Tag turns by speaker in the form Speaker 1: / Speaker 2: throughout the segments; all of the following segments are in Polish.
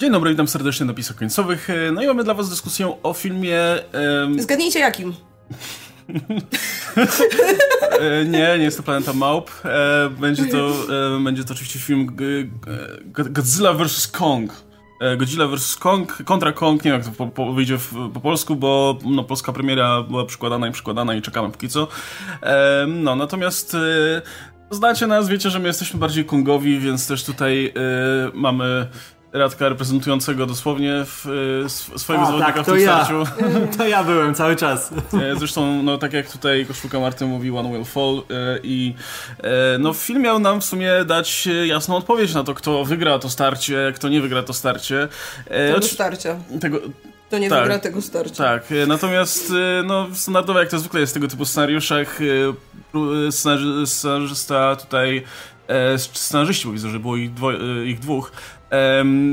Speaker 1: Dzień dobry, witam serdecznie na pisach końcowych. E, no i mamy dla was dyskusję o filmie...
Speaker 2: Um... Zgadnijcie jakim.
Speaker 1: E, nie, nie jest to Planeta Małp. E, będzie to, będzie to oczywiście film Godzilla vs. Kong. Godzilla vs. Kong, kontra Kong, nie wiem jak to po, po, wyjdzie w, po polsku, bo no, polska premiera była przykładana i przykładana i czekamy póki co. No, natomiast znacie nas, wiecie, że my jesteśmy bardziej Kongowi, więc też tutaj mamy Radka reprezentującego dosłownie w, w swojego
Speaker 3: A,
Speaker 1: zawodnika
Speaker 3: tak,
Speaker 1: w tym
Speaker 3: ja.
Speaker 1: starciu.
Speaker 3: To ja byłem cały czas.
Speaker 1: Zresztą, no tak jak tutaj Koszulka Marty mówi, One Will Fall e, i e, no film miał nam w sumie dać jasną odpowiedź na to, kto wygra to starcie, kto nie wygra to starcie.
Speaker 2: E, tego starcia. Tego, to nie tak, wygra tego starcia.
Speaker 1: Tak, natomiast no, standardowo jak to zwykle jest w tego typu scenariuszach, scenarzysta tutaj scenarzyści, bo widzę, że było ich, dwo, ich dwóch,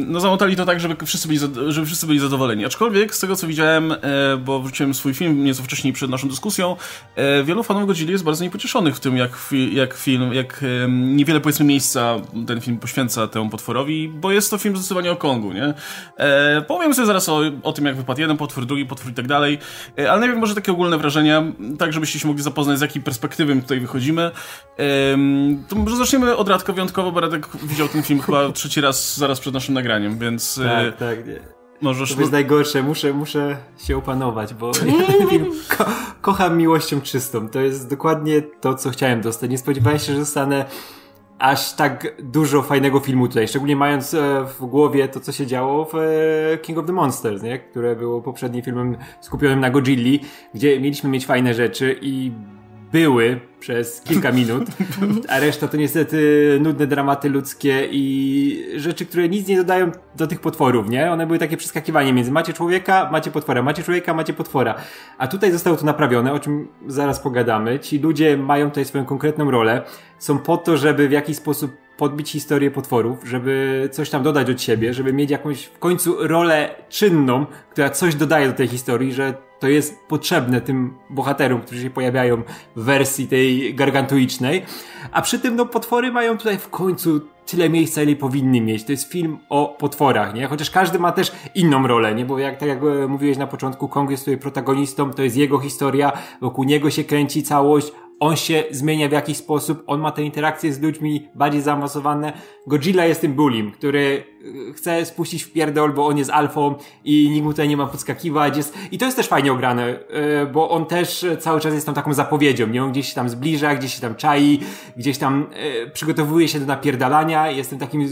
Speaker 1: no zamotali to tak, żeby wszyscy, byli, żeby wszyscy byli zadowoleni. Aczkolwiek z tego co widziałem, e, bo wróciłem swój film nieco wcześniej przed naszą dyskusją, e, wielu fanów Godzilla jest bardzo niepocieszonych w tym, jak, jak film, jak niewiele powiedzmy miejsca ten film poświęca temu potworowi, bo jest to film zdecydowanie o Kongu, nie? E, powiem sobie zaraz o, o tym, jak wypadł jeden potwór, drugi potwór i tak dalej, ale najpierw może takie ogólne wrażenia, tak żebyście się mogli zapoznać, z jakiej perspektywy my tutaj wychodzimy. To może zaczniemy od Radka wyjątkowo, bo Radek widział ten film chyba trzeci raz zaraz przed naszym nagraniem, więc...
Speaker 3: Tak, e, tak. Nie.
Speaker 1: Możesz...
Speaker 3: To jest najgorsze, muszę, muszę się opanować, bo film ko kocham miłością czystą. To jest dokładnie to, co chciałem dostać. Nie spodziewałem się, że zostanę aż tak dużo fajnego filmu tutaj, szczególnie mając e, w głowie to, co się działo w e, King of the Monsters, nie? które było poprzednim filmem skupionym na Godzilli, gdzie mieliśmy mieć fajne rzeczy i były przez kilka minut, a reszta to niestety nudne dramaty ludzkie i rzeczy, które nic nie dodają do tych potworów, nie? One były takie przeskakiwanie między macie człowieka, macie potwora, macie człowieka, macie potwora. A tutaj zostało to naprawione, o czym zaraz pogadamy. Ci ludzie mają tutaj swoją konkretną rolę, są po to, żeby w jakiś sposób podbić historię potworów, żeby coś tam dodać od siebie, żeby mieć jakąś w końcu rolę czynną, która coś dodaje do tej historii, że to jest potrzebne tym bohaterom, którzy się pojawiają w wersji tej gargantuicznej. A przy tym, no, potwory mają tutaj w końcu tyle miejsca, ile powinny mieć. To jest film o potworach, nie? Chociaż każdy ma też inną rolę, nie? Bo jak, tak jak mówiłeś na początku, Kong jest tutaj protagonistą, to jest jego historia, wokół niego się kręci całość, on się zmienia w jakiś sposób, on ma te interakcje z ludźmi bardziej zaawansowane. Godzilla jest tym bullim, który e, chce spuścić w pierdol, bo on jest alfą i nikt mu tutaj nie ma podskakiwać. Jest... I to jest też fajnie ograne, e, bo on też cały czas jest tam taką zapowiedzią, nie? On gdzieś się tam zbliża, gdzieś się tam czai, gdzieś tam e, przygotowuje się do napierdalania, jest tym takim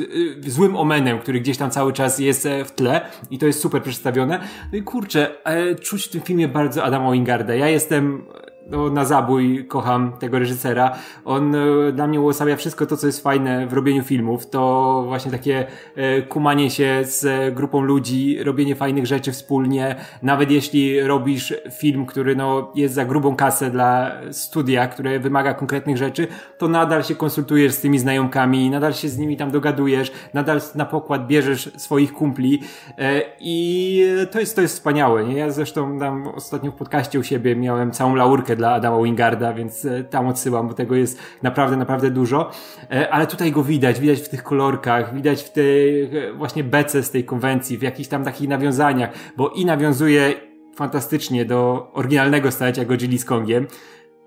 Speaker 3: złym omenem, który gdzieś tam cały czas jest w tle i to jest super przedstawione. No i kurczę, czuć w tym filmie bardzo Adama Wingarda. Ja jestem no, na zabój kocham tego reżysera. On e, dla mnie uosabia wszystko to, co jest fajne w robieniu filmów. To właśnie takie e, kumanie się z grupą ludzi, robienie fajnych rzeczy wspólnie. Nawet jeśli robisz film, który no, jest za grubą kasę dla studia, które wymaga konkretnych rzeczy, to nadal się konsultujesz z tymi znajomkami, nadal się z nimi tam dogadujesz, nadal na pokład bierzesz swoich kumpli e, i to jest, to jest wspaniałe. Nie? Ja zresztą tam ostatnio w podcaście u siebie miałem całą laurkę dla Adama Wingarda, więc e, tam odsyłam, bo tego jest naprawdę, naprawdę dużo. E, ale tutaj go widać, widać w tych kolorkach, widać w tej właśnie bece z tej konwencji, w jakichś tam takich nawiązaniach, bo i nawiązuje fantastycznie do oryginalnego starcia Godzilla z Kongiem,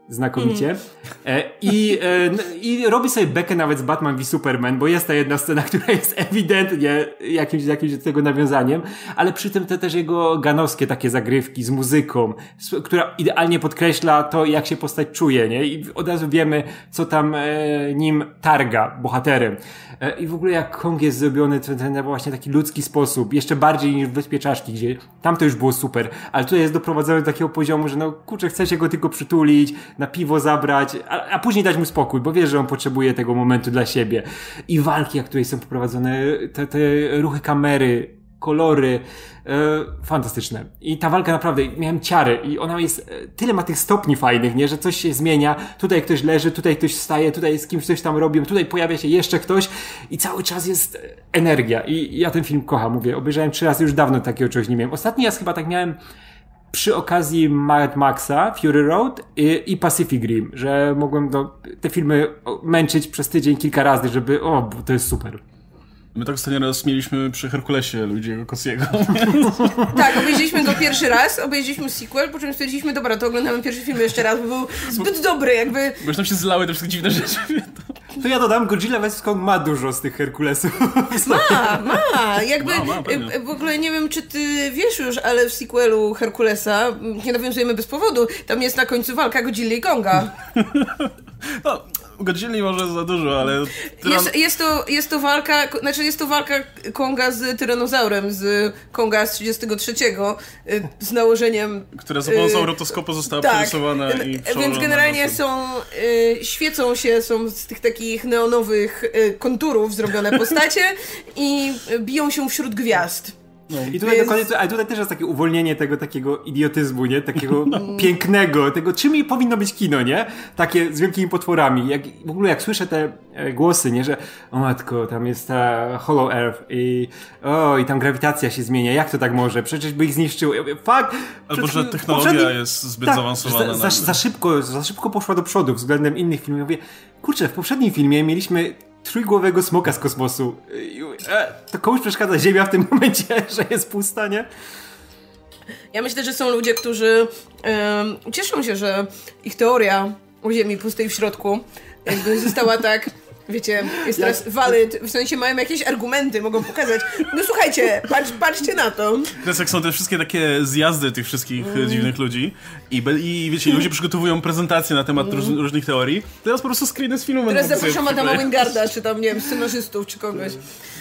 Speaker 3: znakomicie. Mm. E, I, e, I robi sobie bekę nawet z Batman v Superman, bo jest ta jedna scena, która jest ewidentnie jakimś, jakimś tego nawiązaniem, ale przy tym te też jego ganowskie takie zagrywki z muzyką, która idealnie podkreśla to, jak się postać czuje, nie? I od razu wiemy, co tam e, nim targa bohaterem. I w ogóle jak Kong jest zrobiony ten, ten właśnie taki ludzki sposób, jeszcze bardziej niż w Wyspie Czaszki, gdzie tam to już było super, ale tutaj jest doprowadzony do takiego poziomu, że no kurczę, chce się go tylko przytulić, na piwo zabrać, a, a później dać mu spokój, bo wiesz, że on potrzebuje tego momentu dla siebie. I walki, jak tutaj są poprowadzone, te, te ruchy kamery, kolory, e, fantastyczne. I ta walka naprawdę, miałem ciary i ona jest, e, tyle ma tych stopni fajnych, nie, że coś się zmienia, tutaj ktoś leży, tutaj ktoś wstaje, tutaj z kimś coś tam robią, tutaj pojawia się jeszcze ktoś i cały czas jest energia i ja ten film kocham, mówię, obejrzałem trzy razy, już dawno takiego czegoś nie miałem. Ostatni raz chyba tak miałem przy okazji Mad Maxa, Fury Road i, i Pacific Rim, że mogłem te filmy męczyć przez tydzień kilka razy, żeby, o, to jest super.
Speaker 1: My tak ostatnio raz mieliśmy przy Herkulesie Luigi'ego Kosiego.
Speaker 2: tak, obejrzeliśmy go pierwszy raz, obejrzeliśmy sequel, po czym stwierdziliśmy, dobra, to oglądamy pierwszy film jeszcze raz, bo był zbyt dobry, jakby...
Speaker 1: Bo już tam się zlały te wszystkie dziwne rzeczy.
Speaker 3: To ja dodam, Godzilla vs. Kong ma dużo z tych Herkulesów.
Speaker 2: Ma, ma. Jakby, ma, ma, w ogóle nie wiem, czy ty wiesz już, ale w sequelu Herkulesa, nie nawiązujemy bez powodu, tam jest na końcu walka Godzilla i Konga.
Speaker 1: No, Godzilli może za dużo, ale...
Speaker 2: Tyran... Jest, jest, to, jest to walka, znaczy jest to walka Konga z tyranozaurem, z Konga z 33, y, z nałożeniem...
Speaker 1: Które za pomocą y, rotoskopu została tak, przerysowana i
Speaker 2: Więc generalnie są, y, świecą się, są z tych takich neonowych konturów zrobione postacie i biją się wśród gwiazd.
Speaker 3: No. I tutaj Więc... dokładnie, ale tutaj też jest takie uwolnienie tego takiego idiotyzmu, nie? Takiego no. pięknego, tego czym powinno być kino, nie? Takie z wielkimi potworami. Jak, w ogóle jak słyszę te e, głosy, nie? Że o matko, tam jest ta Hollow Earth i o, i tam grawitacja się zmienia. Jak to tak może? Przecież by ich zniszczyło. Ja mówię, fuck!
Speaker 1: Albo, że technologia jest zbyt tak, zaawansowana.
Speaker 3: Za, za, za, szybko, za szybko poszła do przodu względem innych filmów. Ja mówię, kurczę, w poprzednim filmie mieliśmy trójgłowego smoka z kosmosu. E, to komuś przeszkadza Ziemia w tym momencie, że jest pusta, nie?
Speaker 2: Ja myślę, że są ludzie, którzy um, cieszą się, że ich teoria o Ziemi pustej w środku jakby została tak wiecie, jest teraz Jak... valid, w sensie mają jakieś argumenty, mogą pokazać. No słuchajcie, patrz, patrzcie na to.
Speaker 1: Teraz jak są te wszystkie takie zjazdy tych wszystkich mm. dziwnych ludzi i, i wiecie, ludzie przygotowują prezentacje na temat mm. różnych teorii, teraz po prostu screeny z filmu
Speaker 2: Teraz zapraszam Adama Wingarda, czy tam, nie wiem, scenarzystów, czy kogoś.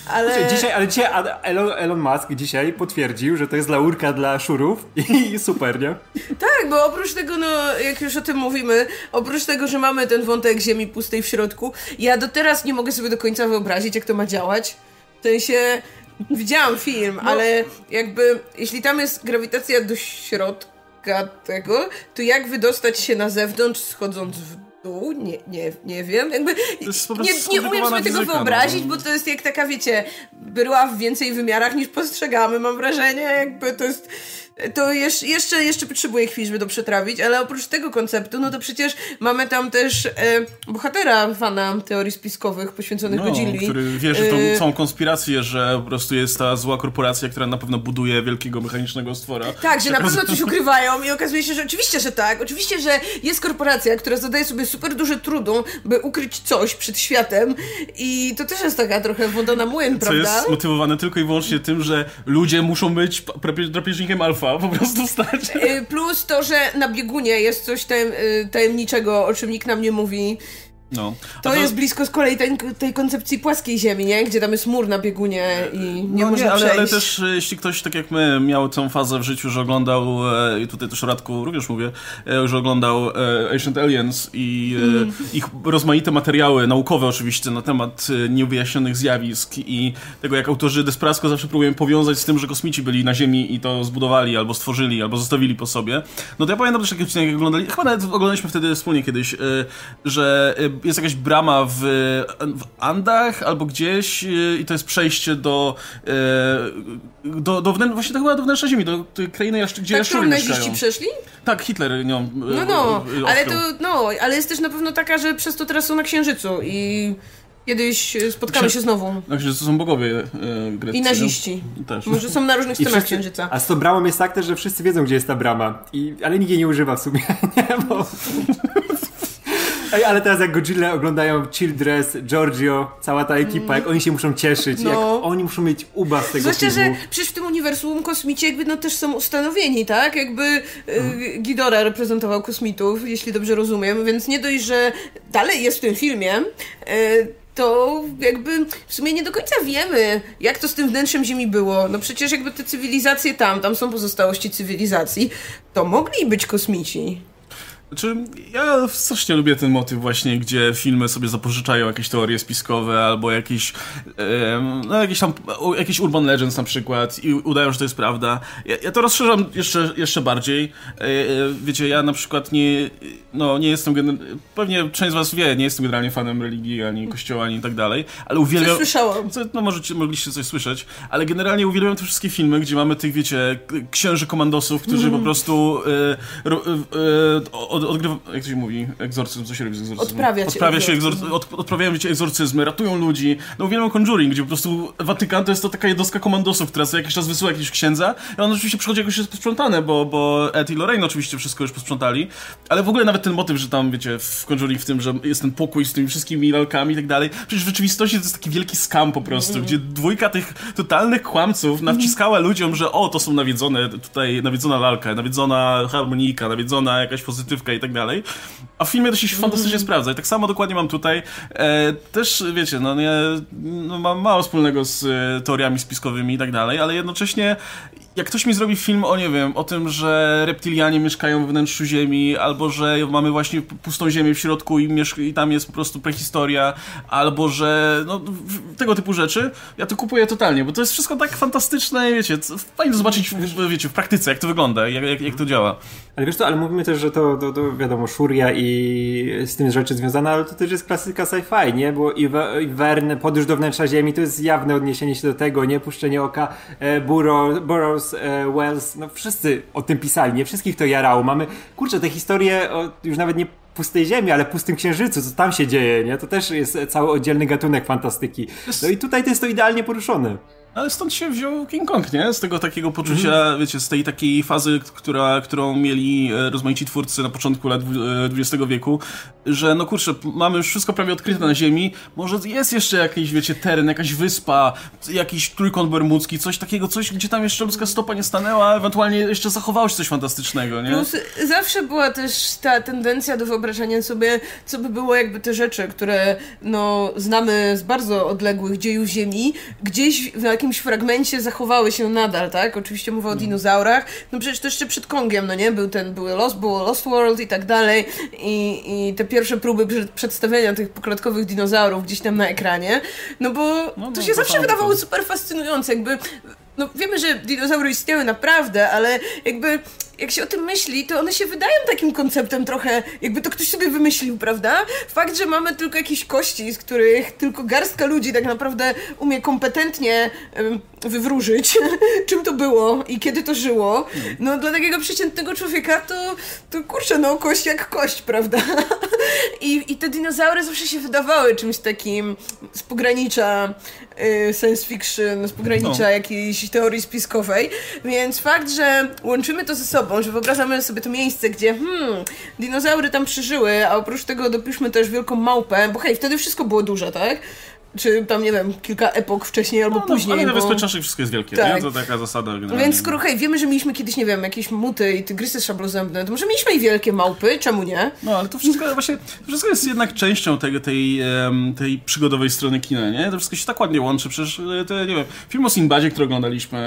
Speaker 2: Ale...
Speaker 3: Dzisiaj, ale dzisiaj Elon, Elon Musk dzisiaj potwierdził, że to jest laurka dla szurów i super, nie?
Speaker 2: Tak, bo oprócz tego, no, jak już o tym mówimy, oprócz tego, że mamy ten wątek ziemi pustej w środku, ja do teraz nie mogę sobie do końca wyobrazić, jak to ma działać. W sensie, widziałam film, no. ale jakby, jeśli tam jest grawitacja do środka tego, to jak wydostać się na zewnątrz, schodząc w dół? Nie, nie, nie wiem. Jakby, nie, nie umiem sobie tego wyobrazić, no. bo to jest jak taka, wiecie, była w więcej wymiarach niż postrzegamy, mam wrażenie. Jakby to jest to jeszcze, jeszcze, jeszcze potrzebuje chwili, żeby to przetrawić, ale oprócz tego konceptu, no to przecież mamy tam też e, bohatera fana teorii spiskowych poświęconych no, Godzilli.
Speaker 1: który wierzy w tą e... całą konspirację, że po prostu jest ta zła korporacja, która na pewno buduje wielkiego mechanicznego stwora.
Speaker 2: Tak, że na pewno coś ukrywają i okazuje się, że oczywiście, że tak. Oczywiście, że jest korporacja, która zadaje sobie super duże trudu, by ukryć coś przed światem i to też jest taka trochę woda na młyn, prawda?
Speaker 1: Co jest motywowane tylko i wyłącznie tym, że ludzie muszą być drapieżnikiem alfa po prostu stać.
Speaker 2: Y, plus to, że na biegunie jest coś y, tajemniczego, o czym nikt nam nie mówi. No. To, to, jest blisko z kolei tej, tej, koncepcji płaskiej ziemi, nie? Gdzie tam jest mur na biegunie i nie no można nie,
Speaker 1: ale,
Speaker 2: przejść.
Speaker 1: ale też e, jeśli ktoś, tak jak my, miał tę fazę w życiu, że oglądał, e, i tutaj też Radku również mówię, e, że oglądał Ancient Aliens i mm. ich rozmaite materiały, naukowe oczywiście, na temat niewyjaśnionych zjawisk i tego, jak autorzy Desprasko zawsze próbują powiązać z tym, że kosmici byli na Ziemi i to zbudowali, albo stworzyli, albo zostawili po sobie. No to ja pamiętam też taki odcinek, jak oglądali, chyba nawet oglądaliśmy wtedy wspólnie kiedyś, że jest jakaś brama w, w Andach albo gdzieś i to jest przejście do e, do, do wnętrza, właśnie to chyba do wnętrza ziemi, do tej krainy, gdzie tak, jaszczury mieszkają.
Speaker 2: przeszli?
Speaker 1: Tak, Hitler nią e,
Speaker 2: No, no, ale to, no, ale jest też na pewno taka, że przez to teraz są na Księżycu i Kiedyś spotkamy się znowu.
Speaker 1: Na Księżycu są bogowie e, greccy.
Speaker 2: I naziści. Też. Może są na różnych stronach wszyscy, Księżyca.
Speaker 3: A z tą bramą jest tak też, że wszyscy wiedzą, gdzie jest ta brama. I, ale nikt jej nie używa w sumie. nie, bo... Ej, ale teraz jak Godzilla oglądają Childress, Giorgio, cała ta ekipa, jak oni się muszą cieszyć, no. jak oni muszą mieć uba z tego
Speaker 2: Zwłaszcza,
Speaker 3: filmu.
Speaker 2: że przecież w tym uniwersum kosmici jakby no też są ustanowieni, tak? Jakby y. Gidora reprezentował kosmitów, jeśli dobrze rozumiem, więc nie dość, że dalej jest w tym filmie, y, to jakby w sumie nie do końca wiemy, jak to z tym wnętrzem Ziemi było. No przecież jakby te cywilizacje tam, tam są pozostałości cywilizacji, to mogli być kosmici.
Speaker 1: Znaczy, ja strasznie lubię ten motyw właśnie, gdzie filmy sobie zapożyczają jakieś teorie spiskowe albo jakieś, e, no jakieś tam, jakieś urban legends na przykład i udają, że to jest prawda. Ja, ja to rozszerzam jeszcze, jeszcze bardziej. E, wiecie, ja na przykład nie, no nie jestem, pewnie część z was wie, nie jestem generalnie fanem religii, ani kościoła, ani tak dalej, ale uwielbiam... Coś
Speaker 2: słyszałam.
Speaker 1: Co, no możecie, mogliście coś słyszeć, ale generalnie uwielbiam te wszystkie filmy, gdzie mamy tych, wiecie, księży komandosów, którzy mm. po prostu e, e, od, odgrywa, jak to się mówi, egzorcyzm, co się robi z egzorcyzmem?
Speaker 2: Odprawia się
Speaker 1: Odprawia się
Speaker 2: egzorcyzm.
Speaker 1: egzor, od, odprawiają wiecie, egzorcyzmy, ratują ludzi. No uwielbiam Conjuring, gdzie po prostu Watykan to jest to taka jednostka komandosów, która co jakiś czas wysyła jakiegoś księdza i on oczywiście przychodzi jakoś jest posprzątane, bo, bo Ed i Lorraine oczywiście wszystko już posprzątali, ale w ogóle nawet ten motyw, że tam, wiecie, w Conjuring w tym, że jest ten pokój z tymi wszystkimi lalkami i tak dalej, przecież w rzeczywistości to jest taki wielki skam po prostu, gdzie dwójka tych totalnych kłamców nawciskała ludziom, że o, to są nawiedzone, tutaj nawiedzona lalka, nawiedzona harmonika, nawiedzona jakaś pozytywka i tak dalej. A w filmie to się fantastycznie sprawdza i tak samo dokładnie mam tutaj. E, też, wiecie, no nie, no, mam mało wspólnego z e, teoriami spiskowymi i tak dalej, ale jednocześnie jak ktoś mi zrobi film o, nie wiem, o tym, że reptilianie mieszkają we wnętrzu Ziemi, albo że mamy właśnie pustą Ziemię w środku i, i tam jest po prostu prehistoria, albo że, no, tego typu rzeczy, ja to kupuję totalnie, bo to jest wszystko tak fantastyczne wiecie, fajnie to zobaczyć, wiecie, w praktyce, jak to wygląda, jak, jak, jak to działa.
Speaker 3: Ale wiesz co, ale mówimy też, że to, to, to wiadomo, Shuria i z tym rzeczy związane, ale to też jest klasyka sci-fi, nie? Bo i We- i Verne, Podróż do wnętrza Ziemi, to jest jawne odniesienie się do tego, nie? Puszczenie oka, e, Burrow, E, Wells, no wszyscy o tym pisali, nie? Wszystkich to jarało. Mamy, kurczę, te historie o, już nawet nie pustej ziemi, ale pustym księżycu, co tam się dzieje, nie? To też jest cały oddzielny gatunek fantastyki. No i tutaj to jest to idealnie poruszone.
Speaker 1: Ale stąd się wziął King Kong, nie? Z tego takiego poczucia, wiecie, z tej takiej fazy, która, którą mieli e, rozmaici twórcy na początku lat dwu- e, XX wieku, że no kurczę, mamy już wszystko prawie odkryte na Ziemi, może jest jeszcze jakiś, wiecie, teren, jakaś wyspa, jakiś trójkąt bermudzki, coś takiego, coś, gdzie tam jeszcze ludzka stopa nie stanęła, ewentualnie jeszcze zachowało się coś fantastycznego, nie?
Speaker 2: Plus zawsze była też ta tendencja do wyobrażania sobie, co by było jakby te rzeczy, które no, znamy z bardzo odległych dziejów Ziemi, gdzieś w jakimś fragmencie zachowały się nadal, tak? Oczywiście mowa o dinozaurach. No przecież to jeszcze przed Kongiem, no nie? Był ten, były Lost, było Lost World i tak dalej. I, i te pierwsze próby przed- przedstawienia tych poklatkowych dinozaurów gdzieś tam na ekranie. No bo
Speaker 1: No,
Speaker 2: to
Speaker 1: no,
Speaker 2: się
Speaker 1: to
Speaker 2: zawsze
Speaker 1: tam-
Speaker 2: wydawało
Speaker 1: to-
Speaker 2: super fascynujące, jakby no wiemy, że dinozaury istniały naprawdę, ale jakby jak się o tym myśli, to one się wydają takim konceptem trochę, jakby to ktoś sobie wymyślił, prawda? Fakt, że mamy tylko jakieś kości, z których tylko garstka ludzi tak naprawdę umie kompetentnie wywróżyć, czym to było i kiedy to żyło, no dla takiego przeciętnego człowieka to, to kurczę, no kość jak kość, prawda? I, I te dinozaury zawsze się wydawały czymś takim z pogranicza y, science fiction, z pogranicza
Speaker 1: No.
Speaker 2: jakiejś teorii spiskowej, więc fakt, że łączymy to ze sobą, że wyobrażamy sobie to miejsce, gdzie hmm, dinozaury tam przeżyły, a oprócz tego dopiszmy też wielką małpę, bo hej, wtedy wszystko było duże, tak? Czy tam, nie wiem, kilka epok wcześniej albo
Speaker 1: No, no,
Speaker 2: później,
Speaker 1: ale na
Speaker 2: bo...
Speaker 1: Wyspie Czaszek wszystko jest wielkie,
Speaker 2: Tak.
Speaker 1: nie? To taka zasada generalnie.
Speaker 2: Więc skoro hej, wiemy, że mieliśmy kiedyś, nie wiem, jakieś muty i tygrysy szablozębne, to może mieliśmy i wielkie małpy, czemu nie?
Speaker 1: No, ale to wszystko właśnie, to wszystko jest jednak częścią tego, tej, tej przygodowej strony kina, nie? To wszystko się tak ładnie łączy, przecież e, te, nie wiem, film o Sinbadzie, który oglądaliśmy...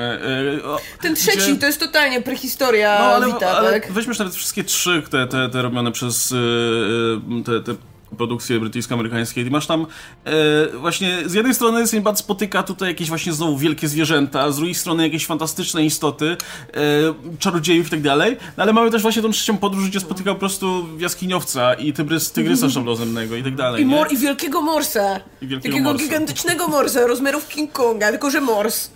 Speaker 1: e, o,
Speaker 2: Ten trzeci
Speaker 1: gdzie-
Speaker 2: to jest totalnie prehistoria
Speaker 1: No, ale,
Speaker 2: Wita,
Speaker 1: ale
Speaker 2: tak?
Speaker 1: weźmiesz nawet wszystkie trzy, te, te, te robione przez e, te, te produkcje brytyjsko-amerykańskie i masz tam e, właśnie z jednej strony Sinbad spotyka tutaj jakieś właśnie znowu wielkie zwierzęta, z drugiej strony jakieś fantastyczne istoty, e, czarodziejów i tak dalej, no, ale mamy też właśnie tą trzecią podróż, gdzie spotyka po prostu jaskiniowca i tygrys, tygrysa szablozębnego i tak dalej,
Speaker 2: I,
Speaker 1: nie?
Speaker 2: mor, I wielkiego morsa.
Speaker 1: I wielkiego
Speaker 2: Takiego
Speaker 1: morsa.
Speaker 2: gigantycznego morsa, rozmiarów King Konga, tylko że mors.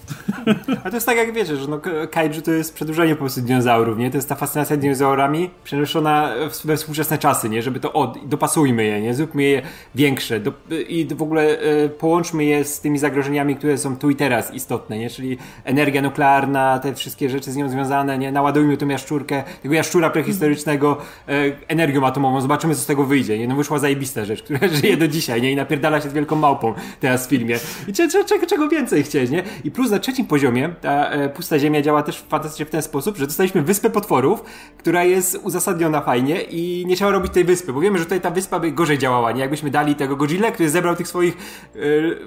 Speaker 3: A to jest tak jak wiecie, że no, kaiju to jest przedłużenie po prostu dinozaurów, nie? To jest ta fascynacja dinozaurami przenoszona w- we współczesne czasy, nie? Żeby to od, dopasujmy je, nie? Zróbmy je większe do, i w ogóle e, połączmy je z tymi zagrożeniami, które są tu i teraz istotne, nie? Czyli energia nuklearna, te wszystkie rzeczy z nią związane, nie? Naładujmy tą jaszczurkę, tego jaszczura prehistorycznego e, energią atomową, zobaczymy co z tego wyjdzie, nie? No wyszła zajebista rzecz, która żyje do dzisiaj, nie? I napierdala się z wielką małpą teraz w filmie. I cze- cze- czego, czego więcej chcieć, nie? I plus na trzecim poziomie ta e, pusta ziemia działa też fantastycznie w ten sposób, że dostaliśmy wyspę potworów, która jest uzasadniona fajnie i nie trzeba robić tej wyspy, bo wiemy, że tutaj ta wyspa by gorzej działała, nie? Jakbyśmy dali tego Godzilla, który zebrał tych swoich, e,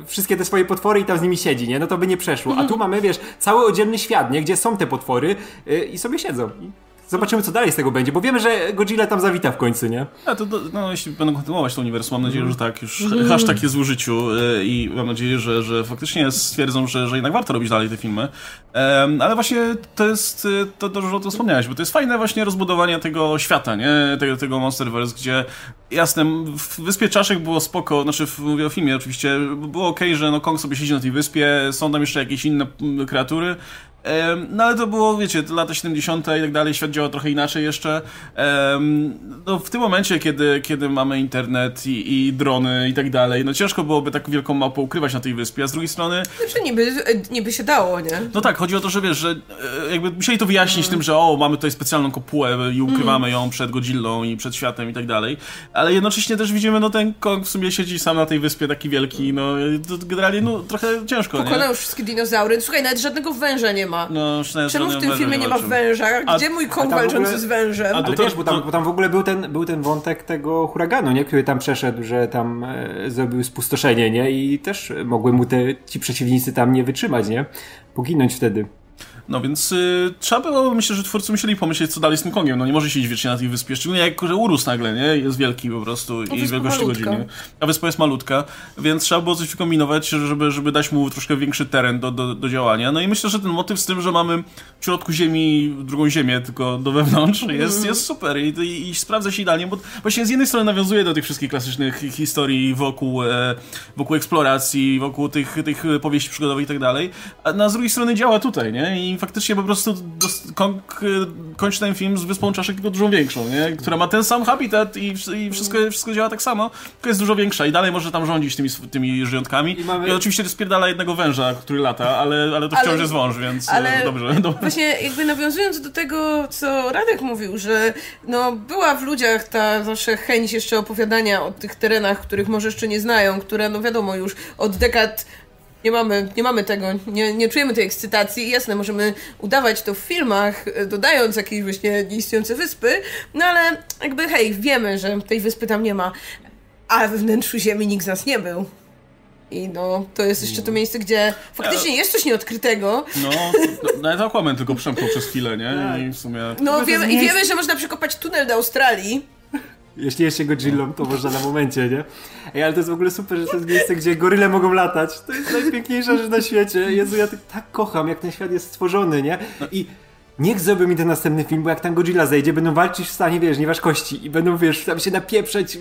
Speaker 3: wszystkie te swoje potwory i tam z nimi siedzi, nie? No to by nie przeszło. A tu mamy, wiesz, cały oddzielny świat, nie? Gdzie są te potwory e, i sobie siedzą. Zobaczymy, co dalej z tego będzie, bo wiemy, że Godzilla tam zawita w końcu, nie?
Speaker 1: A to, no, jeśli będą kontynuować to uniwersum, mam nadzieję, że tak, już hashtag jest w użyciu y, i mam nadzieję, że, że faktycznie stwierdzą, że, że jednak warto robić dalej te filmy. Ale właśnie to jest, y, to dobrze, że o tym wspomniałeś, bo to jest fajne właśnie rozbudowanie tego świata, nie? Tego, tego Monsterverse, gdzie jasne, w Wyspie Czaszek było spoko, znaczy w, mówię o filmie oczywiście, było okej, że no Kong sobie siedzi na tej wyspie, są tam jeszcze jakieś inne kreatury, No ale to było, wiecie, lata 70. i tak dalej, świat działał trochę inaczej jeszcze. No w tym momencie, kiedy, kiedy mamy internet i, i drony i tak dalej, no ciężko byłoby tak wielką mapę ukrywać na tej wyspie, a z drugiej strony,
Speaker 2: Znaczy niby, e, niby się dało, nie?
Speaker 1: no tak, chodzi o to, że wiesz, że e, jakby musieli to wyjaśnić tym, że o, mamy tutaj specjalną kopułę i ukrywamy ją przed Godzillą i przed światem i tak dalej, ale jednocześnie też widzimy, no ten Kong w sumie siedzi sam na tej wyspie, taki wielki, no generalnie, no trochę ciężko, nie?
Speaker 2: Pokonał już wszystkie dinozaury. Słuchaj, nawet żadnego węża nie ma.
Speaker 1: No, już nawet
Speaker 2: Czemu w tym filmie nie ma węża?
Speaker 1: A-
Speaker 2: Gdzie mój Kong
Speaker 3: tam w ogóle-
Speaker 2: walczący z wężem?
Speaker 1: A
Speaker 3: Ale
Speaker 1: to-
Speaker 3: wiesz, bo tam, bo tam w ogóle był ten, był ten wątek tego huraganu, nie? Który tam przeszedł, że tam e, zrobił spustoszenie, nie? I też mogły mu te, ci przeciwnicy tam nie wytrzymać, nie? Poginąć wtedy.
Speaker 1: No więc y, trzeba było, myślę, że twórcy musieli pomyśleć, co dalej z tym Kongiem. No nie może siedzieć wiecznie na tej wyspie, szczególnie jak że urósł nagle, nie? Jest wielki po prostu i
Speaker 2: wyspa
Speaker 1: wielkości godziny. A wyspa jest malutka, więc trzeba było coś wykombinować, żeby, żeby dać mu troszkę większy teren do, do, do działania. No i myślę, że ten motyw z tym, że mamy w środku ziemi drugą ziemię, tylko do wewnątrz, jest, jest super i, i, i sprawdza się idealnie, bo właśnie z jednej strony nawiązuje do tych wszystkich klasycznych historii wokół, e, wokół eksploracji, wokół tych, tych powieści przygodowych i tak dalej, a na z drugiej strony działa tutaj, nie? I faktycznie po prostu Kong e, kończy ten film z wyspą czaszek tylko dużo większą, nie? Która ma ten sam habitat i, i wszystko, wszystko działa tak samo, tylko jest dużo większa i dalej może tam rządzić tymi, tymi żyjątkami. I,
Speaker 3: I mamy-
Speaker 1: oczywiście rozpierdala jednego węża, który lata, ale, ale to
Speaker 2: Ale-
Speaker 1: wciąż jest wąż, więc
Speaker 2: ale-
Speaker 1: ale... dobrze. dobrze.
Speaker 2: Właśnie jakby nawiązując do tego, co Radek mówił, że no była w ludziach ta zawsze chęć jeszcze opowiadania o tych terenach, których może jeszcze nie znają, które no wiadomo już od dekad nie mamy, nie mamy tego, nie, nie czujemy tej ekscytacji. Jasne, możemy udawać to w filmach, e, dodając jakieś właśnie nieistniejące wyspy, no ale jakby hej, wiemy, że tej wyspy tam nie ma, a we wnętrzu Ziemi nikt z nas nie był. I no, to jest jeszcze to miejsce, gdzie faktycznie jest coś nieodkrytego,
Speaker 1: No, no, nawet Aquaman tylko przemknął przez chwilę, nie? I w sumie...
Speaker 2: No wiemy, i wiemy, że można przekopać tunel do Australii.
Speaker 3: Jeśli jeszcze Godzillą, to można na momencie, nie? Ej, ale to jest w ogóle super, że to jest miejsce, gdzie goryle mogą latać. To jest najpiękniejsza rzecz na świecie. Jezu, ja tak, kocham, jak ten świat jest stworzony, nie? I niech zrobią mi ten następny film, bo jak tam Godzilla zejdzie, będą walczyć w stanie, wiesz, nieważkości i będą, wiesz, tam się napieprzeć,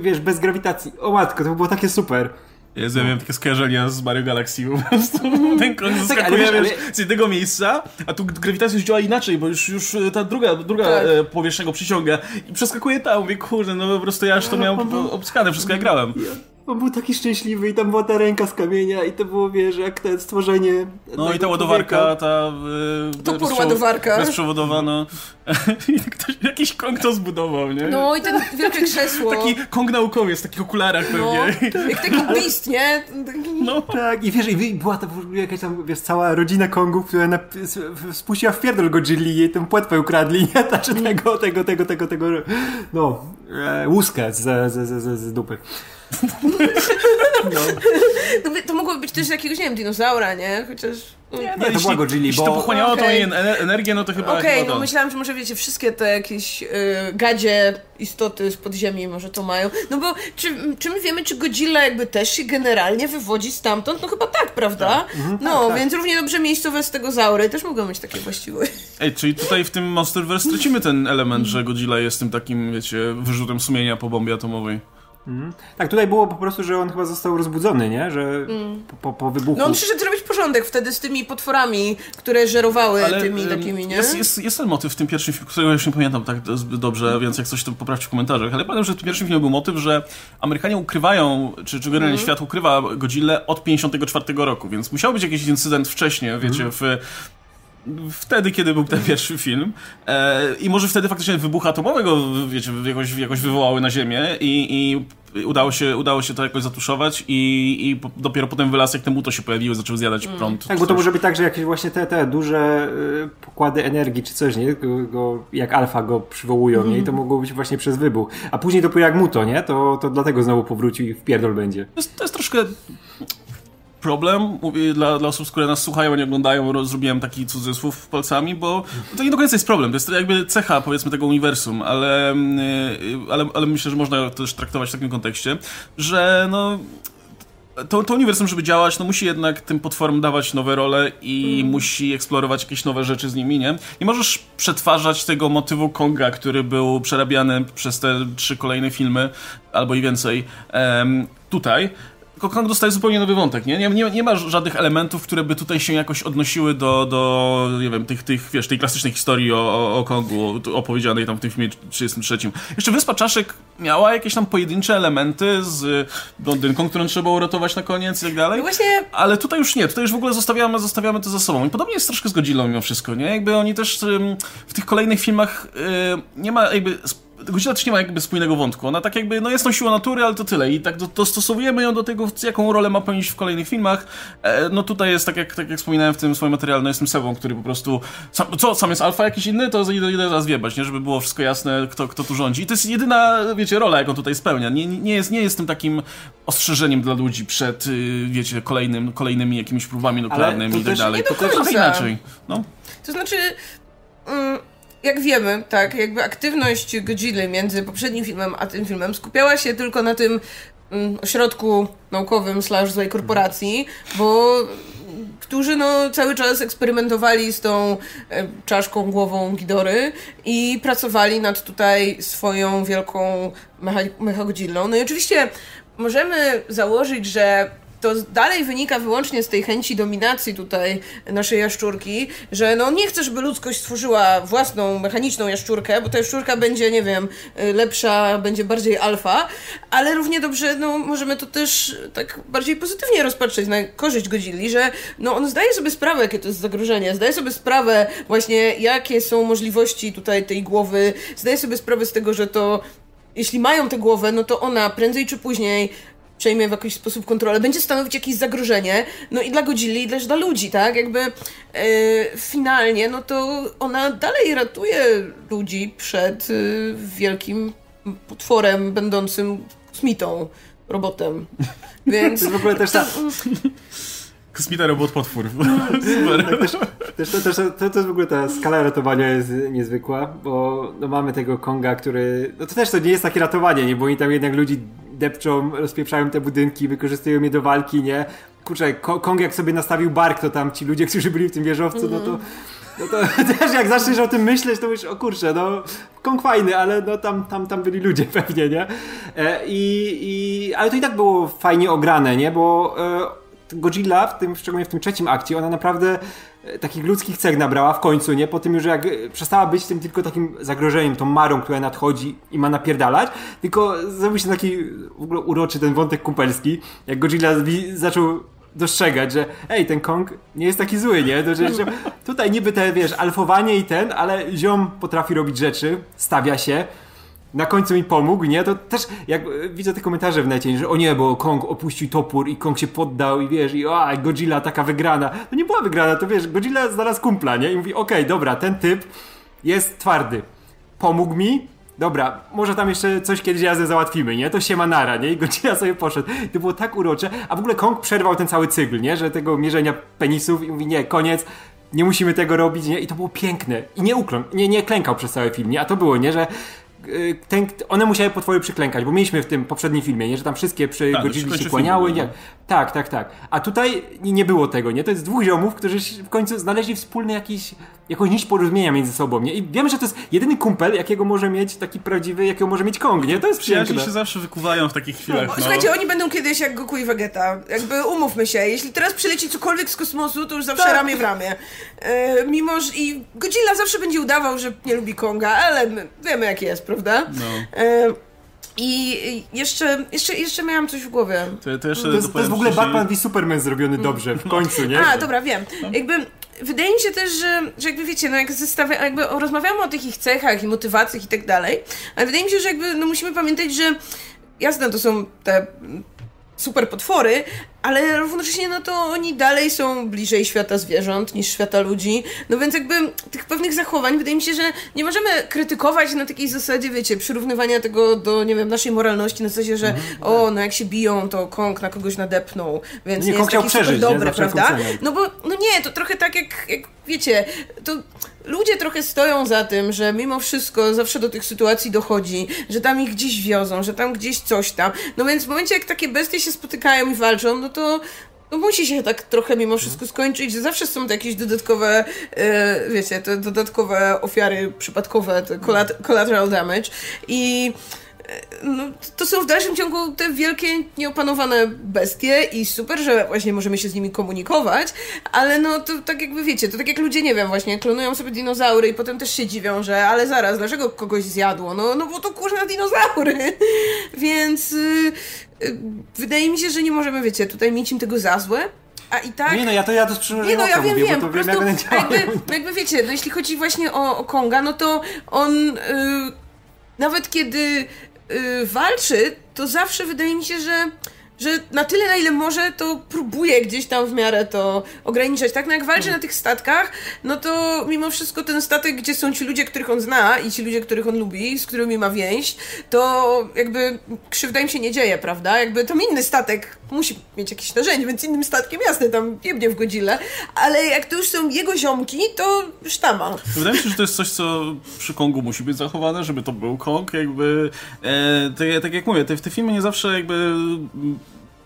Speaker 3: wiesz, bez grawitacji. O matko, to by było takie super.
Speaker 1: Jezu, ja miałem takie skojarzenia z Mario Galaxy po prostu. Ten koń zaskakuje,
Speaker 3: wiesz, ale-
Speaker 1: z jednego miejsca, a tu grawitacja już działa inaczej, bo już, już e, ta druga, druga
Speaker 2: Tak.
Speaker 1: e, powierzchnia go przyciąga i przeskakuje tam. Mówię, kurde, no po prostu ja już to miałem obskane, wszystko jak grałem.
Speaker 3: On był taki szczęśliwy i tam była ta ręka z kamienia i to było, wiesz, jak to stworzenie
Speaker 1: No i ta ładowarka,
Speaker 3: człowieka.
Speaker 1: ta... E,
Speaker 2: Topór
Speaker 1: bezprzewo-
Speaker 2: ładowarka.
Speaker 1: Bezprzewodowa, no. I ktoś, jakiś kong to zbudował, nie?
Speaker 2: No i ten wielkie krzesło.
Speaker 1: Taki kong naukowiec, w takich okularach
Speaker 2: no,
Speaker 1: pewnie.
Speaker 2: jak taki beast, nie?
Speaker 1: No.
Speaker 3: Tak, i wiesz, i była to jakaś tam, wiesz, cała rodzina Kongów, która w- spuściła w pierdol Godzilli i jej tę płetwę ukradli, nie? Znaczy tego, tego, tego, tego, tego, no, e, łuskę z, z, z, z, z dupy.
Speaker 2: No, wie- to mogłoby być też jakiegoś, nie wiem, dinozaura, nie? Chociaż... no.
Speaker 1: Nie,
Speaker 3: to była Godzilli,
Speaker 1: jeśli
Speaker 3: bo-
Speaker 1: to pochłaniało tą jej ener- energię, no to chyba,
Speaker 2: Okej,
Speaker 1: chyba
Speaker 2: no myślałam, że może wiecie, wszystkie te jakieś y, gadzie istoty z podziemi może to mają. No bo czy, czy my wiemy, czy Godzilla jakby też się generalnie wywodzi stamtąd? No chyba tak, prawda? no,
Speaker 3: tak.
Speaker 2: więc równie dobrze miejscowe stegozaury też mogą mieć takie właściwości.
Speaker 1: Ej, czyli tutaj w tym Monsterverse tracimy ten element, że Godzilla jest tym takim, wiecie, wyrzutem sumienia po bombie atomowej.
Speaker 3: Tak, tutaj było po prostu, że on chyba został rozbudzony, nie? Że po, po, po wybuchu...
Speaker 2: No on przyszedł zrobić porządek wtedy z tymi potworami, które żerowały
Speaker 1: Ale
Speaker 2: tymi takimi, nie?
Speaker 1: Jest, jest, jest ten motyw w tym pierwszym filmie, którego już nie pamiętam tak zbyt dobrze, więc jak coś to poprawcie w komentarzach, ale pamiętam, że w tym pierwszym filmie był motyw, że Amerykanie ukrywają, czy, czy generalnie świat ukrywa Godzillę od 54 roku, więc musiał być jakiś incydent wcześniej, wiecie, w wtedy, kiedy był ten pierwszy film e, i może wtedy faktycznie wybuch atomowego, wiecie, jakoś, jakoś wywołały na ziemię i, i udało, się, udało się to jakoś zatuszować i, i po, dopiero potem wylazł, jak te muto się pojawiły, zaczął zjadać prąd.
Speaker 3: Tak, bo to może być tak, że jakieś właśnie te, te duże y, pokłady energii czy coś, nie? Go, go, jak alfa go przywołują, nie? I to mogło być właśnie przez wybuch. A później dopiero jak muto, nie? To, to dlatego znowu powrócił i w pierdol będzie.
Speaker 1: To jest, to jest troszkę problem dla, dla osób, które nas słuchają, nie oglądają, zrobiłem taki cudzysłów palcami, bo to nie do końca jest problem, to jest jakby cecha, powiedzmy, tego uniwersum, ale, yy, ale, ale myślę, że można to też traktować w takim kontekście, że no to, to uniwersum, żeby działać, no musi jednak tym potworom dawać nowe role i musi eksplorować jakieś nowe rzeczy z nimi, nie? Nie możesz przetwarzać tego motywu Konga, który był przerabiany przez te trzy kolejne filmy, albo i więcej, tutaj. Kong dostaje zupełnie nowy wątek, nie? Nie, nie? nie ma żadnych elementów, które by tutaj się jakoś odnosiły do, do nie wiem, tych, tych, wiesz, tej klasycznej historii o, o, o Kongu opowiedzianej tam w tym filmie 33. Jeszcze Wyspa Czaszek miała jakieś tam pojedyncze elementy z blondynką, którą trzeba uratować na koniec i tak dalej.
Speaker 2: No właśnie...
Speaker 1: Ale tutaj już nie, tutaj już w ogóle zostawiamy, zostawiamy to za sobą. I podobnie jest troszkę z Godzillą mimo wszystko, nie? Jakby oni też w tych kolejnych filmach nie ma jakby Godzilla też nie ma jakby spójnego wątku. Ona tak jakby, no jest tą siłą natury, ale to tyle. I tak dostosowujemy ją do tego, jaką rolę ma pełnić w kolejnych filmach. E, no tutaj jest, tak jak, tak jak wspominałem w tym swoim materiale, no jestem Sebą, który po prostu, sam, co, sam jest alfa jakiś inny, to idę, idę zaraz wiebać, nie? Żeby było wszystko jasne, kto, kto tu rządzi. I to jest jedyna, wiecie, rola, jaką tutaj spełnia. Nie, nie, jest, nie jest tym takim ostrzeżeniem dla ludzi przed, y, wiecie, kolejnym, kolejnymi jakimiś próbami nuklearnymi i tak dalej.
Speaker 2: To
Speaker 1: trochę inaczej. No.
Speaker 2: To znaczy... Mm jak wiemy, tak, jakby aktywność Godzilla między poprzednim filmem a tym filmem skupiała się tylko na tym mm, ośrodku naukowym slash złej korporacji, bo którzy no, cały czas eksperymentowali z tą e, czaszką, głową Gidory i pracowali nad tutaj swoją wielką mechagodzillą. No i oczywiście możemy założyć, że to dalej wynika wyłącznie z tej chęci dominacji tutaj naszej jaszczurki, że no nie chce, żeby ludzkość stworzyła własną mechaniczną jaszczurkę, bo ta jaszczurka będzie, nie wiem, lepsza, będzie bardziej alfa, ale równie dobrze, no możemy to też tak bardziej pozytywnie rozpatrzeć na korzyść Godzilli, że no on zdaje sobie sprawę, jakie to jest zagrożenie, zdaje sobie sprawę właśnie, jakie są możliwości tutaj tej głowy, zdaje sobie sprawę z tego, że to jeśli mają tę głowę, no to ona prędzej czy później przejmie w jakiś sposób kontrolę, będzie stanowić jakieś zagrożenie, no i dla Godzilli, i też dla ludzi, tak? Jakby e, finalnie, no to ona dalej ratuje ludzi przed e, wielkim potworem będącym kosmitą, robotem. Więc...
Speaker 3: To w ogóle też ta...
Speaker 1: Kosmita robot potwór.
Speaker 3: tak, też, też, to, też, to, to jest w ogóle ta skala ratowania jest niezwykła, bo no, mamy tego Konga, który. No to też to nie jest takie ratowanie, nie? Bo oni tam jednak ludzi depczą, rozpieprzają te budynki, wykorzystują je do walki, nie? Kurczę, Kong jak sobie nastawił bark, to tam ci ludzie, którzy byli w tym wieżowcu, no to no to też jak zaczniesz o tym myśleć, to myślisz, o kurczę, no Kong fajny, ale no tam, tam, tam byli ludzie pewnie, nie? E, I, i, ale to i tak było fajnie ograne, nie? Bo e, Godzilla, w tym, szczególnie w tym trzecim akcie, ona naprawdę e, takich ludzkich cech nabrała w końcu, nie? Po tym już jak e, przestała być tym tylko takim zagrożeniem, tą marą, która nadchodzi i ma napierdalać, tylko zrobił się taki w ogóle uroczy ten wątek kumpelski, jak Godzilla zaczął dostrzegać, że ej, ten Kong nie jest taki zły, nie? To, że, tutaj niby te, wiesz, alfowanie i ten, ale ziom potrafi robić rzeczy, stawia się, na końcu mi pomógł, nie? To też, jak widzę te komentarze w necie, że o nie, bo Kong opuścił topór i Kong się poddał i wiesz, i o, Godzilla taka wygrana. No nie była wygrana, to wiesz, Godzilla znalazł kumpla, nie? I mówi, okej, okay, dobra, ten typ jest twardy. Pomógł mi, dobra, może tam jeszcze coś kiedyś razem załatwimy, nie? To się ma nara, nie? I Godzilla sobie poszedł. To było tak urocze, a w ogóle Kong przerwał ten cały cykl, nie? Że tego mierzenia penisów i mówi, nie, koniec, nie musimy tego robić, nie? I to było piękne. I nie uklął, nie, nie klękał przez cały film, nie? A to było, nie? Że ten, one musiały potwory przyklękać, bo mieliśmy w tym poprzednim filmie, nie, że tam wszystkie przy tak, godzili się kłaniały. Nie, no. tak, tak, tak. A tutaj nie było tego, nie? To jest dwóch ziomów, którzy w końcu znaleźli wspólny jakiś, jakąś nić porozumienia między sobą, nie? I wiemy, że to jest jedyny kumpel, jakiego może mieć taki prawdziwy, jakiego może mieć Kong, nie? To jest
Speaker 1: Przyjaźni się zawsze wykuwają w takich chwilach. No,
Speaker 2: no. Słuchajcie, oni będą kiedyś jak Goku i Vegeta. Jakby umówmy się, jeśli teraz przyleci cokolwiek z kosmosu, to już zawsze tak. ramię w ramię. E, mimo, że i Godzilla zawsze będzie udawał, że nie lubi Konga, ale wiemy jak jest, prawda? No. E, i jeszcze, jeszcze, jeszcze miałam coś w głowie.
Speaker 1: To, to, jeszcze
Speaker 3: to, jest, to jest w ogóle Batman v Superman zrobiony dobrze, w końcu, nie?
Speaker 2: A, dobra, wiem. Jakby wydaje mi się też, że, że jakby wiecie, no jak zestawia, jakby rozmawiamy o tych ich cechach i motywacjach i tak dalej, ale wydaje mi się, że jakby no musimy pamiętać, że jasne, to są te super potwory, ale równocześnie no to oni dalej są bliżej świata zwierząt niż świata ludzi. No więc jakby tych pewnych zachowań wydaje mi się, że nie możemy krytykować na takiej zasadzie, wiecie, przyrównywania tego do, nie wiem, naszej moralności, na zasadzie, że mm, o, no jak się biją, to Kong na kogoś nadepnął, więc nie, nie jest taki
Speaker 3: przeżyć,
Speaker 2: prawda? No bo, no nie, to trochę tak jak, jak wiecie, to ludzie trochę stoją za tym, że mimo wszystko zawsze do tych sytuacji dochodzi, że tam ich gdzieś wiozą, że tam gdzieś coś tam. No więc w momencie, jak takie bestie się spotykają i walczą, no to no musi się tak trochę mimo wszystko skończyć, że zawsze są to jakieś dodatkowe, e, wiecie, te dodatkowe ofiary przypadkowe, te collateral damage i no, to są w dalszym ciągu te wielkie, nieopanowane bestie i super, że właśnie możemy się z nimi komunikować, ale no to tak jakby wiecie, to tak jak ludzie, nie wiem, właśnie klonują sobie dinozaury i potem też się dziwią, że ale zaraz, dlaczego kogoś zjadło? No, no bo to kurna dinozaury. Więc yy, wydaje mi się, że nie możemy, wiecie, tutaj mieć im tego za złe, a i tak...
Speaker 3: Nie no, ja to ja to z
Speaker 2: Nie no, ja wiem, mówię, wiem, po prostu wiem, jak jakby, jakby wiecie, no jeśli chodzi właśnie o, o Konga, no to on yy, nawet kiedy yy, walczy, to zawsze wydaje mi się, że że na tyle, na ile może, to próbuje gdzieś tam w miarę to ograniczać, tak? No jak walczy na tych statkach, no to mimo wszystko ten statek, gdzie są ci ludzie, których on zna i ci ludzie, których on lubi, z którymi ma więź, to jakby krzywda im się nie dzieje, prawda? Jakby tam inny statek musi mieć jakieś narzędzie, więc innym statkiem jasne, tam jebnie w godzile, ale jak to już są jego ziomki, to sztama.
Speaker 1: Wydaje mi się, że to jest coś, co przy Kongu musi być zachowane, żeby to był Kong, jakby e, tak, tak jak mówię, te, te filmy nie zawsze jakby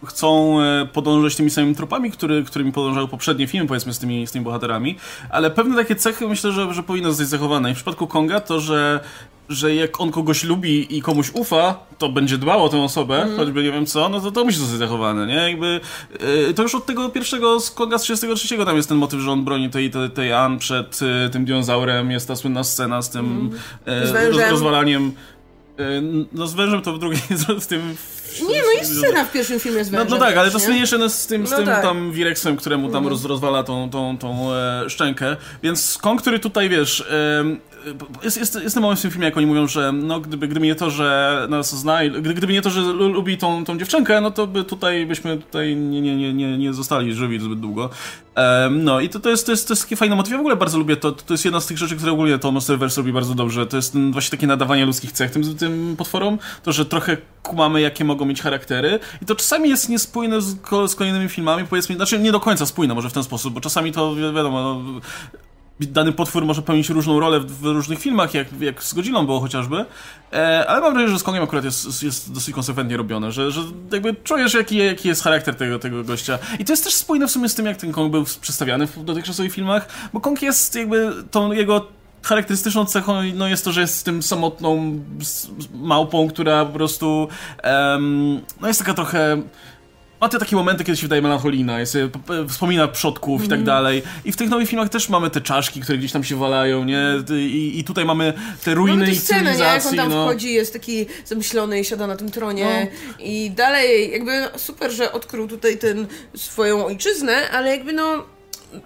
Speaker 1: chcą e, podążać tymi samymi tropami, który, którymi podążały poprzednie filmy, powiedzmy, z tymi, z tymi bohaterami, ale pewne takie cechy myślę, że, że powinny zostać zachowane. I w przypadku Konga to, że że jak on kogoś lubi i komuś ufa, to będzie dbał o tę osobę, mm. choćby nie wiem co, no to to musi zostać zachowane, nie? Jakby, yy, to już od tego pierwszego z Konga z 33 tam jest ten motyw, że on broni tej, tej, tej Ann przed yy, tym dinozaurem, jest ta słynna scena z tym mm. roz, rozwalaniem no z wężem to w drugiej, w tym
Speaker 2: nie, no jest scena w pierwszym filmie z wężem.
Speaker 1: No, no tak, ale to słynniejsze z tym, z no tym tak. tam Wireksem, któremu tam mm. roz, rozwala tą, tą, tą e, szczękę. Więc Kong, który tutaj, wiesz... E, jest, jest, jest ten moment w tym filmie, jak oni mówią, że no, gdyby, gdyby nie to, że nas zna, gdy, gdyby nie to, że lubi tą, tą dziewczynkę, no to by tutaj byśmy tutaj nie, nie, nie, nie zostali żywi zbyt długo. Um, no i to, to, jest, to, jest, to jest takie fajne motyw. Ja w ogóle bardzo lubię to. To jest jedna z tych rzeczy, które ogólnie to Monsterverse robi bardzo dobrze. To jest właśnie takie nadawanie ludzkich cech tym, tym potworom. To, że trochę kumamy, jakie mogą mieć charaktery. I to czasami jest niespójne z, z kolejnymi filmami, powiedzmy, znaczy nie do końca spójne może w ten sposób, bo czasami to wi wiadomo, no, dany potwór może pełnić różną rolę w, w, różnych filmach, jak, jak z Godzillą było chociażby, e, ale mam wrażenie, że z Kongiem akurat jest, jest dosyć konsekwentnie robione, że, że jakby czujesz, jaki, jaki jest charakter tego, tego gościa. I to jest też spójne w sumie z tym, jak ten Kong był przedstawiany w dotychczasowych filmach, bo Kong jest jakby tą jego charakterystyczną cechą no jest to, że jest tym samotną małpą, która po prostu no jest taka trochę ma te takie momenty, kiedy się wydaje melancholijna, jest, wspomina przodków mm. i tak mhm. dalej. I w tych nowych filmach też mamy te czaszki, które gdzieś tam się walają, nie? I, i tutaj mamy te ruiny mamy
Speaker 2: i
Speaker 1: cywilizacji.
Speaker 2: Nie? Jak on tam no. wchodzi, jest taki zamyślony i siada na tym tronie. No. I dalej, jakby super, że odkrył tutaj ten swoją ojczyznę, ale jakby no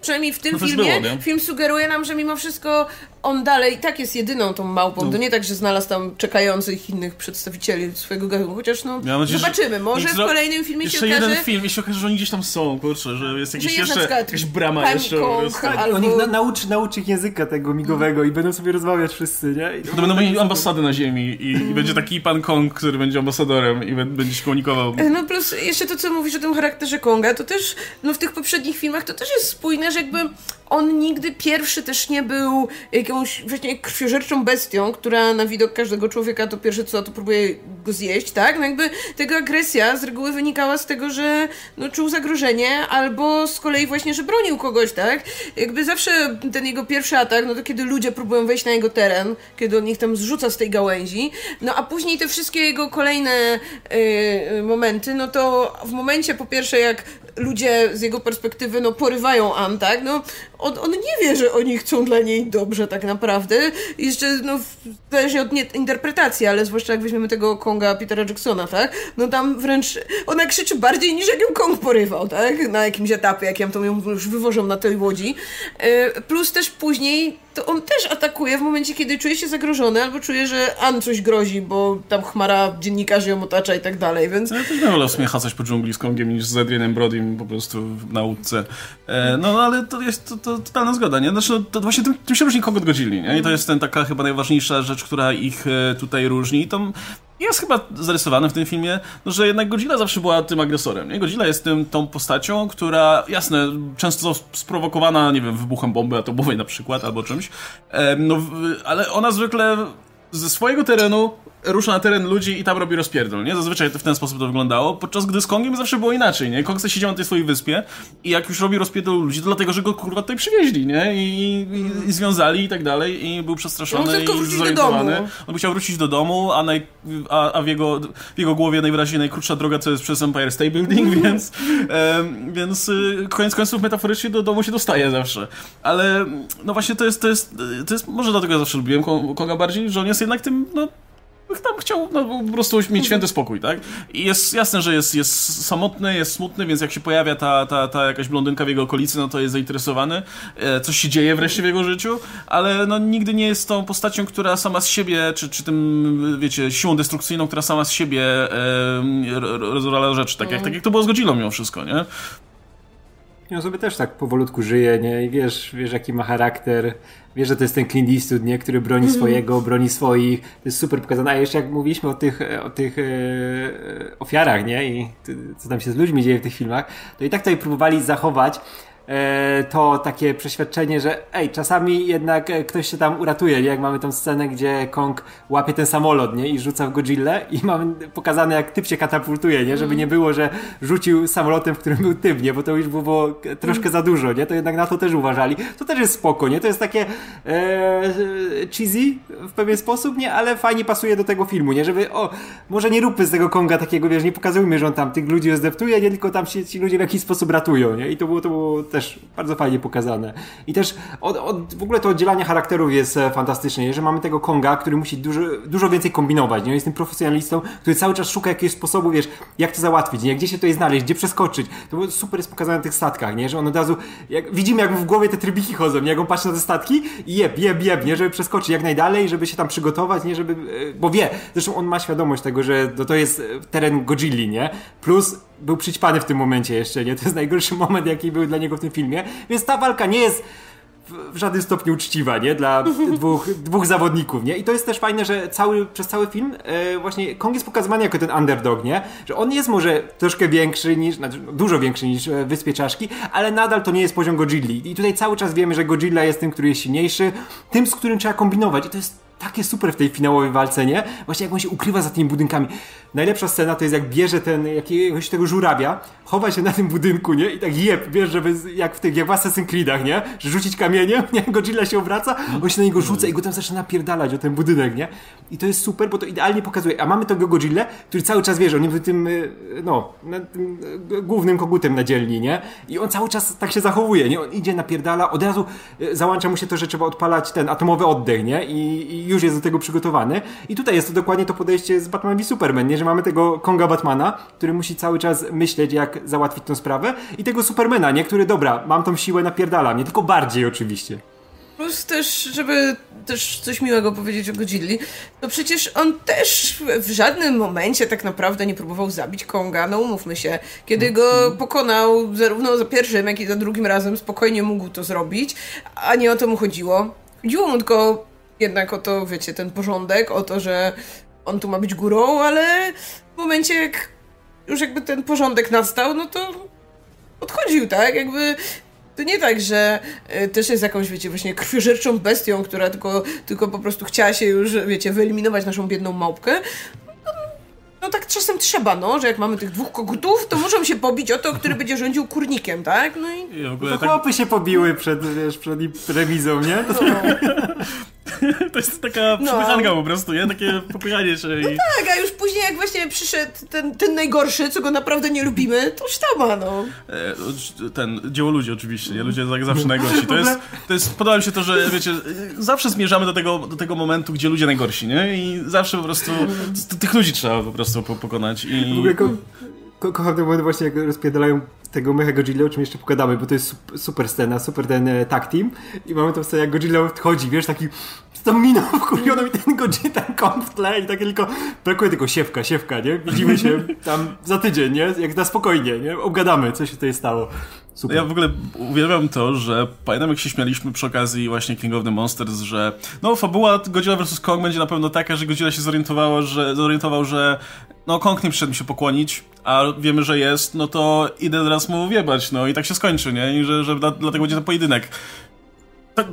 Speaker 2: przynajmniej w tym no filmie, było, film sugeruje nam, że mimo wszystko on dalej tak jest jedyną tą małpą. No. To nie tak, że znalazł tam czekających innych przedstawicieli swojego gatunku, chociaż no ja nadzieję, zobaczymy. Może w kolejnym filmie się okaże...
Speaker 1: jeden film i się okaże, że oni gdzieś tam są, kurczę, że jest jakiś że jeszcze, jakaś brama jeszcze. Kong,
Speaker 3: albo... On ich na, nauczy, nauczy ich języka tego migowego i będą sobie rozmawiać wszyscy, nie? I
Speaker 1: to będą mieli ambasady na ziemi i, i, będzie taki pan Kong, który będzie ambasadorem i będzie się komunikował.
Speaker 2: No plus jeszcze to, co mówisz o tym charakterze Konga, to też no w tych poprzednich filmach to też jest spójne, że jakby on nigdy pierwszy też nie był jakąś właśnie krwiożerczą bestią, która na widok każdego człowieka to pierwsze co, to próbuje go zjeść, tak? No jakby tego agresja z reguły wynikała z tego, że no, czuł zagrożenie, albo z kolei właśnie, że bronił kogoś, tak? Jakby zawsze ten jego pierwszy atak, no to kiedy ludzie próbują wejść na jego teren, kiedy on ich tam zrzuca z tej gałęzi, no a później te wszystkie jego kolejne yy, momenty, no to w momencie po pierwsze jak ludzie z jego perspektywy no porywają Ann, tak? No on, on nie wie, że oni chcą dla niej dobrze tak naprawdę. Jeszcze, no, zależy od nie, interpretacji, ale zwłaszcza jak weźmiemy tego Konga Petera Jacksona, tak? No tam wręcz ona krzyczy bardziej niż jak ją Kong porywał, tak? Na jakimś etapie, jak ją to ją już wywożą na tej łodzi. E, plus też później to on też atakuje w momencie, kiedy czuje się zagrożony albo czuje, że An coś grozi, bo tam chmara dziennikarzy ją otacza i tak dalej, więc...
Speaker 1: Ja też wolał coś po dżungli z Kongiem niż z Adrianem Brodym po prostu w nauce. E, no, no ale to jest to, to totalna zgoda, nie? Znaczy, no, to właśnie tym, tym się różni Kong od Godzilli, nie? I to jest ten taka chyba najważniejsza rzecz, która ich e, tutaj różni. I to jest chyba zarysowane w tym filmie, no, że jednak Godzilla zawsze była tym agresorem. Nie? Godzilla jest tym, tą postacią, która, jasne, często sprowokowana, nie wiem, wybuchem bomby atomowej na przykład, albo czymś, e, no, ale ona zwykle ze swojego terenu rusza na teren ludzi i tam robi rozpierdol, nie? Zazwyczaj w ten sposób to wyglądało, podczas gdy z Kongiem zawsze było inaczej, nie? Kong siedział na tej swojej wyspie i jak już robi rozpierdol ludzi, to dlatego, że go kurwa tutaj przywieźli, nie? I, i, i związali i tak dalej i był przestraszony i zorientowany. On chciał wrócić do domu, a, naj, a, a w, jego, w jego głowie najwyraźniej najkrótsza droga to jest przez Empire State Building, więc, em, więc y, koniec końców metaforycznie do domu się dostaje zawsze. Ale no właśnie to jest, to jest, to jest może dlatego ja zawsze lubiłem Ko- Konga bardziej, że on jest jednak tym, no tam chciał no, po prostu mieć święty spokój, tak? I jest jasne, że jest, jest samotny, jest smutny, więc jak się pojawia ta, ta, ta jakaś blondynka w jego okolicy, no to jest zainteresowany. E, coś się dzieje wreszcie w jego życiu, ale no nigdy nie jest tą postacią, która sama z siebie, czy, czy tym, wiecie, siłą destrukcyjną, która sama z siebie e, rozwala rzeczy, tak jak, tak jak to było z Godzillą mimo wszystko, nie?
Speaker 3: On sobie też tak powolutku żyje, nie? I wiesz, wiesz jaki ma charakter, wiesz, że to jest ten Clint Eastwood, nie? Który broni
Speaker 2: Mhm.
Speaker 3: swojego, broni swoich. To jest super pokazane. A jeszcze jak mówiliśmy o tych, o tych e, ofiarach, nie? I co tam się z ludźmi dzieje w tych filmach, to i tak tutaj próbowali zachować e, to takie przeświadczenie, że ej, czasami jednak e, ktoś się tam uratuje, nie? Jak mamy tą scenę, gdzie Kong łapie ten samolot, nie? I rzuca w Godzillę i mamy pokazane, jak typ się katapultuje, nie? Żeby nie było, że rzucił samolotem, w którym był typ, nie? Bo to już było troszkę za dużo, nie? To jednak na to też uważali. To też jest spoko, nie? To jest takie e, cheesy w pewien sposób, nie? Ale fajnie pasuje do tego filmu, nie? Żeby, o, może nie róbmy z tego Konga takiego, wiesz, nie pokazujmy, że on tam tych ludzi zdeptuje, nie? Tylko tam się ci ludzie w jakiś sposób ratują, nie? I to było, to było też bardzo fajnie pokazane. I też od, od, w ogóle to oddzielanie charakterów jest e, fantastyczne? Że mamy tego Konga, który musi dużo, dużo więcej kombinować, nie? Jest tym profesjonalistą, który cały czas szuka jakiegoś sposobu, wiesz, jak to załatwić, nie? Gdzie się tutaj znaleźć, gdzie przeskoczyć. To było super jest pokazane na tych statkach, nie? Że on od razu, jak, widzimy jak mu w głowie te trybiki chodzą, nie? Jak on patrzy na te statki i jeb, jeb, jeb, nie? Żeby przeskoczyć jak najdalej, żeby się tam przygotować, nie? Żeby, e, bo wie, zresztą on ma świadomość tego, że to, to jest e, teren Godzilli, nie? Plus był przyćpany w tym momencie jeszcze, nie? To jest najgorszy moment, jaki był dla niego w tym filmie. Więc ta walka nie jest w, żadnym stopniu uczciwa, nie? Dla dwóch, dwóch zawodników, nie? I to jest też fajne, że cały, przez cały film e, właśnie Kong jest pokazywany jako ten underdog, nie? Że on jest może troszkę większy niż, znaczy dużo większy niż e, Wyspie Czaszki, ale nadal to nie jest poziom Godzilli. I tutaj cały czas wiemy, że Godzilla jest tym, który jest silniejszy, tym, z którym trzeba kombinować. I to jest takie super w tej finałowej walce, nie? Właśnie jak on się ukrywa za tymi budynkami. Najlepsza scena to jest jak bierze ten jakiegoś tego żurabia, chowa się na tym budynku, nie? I tak jeb, wiesz, żeby jak w tych, jak w Assassin's Creedach, nie? Że rzucić kamieniem, nie? Godzilla się obraca, on się na niego rzuca i go tam zaczyna napierdalać o ten budynek, nie? I to jest super, bo to idealnie pokazuje. A mamy tego Godzilla, który cały czas wierzy, on jest tym, y, no, tym y, głównym kogutem na dzielni, nie? I on cały czas tak się zachowuje, nie? On idzie, napierdala, od razu y, załącza mu się to, że trzeba odpalać ten atomowy oddech, nie? I, i już jest do tego przygotowany. I tutaj jest to dokładnie to podejście z Batman v Superman, nie? Że mamy tego Konga Batmana, który musi cały czas myśleć, jak załatwić tą sprawę i tego Supermana, nie? Który, dobra, mam tą siłę, napierdalam, nie? Tylko bardziej oczywiście.
Speaker 2: Plus też, żeby też coś miłego powiedzieć o Godzilli, to przecież on też w żadnym momencie tak naprawdę nie próbował zabić Konga, no umówmy się. Kiedy go pokonał zarówno za pierwszym, jak i za drugim razem spokojnie mógł to zrobić, a nie o to mu chodziło. Chodziło mu tylko jednak o to, wiecie, ten porządek, o to, że on tu ma być górą, ale w momencie jak już jakby ten porządek nastał, no to odchodził, tak? Jakby to nie tak, że y, też jest jakąś, wiecie, właśnie krwiożerczą bestią, która tylko, tylko po prostu chciała się już, wiecie, wyeliminować naszą biedną małpkę. No, no tak czasem trzeba, no, że jak mamy tych dwóch kogutów, to muszą się pobić o to, który będzie rządził kurnikiem, tak? No i
Speaker 1: I w ogóle
Speaker 3: To
Speaker 1: tak,
Speaker 3: chłopy się pobiły przed, wiesz, przed remizą, nie? To
Speaker 1: to jest taka
Speaker 2: No.
Speaker 1: przepychanka po prostu, nie? Takie popychanie się i...
Speaker 2: tak, a już później jak właśnie przyszedł ten, ten najgorszy, co go naprawdę nie lubimy, to sztama, no.
Speaker 1: E, ten, dzieło ludzi oczywiście, nie? Ludzie tak zawsze najgorsi. To jest, to jest, podoba mi się to, że wiecie, zawsze zmierzamy do tego, do tego momentu, gdzie ludzie najgorsi, nie? I zawsze po prostu tych ludzi trzeba po prostu po, pokonać i...
Speaker 3: W ogóle ko ko kocham ten moment właśnie, jak rozpierdalają tego mecha Godzilla, o czym jeszcze pogadamy, bo to jest sup- super scena, super ten e, tag team i mamy tą scenę, jak Godzilla odchodzi, wiesz, taki tą miną wkurwioną i ten Godzilla, ten kąt w tle i tak tylko brakuje tylko siewka, siewka, nie? Widzimy się tam za tydzień, nie? Jak na spokojnie, nie? Obgadamy, co się tutaj stało. Super.
Speaker 1: Ja w ogóle uwielbiam to, że pamiętam jak się śmialiśmy przy okazji właśnie King of the Monsters, że no fabuła Godzilla vs. Kong będzie na pewno taka, że Godzilla się zorientowało, że, zorientował, że no Kong nie przyszedł mi się pokłonić, a wiemy, że jest, no to idę teraz mu wiebać, no i tak się skończy, nie? I że, że dla, dlatego będzie ten pojedynek. Tak,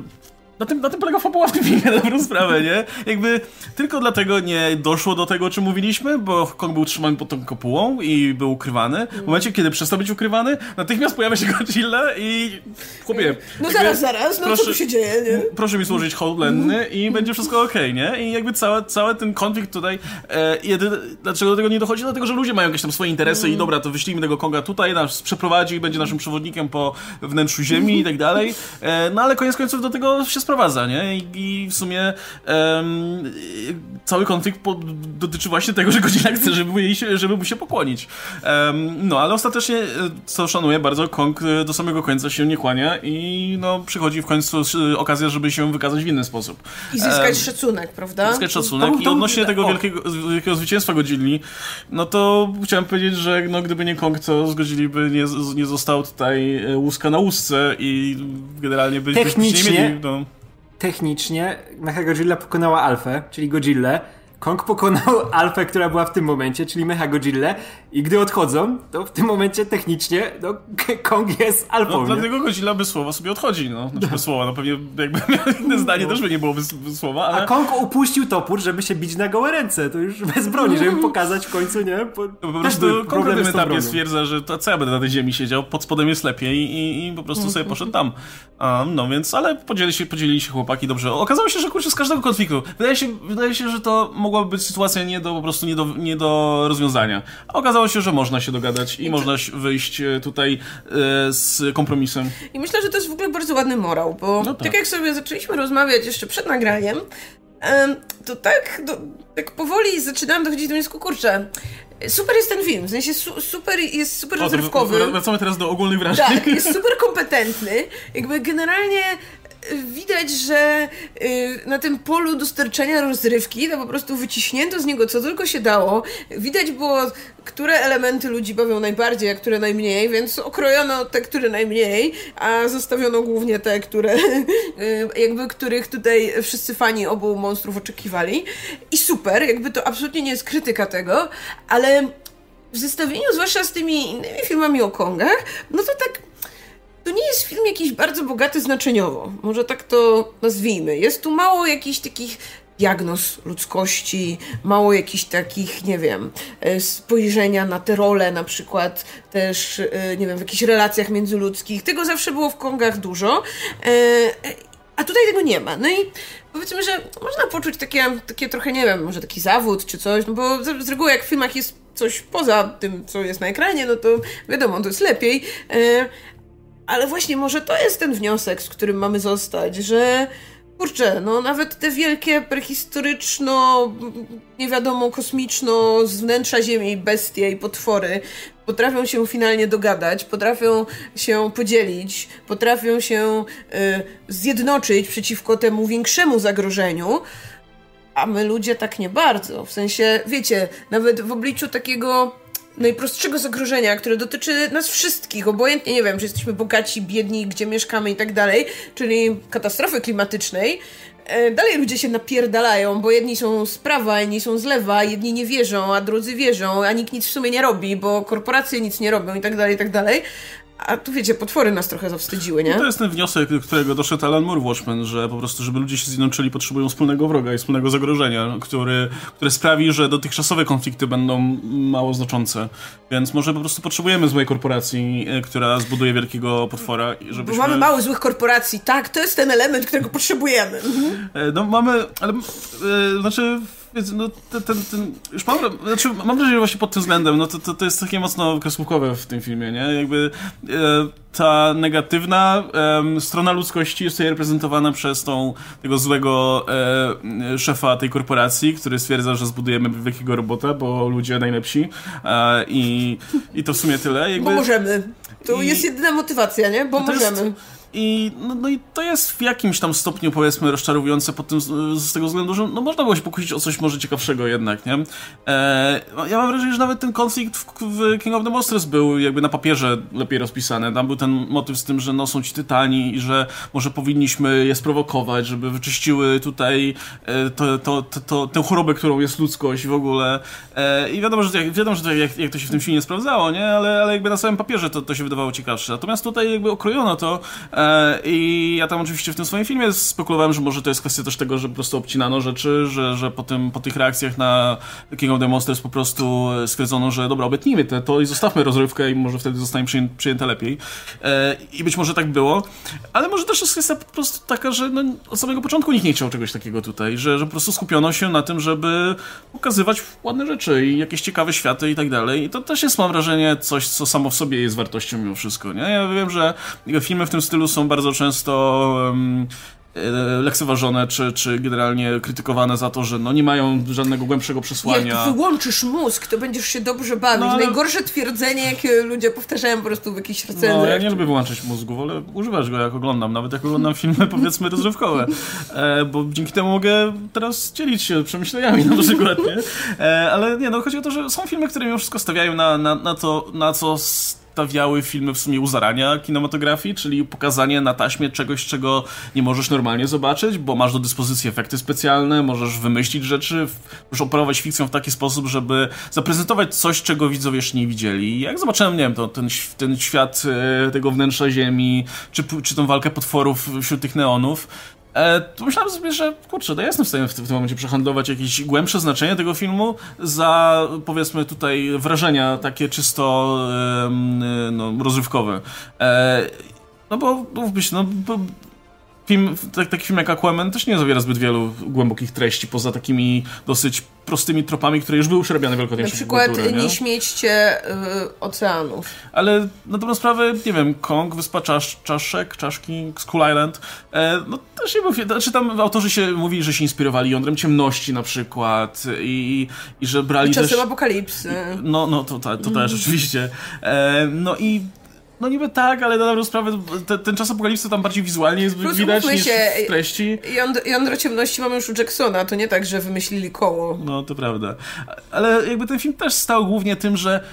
Speaker 1: na tym, na tym polega fabuła w tym filmie, na dobrą sprawę, nie? Jakby tylko dlatego nie doszło do tego, o czym mówiliśmy, bo Kong był trzymany pod tą kopułą i był ukrywany. W momencie, kiedy przestał być ukrywany, natychmiast pojawia się Godzilla i chłopie...
Speaker 2: No zaraz, zaraz, no
Speaker 1: proszę-
Speaker 2: co tu się dzieje, nie?
Speaker 1: Proszę mi służyć hołd i będzie wszystko okej, nie? I jakby cały, cały ten konflikt tutaj, e, jedyne, dlaczego do tego nie dochodzi? Dlatego, że ludzie mają jakieś tam swoje interesy i dobra, to wyślijmy tego Konga tutaj, nas przeprowadzi i będzie naszym przewodnikiem po wnętrzu ziemi i tak dalej. E, no ale koniec końców do tego się sprowadza, nie? I, i w sumie y, cały konflikt po, dotyczy właśnie tego, że Godzilla chce, żeby mu, jej się, żeby mu się pokłonić. Em, no ale ostatecznie, e, co szanuję bardzo, Kong e, do samego końca się nie kłania i no przychodzi w końcu e, okazja, żeby się wykazać w inny sposób.
Speaker 2: I zyskać
Speaker 1: Em,
Speaker 2: szacunek, prawda?
Speaker 1: Zyskać szacunek
Speaker 3: To
Speaker 1: i
Speaker 3: to
Speaker 1: odnośnie tego
Speaker 3: o.
Speaker 1: wielkiego, wielkiego zwycięstwa Godzilli, no to chciałem powiedzieć, że no, gdyby nie Kong, to z Godzilli by nie, nie został tutaj łuska na łusce i generalnie by byśmy
Speaker 3: Technicznie-
Speaker 1: nie mieli, no.
Speaker 3: Technicznie Mechagodzilla pokonała Alfę, czyli Godzillę. Kong pokonał Alfę, która była w tym momencie, czyli Mechagodzillę i gdy odchodzą, to w tym momencie technicznie no, Kong jest Alfą,
Speaker 1: No, dlatego Godzilla bez słowa sobie odchodzi, no. Znaczy bez słowa, no pewnie jakby miał inne zdanie, też by nie było bez, bez słowa,
Speaker 3: A
Speaker 1: ale...
Speaker 3: Kong upuścił topór, żeby się bić na gołe ręce, to już bez broni, żeby pokazać w końcu, nie? Po,
Speaker 1: Po
Speaker 3: też
Speaker 1: prostu Kong na tym etapie stwierdza, że to co ja będę na tej ziemi siedział, pod spodem jest lepiej i, i po prostu sobie poszedł tam. Um, no więc, ale podzieli się, podzielili się chłopaki dobrze. Okazało się, że kurczę z każdego konfliktu. Wydaje się, wydaje się, że to mogłaby być sytuacja nie do, po prostu nie do, nie do rozwiązania. A okazało się, że można się dogadać i można się wyjść e, tutaj e, z kompromisem.
Speaker 2: I myślę, że to jest w ogóle bardzo ładny morał, bo
Speaker 1: No
Speaker 2: tak.
Speaker 1: tak.
Speaker 2: jak sobie zaczęliśmy rozmawiać jeszcze przed nagraniem, em, to tak, do, tak powoli zaczynałam dochodzić do wniosku, kurczę, super jest ten film, w sensie su, super jest super
Speaker 1: O,
Speaker 2: rozrywkowy.
Speaker 1: wr- wracamy teraz do ogólnych wrażeń.
Speaker 2: Tak, jest super kompetentny. Jakby generalnie widać, że y, na tym polu dostarczania rozrywki to po prostu wyciśnięto z niego co tylko się dało. Widać było, które elementy ludzi bawią najbardziej, a które najmniej, więc okrojono te, które najmniej, a zostawiono głównie te, które y, jakby których tutaj wszyscy fani obu monstrów oczekiwali. I super, jakby to absolutnie nie jest krytyka tego, ale w zestawieniu zwłaszcza z tymi innymi filmami o Kongach, no to tak to nie jest film jakiś bardzo bogaty znaczeniowo. Może tak to nazwijmy. Jest tu mało jakichś takich diagnoz ludzkości, mało jakichś takich, nie wiem, e, spojrzenia na te role, na przykład też, e, nie wiem, w jakichś relacjach międzyludzkich. Tego zawsze było w Kongach dużo. E, A tutaj tego nie ma. No i powiedzmy, że można poczuć takie, takie trochę, nie wiem, może taki zawód czy coś, no bo z reguły jak w filmach jest coś poza tym, co jest na ekranie, no to wiadomo, to jest lepiej. Ale właśnie może to jest ten wniosek, z którym mamy zostać, że kurczę, no nawet te wielkie prehistoryczno, nie wiadomo, kosmiczno, z wnętrza Ziemi bestie i potwory potrafią się finalnie dogadać, potrafią się podzielić, potrafią się y, zjednoczyć przeciwko temu większemu zagrożeniu, a my ludzie tak nie bardzo. W sensie, wiecie, nawet w obliczu takiego najprostszego zagrożenia, które dotyczy nas wszystkich, obojętnie, nie wiem, czy jesteśmy bogaci, biedni, gdzie mieszkamy i tak dalej, czyli katastrofy klimatycznej, e, dalej ludzie się napierdalają, bo jedni są z prawa, inni są z lewa, jedni nie wierzą, a drudzy wierzą, a nikt nic w sumie nie robi, bo korporacje nic nie robią i tak dalej, i tak dalej. A tu wiecie, potwory nas trochę zawstydziły, nie?
Speaker 1: To jest ten wniosek, do którego doszedł Alan Moore Watchmen, że po prostu, żeby ludzie się zjednoczyli, potrzebują wspólnego wroga i wspólnego zagrożenia, który, które sprawi, że dotychczasowe konflikty będą mało znaczące. Więc może po prostu potrzebujemy złej korporacji, e, która zbuduje wielkiego potwora,
Speaker 2: Bo
Speaker 1: żebyśmy...
Speaker 2: mamy mało złych korporacji. Tak, to jest ten element, którego potrzebujemy.
Speaker 1: E, No mamy, ale e, znaczy, więc, no, ten, ten, ten, już mam, znaczy, mam wrażenie, że właśnie pod tym względem, no to, to, to jest takie mocno kreskówkowe w tym filmie, nie? Jakby e, ta negatywna em, strona ludzkości jest tutaj reprezentowana przez tą, tego złego e, szefa tej korporacji, który stwierdza, że zbudujemy wielkiego robota, bo ludzie najlepsi e, i, i to w sumie tyle. Jakby,
Speaker 2: Bo możemy. To
Speaker 1: I-
Speaker 2: jest jedyna motywacja, nie? Bo
Speaker 1: to jest-
Speaker 2: możemy.
Speaker 1: I, no, no i to jest w jakimś tam stopniu, powiedzmy, rozczarowujące pod tym, z, tego względu, że no, można było się pokusić o coś może ciekawszego jednak, nie? E, ja mam wrażenie, że nawet ten konflikt w, w King of the Monsters był jakby na papierze lepiej rozpisany. Tam był ten motyw z tym, że no, są ci tytani i że może powinniśmy je sprowokować, żeby wyczyściły tutaj e, to, to, to, to, tę chorobę, którą jest ludzkość w ogóle. E, I wiadomo, że, wiadomo, że to, jak, jak to się w tym filmie sprawdzało, nie? Ale, ale jakby na samym papierze to, to się wydawało ciekawsze. Natomiast tutaj jakby okrojono to E, I ja tam oczywiście w tym swoim filmie spekulowałem, że może to jest kwestia też tego, że po prostu obcinano rzeczy, że, że po, tym, po tych reakcjach na King of the Monsters po prostu stwierdzono, że dobra, obetnijmy to i zostawmy rozrywkę i może wtedy zostanie przyjęte lepiej. E, I być może tak było, ale może też jest kwestia po prostu taka, że no, od samego początku nikt nie chciał czegoś takiego tutaj, że, że po prostu skupiono się na tym, żeby pokazywać ładne rzeczy i jakieś ciekawe światy i tak dalej. I to też jest, mam wrażenie, coś, co samo w sobie jest wartością mimo wszystko, nie? Ja wiem, że filmy w tym stylu są bardzo często um, lekceważone, czy, czy generalnie krytykowane za to, że no nie mają żadnego głębszego przesłania.
Speaker 2: Jak wyłączysz mózg, to będziesz się dobrze bawić. No, ale... Najgorsze twierdzenie, jakie ludzie powtarzają po prostu w jakichś recenzjach.
Speaker 1: No, ja nie lubię wyłączyć mózgu, wolę używać go jak oglądam, nawet jak oglądam filmy powiedzmy rozrywkowe, e, bo dzięki temu mogę teraz dzielić się przemyśleniami na przykład, nie? E, ale nie, no chodzi o to, że są filmy, które mimo wszystko stawiają na, na, na to, na co stawiały filmy w sumie u zarania kinematografii, czyli pokazanie na taśmie czegoś, czego nie możesz normalnie zobaczyć, bo masz do dyspozycji efekty specjalne, możesz wymyślić rzeczy, możesz operować fikcją w taki sposób, żeby zaprezentować coś, czego widzowie jeszcze nie widzieli. Jak zobaczyłem, nie wiem, to ten, ten świat e, tego wnętrza Ziemi, czy, czy tą walkę potworów wśród tych neonów, E, myślałem sobie, że kurczę, to ja jestem w stanie w, tym momencie przehandlować jakieś głębsze znaczenie tego filmu za, powiedzmy tutaj, wrażenia takie czysto no, rozrywkowe. E, no bo, mówmy się, no, film, tak, taki film jak Aquaman też nie zawiera zbyt wielu głębokich treści, poza takimi dosyć prostymi tropami, które już były przerabiane wielokrotnie
Speaker 2: Na przykład kultury, nie? nie śmiećcie y, oceanów.
Speaker 1: Ale na dobrą sprawę, nie wiem, Kong, Wyspa Czasz, Czaszek, Czaszki, Skull Island, e, no też nie był, znaczy tam autorzy się mówili, że się inspirowali jądrem ciemności na przykład i, i że brali
Speaker 2: I czasem
Speaker 1: też...
Speaker 2: apokalipsy.
Speaker 1: No, no to, to, to też oczywiście. E, no i no niby tak, ale na dobrą sprawę te, ten czas apokalipsy tam bardziej wizualnie jest Plus, widać niż się, w treści.
Speaker 2: Jądro, jądro ciemności mamy już u Jacksona, to nie tak, że wymyślili koło.
Speaker 1: No, to prawda. Ale jakby ten film też stał głównie tym, że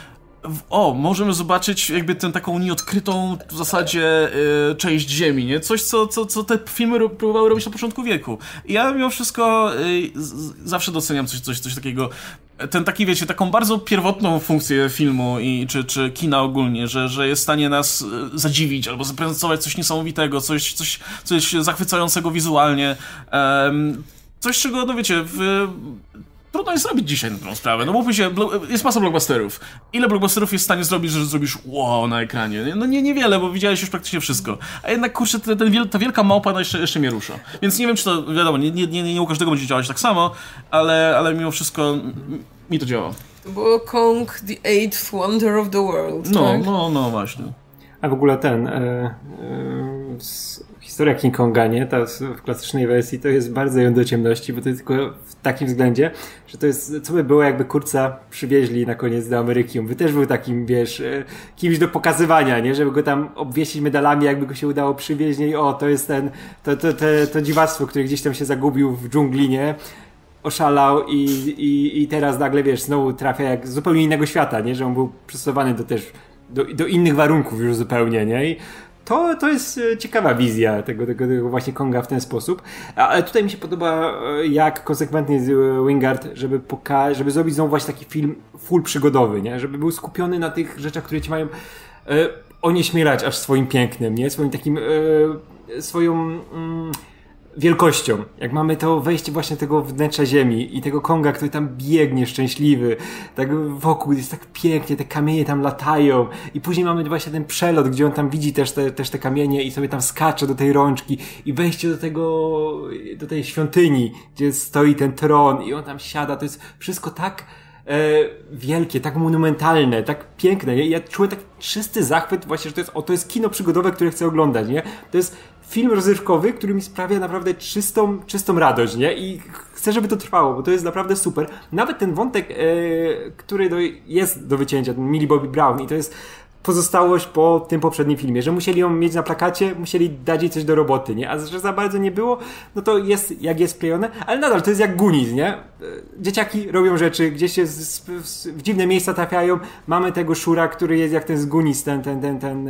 Speaker 1: o, możemy zobaczyć jakby tę taką nieodkrytą w zasadzie y, część Ziemi, nie? Coś, co, co, co te filmy próbowały robić na początku wieku. I ja mimo wszystko y, z, zawsze doceniam coś, coś, coś takiego ten taki, wiecie, taką bardzo pierwotną funkcję filmu i, czy, czy kina ogólnie, że, że jest w stanie nas e, zadziwić albo zaprezentować coś niesamowitego, coś, coś, coś zachwycającego wizualnie. Um, coś, czego, no wiecie, w, trudno jest zrobić dzisiaj na tą sprawę. No mówmy się, jest masa blockbusterów. Ile blockbusterów jest w stanie zrobić, że zrobisz wow na ekranie? No nie, niewiele, bo widziałeś już praktycznie wszystko. A jednak, kurczę, ten, ten, ta wielka małpa no jeszcze, jeszcze mnie rusza. Więc nie wiem, czy to, wiadomo, nie, nie, nie, nie u każdego będzie działać tak samo, ale, ale mimo wszystko mi to działa.
Speaker 2: To było Kong the Eighth Wonder of the World,
Speaker 1: No,
Speaker 2: tak?
Speaker 1: no, no właśnie.
Speaker 3: A w ogóle ten... E, e, historia King Konga, nie? Ta w klasycznej wersji to jest bardzo ją do ciemności, bo to jest tylko w takim względzie, że to jest, co by było jakby kurca przywieźli na koniec do Ameryki. By też był takim, wiesz, e, kimś do pokazywania, nie? Żeby go tam obwiesić medalami, jakby go się udało przywieźć? I o, to jest ten, to, to, to, to dziwactwo, które gdzieś tam się zagubił w dżungli, nie? oszalał i, i, i teraz nagle, wiesz, znowu trafia jak z zupełnie innego świata, nie? Że on był przystosowany do też, do, do innych warunków już zupełnie, nie? I to, to jest e, ciekawa wizja tego, tego, tego właśnie Konga w ten sposób. Ale tutaj mi się podoba, e, jak konsekwentnie e, Wingard, żeby poka- żeby zrobić znowu właśnie taki film full przygodowy, nie? Żeby był skupiony na tych rzeczach, które ci mają e, onieśmielać aż swoim pięknem, nie? Swoim takim, swoją... Mm, wielkością. Jak mamy to wejście właśnie tego wnętrza ziemi i tego Konga, który tam biegnie szczęśliwy, tak wokół jest tak pięknie, te kamienie tam latają i później mamy właśnie ten przelot, gdzie on tam widzi też te, też te kamienie i sobie tam skacze do tej rączki i wejście do tego, do tej świątyni, gdzie stoi ten tron i on tam siada, to jest wszystko tak e, wielkie, tak monumentalne, tak piękne. Nie? Ja czułem tak czysty zachwyt właśnie, że to jest, o, to jest kino przygodowe, które chcę oglądać, nie? To jest film rozrywkowy, który mi sprawia naprawdę czystą, czystą radość, nie? I chcę, żeby to trwało, bo to jest naprawdę super. Nawet ten wątek, e, który do, jest do wycięcia, ten Millie Bobby Brown i to jest pozostałość po tym poprzednim filmie, że musieli ją mieć na plakacie, musieli dać jej coś do roboty, nie? A że za bardzo nie było, no to jest jak jest klejone, ale nadal to jest jak Goonies, nie? Dzieciaki robią rzeczy, gdzieś się w dziwne miejsca trafiają, mamy tego szura, który jest jak ten z ten, ten, ten, ten,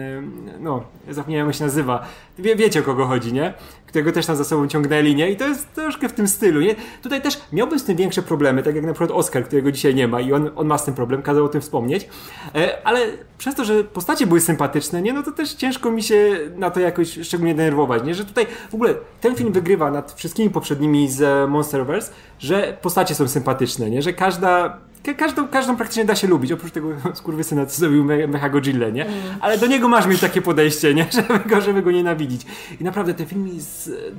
Speaker 3: no, zapomniałem jak się nazywa. Wie, wiecie o kogo chodzi, nie? Którego też tam za sobą ciągnęli, nie? I to jest troszkę w tym stylu, nie? Tutaj też miałbym z tym większe problemy, tak jak na przykład Oscar, którego dzisiaj nie ma i on, on ma z tym problem, kazał o tym wspomnieć, e, ale przez to, że postacie były sympatyczne, nie? No to też ciężko mi się na to jakoś szczególnie denerwować, nie? Że tutaj w ogóle ten film wygrywa nad wszystkimi poprzednimi z Monsterverse, że postacie są sympatyczne, nie? Że każda każdą, każdą praktycznie da się lubić, oprócz tego skurwysyna, co zrobił Mecha Godzilla, nie? Ale do niego masz mieć takie podejście, nie? Żeby go, żeby go nienawidzić. I naprawdę ten film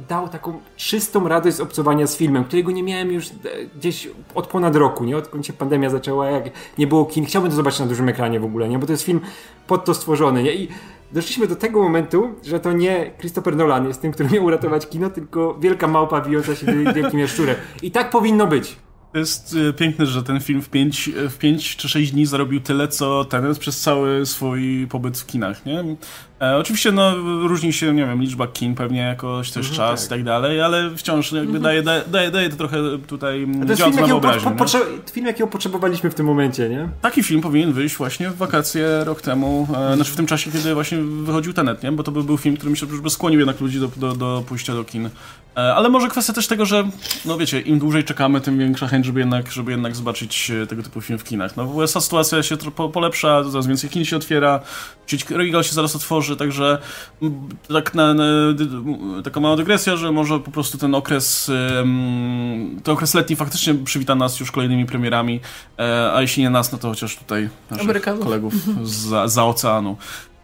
Speaker 3: dał taką czystą radość z obcowania z filmem, którego nie miałem już e, gdzieś od ponad roku, nie? Odkąd się pandemia zaczęła, jak nie było kin. Chciałbym to zobaczyć na dużym ekranie w ogóle, nie? Bo to jest film pod to stworzony, nie? I doszliśmy do tego momentu, że to nie Christopher Nolan jest tym, który miał uratować kino, tylko wielka małpa bijąca się wielkim jaszczurem. I tak powinno być.
Speaker 1: To jest e, piękne, że ten film w 5 w pięć czy 6 dni zarobił tyle, co Tenet przez cały swój pobyt w kinach, nie? E, oczywiście no, różni się, nie wiem, liczba kin pewnie jakoś też mhm, czas tak. i tak dalej, ale wciąż jakby mhm. daje, daje, daje to trochę tutaj
Speaker 3: jakiego, po, po, film, jakiego potrzebowaliśmy w tym momencie, nie?
Speaker 1: Taki film powinien wyjść właśnie w wakacje rok temu, e, znaczy w tym czasie, kiedy właśnie wychodził Tenet, nie? Bo to by był film, który myślę, że by skłonił jednak ludzi do, do, do pójścia do kin. E, ale może kwestia też tego, że no wiecie, im dłużej czekamy, tym większa chęć, żeby jednak, żeby jednak zobaczyć e, tego typu film w kinach. No w USA sytuacja się polepsza, coraz więcej kin się otwiera, sieć Regal się zaraz otworzy, także tak na, na, taka mała dygresja, że może po prostu ten okres ten okres letni faktycznie przywita nas już kolejnymi premierami, e, a jeśli nie nas, no to chociaż tutaj naszych Amerykanów. kolegów za, za oceanu.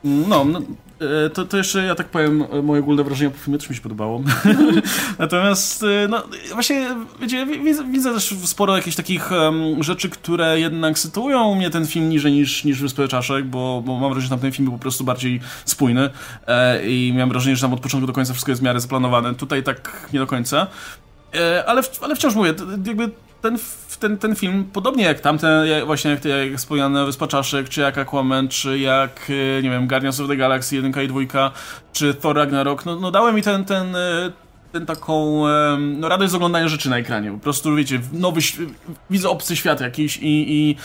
Speaker 1: No, no E, to, to jeszcze, ja tak powiem, moje ogólne wrażenie po filmie też mi się podobało. Natomiast, e, no, właśnie, wiecie, widzę, widzę też sporo jakichś takich um, rzeczy, które jednak sytuują mnie ten film niżej niż, niż Wyspę Czaszek, bo, bo mam wrażenie, że tam ten film był po prostu bardziej spójny e, i miałem wrażenie, że tam od początku do końca wszystko jest w miarę zaplanowane. Tutaj tak nie do końca. E, ale, ale wciąż mówię, jakby ten, ten, ten film, podobnie jak tamten, jak, właśnie jak, jak wspomniane Wyspa Czaszek, czy jak Aquaman, czy jak, e, nie wiem, Guardians of the Galaxy 1 i 2, czy Thor Ragnarok, no, no dałem mi ten, ten, e, ten taką no, radość z oglądania rzeczy na ekranie. Po prostu, wiecie, nowy, widzę obcy świat jakiś i, i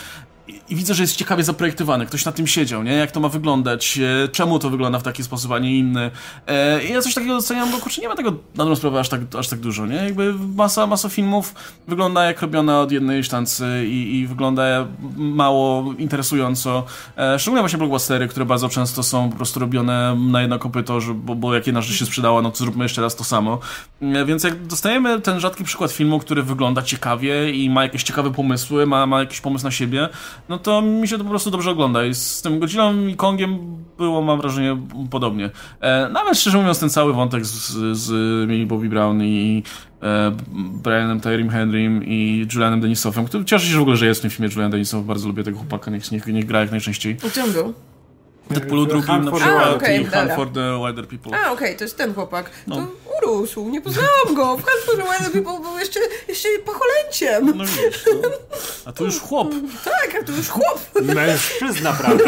Speaker 1: i widzę, że jest ciekawie zaprojektowany. Ktoś na tym siedział, nie? Jak to ma wyglądać, e, czemu to wygląda w taki sposób, a nie inny. E, I ja coś takiego doceniam, bo kurczę, nie ma tego na dobrą sprawę aż tak, aż tak dużo, nie? Jakby masa, masa filmów wygląda jak robiona od jednej sztancy i, i wygląda mało interesująco. E, szczególnie właśnie blockbustery, które bardzo często są po prostu robione na jedno kopyto, że, bo, bo jak jedna rzecz się sprzedała, no to zróbmy jeszcze raz to samo. Więc jak dostajemy ten rzadki przykład filmu, który wygląda ciekawie i ma jakieś ciekawe pomysły, ma, ma jakiś pomysł na siebie, no to mi się to po prostu dobrze ogląda. I z tym Godzillą i Kongiem było, mam wrażenie, podobnie. E, nawet szczerze mówiąc, ten cały wątek z, z Millie Bobby Brown i e, Brianem Tyrem Henrym i Julianem Denisowem, który cieszę się w ogóle, że jest w tym filmie Julian Denisow, bardzo lubię tego chłopaka, niech, niech, niech gra jak najczęściej.
Speaker 2: A czym był?
Speaker 1: Deadpoolu drugim na przykład A, okay, i Hunt for the Wilder People.
Speaker 2: A, okej, okay, to jest ten chłopak. No. To urósł, nie poznałam go. W Hunt for the Wilder People był jeszcze, jeszcze pacholęciem. No widzisz,
Speaker 1: no. A tu już chłop.
Speaker 2: Tak, a tu już chłop.
Speaker 3: Mężczyzna, prawda?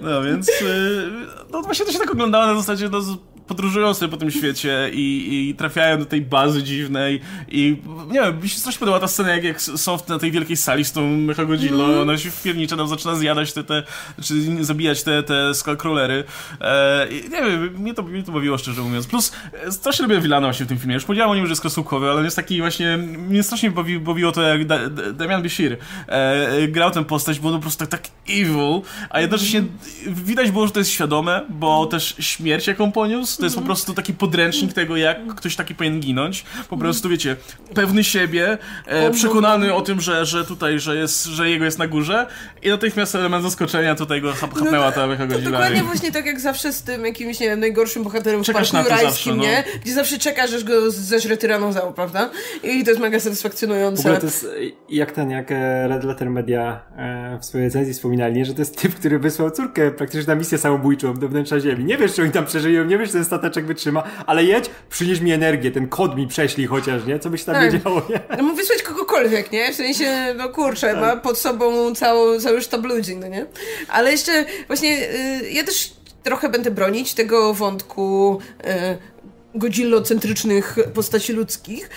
Speaker 1: No więc, y, no właśnie to się tak oglądało na zasadzie, no podróżują sobie po tym świecie i, i trafiają do tej bazy dziwnej i nie wiem, mi się strasznie podoba ta scena, jak, jak są na tej wielkiej sali z tą Mechagodzillą, mm. ona się wpiernicza, tam zaczyna zjadać te, te czy zabijać te, te skullcrawlery. E, nie wiem, mnie to, mnie to bawiło szczerze mówiąc. Plus, e, strasznie lubię Villana właśnie w tym filmie. Już powiedziałem o nim, że jest kreskówkowy, ale on jest taki właśnie, mnie strasznie bawi, bawiło to, jak da, da, Damian Bashir e, grał tę postać, bo on po prostu tak, tak evil, a jednocześnie widać było, że to jest świadome, bo też śmierć, jaką poniósł, to jest po prostu taki podręcznik tego, jak ktoś taki powinien ginąć. Po prostu, wiecie, pewny siebie, e, przekonany o tym, że, że tutaj, że, jest, że jego jest na górze i natychmiast element zaskoczenia tutaj go chap, no chapnęła no, ta.
Speaker 2: Dokładnie właśnie tak jak zawsze z tym jakimś, nie wiem, najgorszym bohaterem czekasz w parku jurajskim, zawsze, no. nie? Gdzie zawsze czekasz, aż go zeżre tyranozał, prawda? I to jest mega satysfakcjonujące. W
Speaker 3: ogóle to jest jak ten, jak e, Red Letter Media e, w swojej recenzji wspominali, nie? że to jest typ, który wysłał córkę praktycznie na misję samobójczą do wnętrza Ziemi. Nie wiesz, czy oni tam przeżyją, nie wiesz, czy ten stateczek wytrzyma, ale jedź, przynieś mi energię, ten kod mi prześlij chociaż, nie? Co byś tam tak. nie działo, nie?
Speaker 2: No mógł wysłać kogokolwiek, nie? W sensie, no kurczę, tak. ma pod sobą cały, cały sztab ludzi, no nie? Ale jeszcze właśnie, y, ja też trochę będę bronić tego wątku y, godzillocentrycznych postaci ludzkich,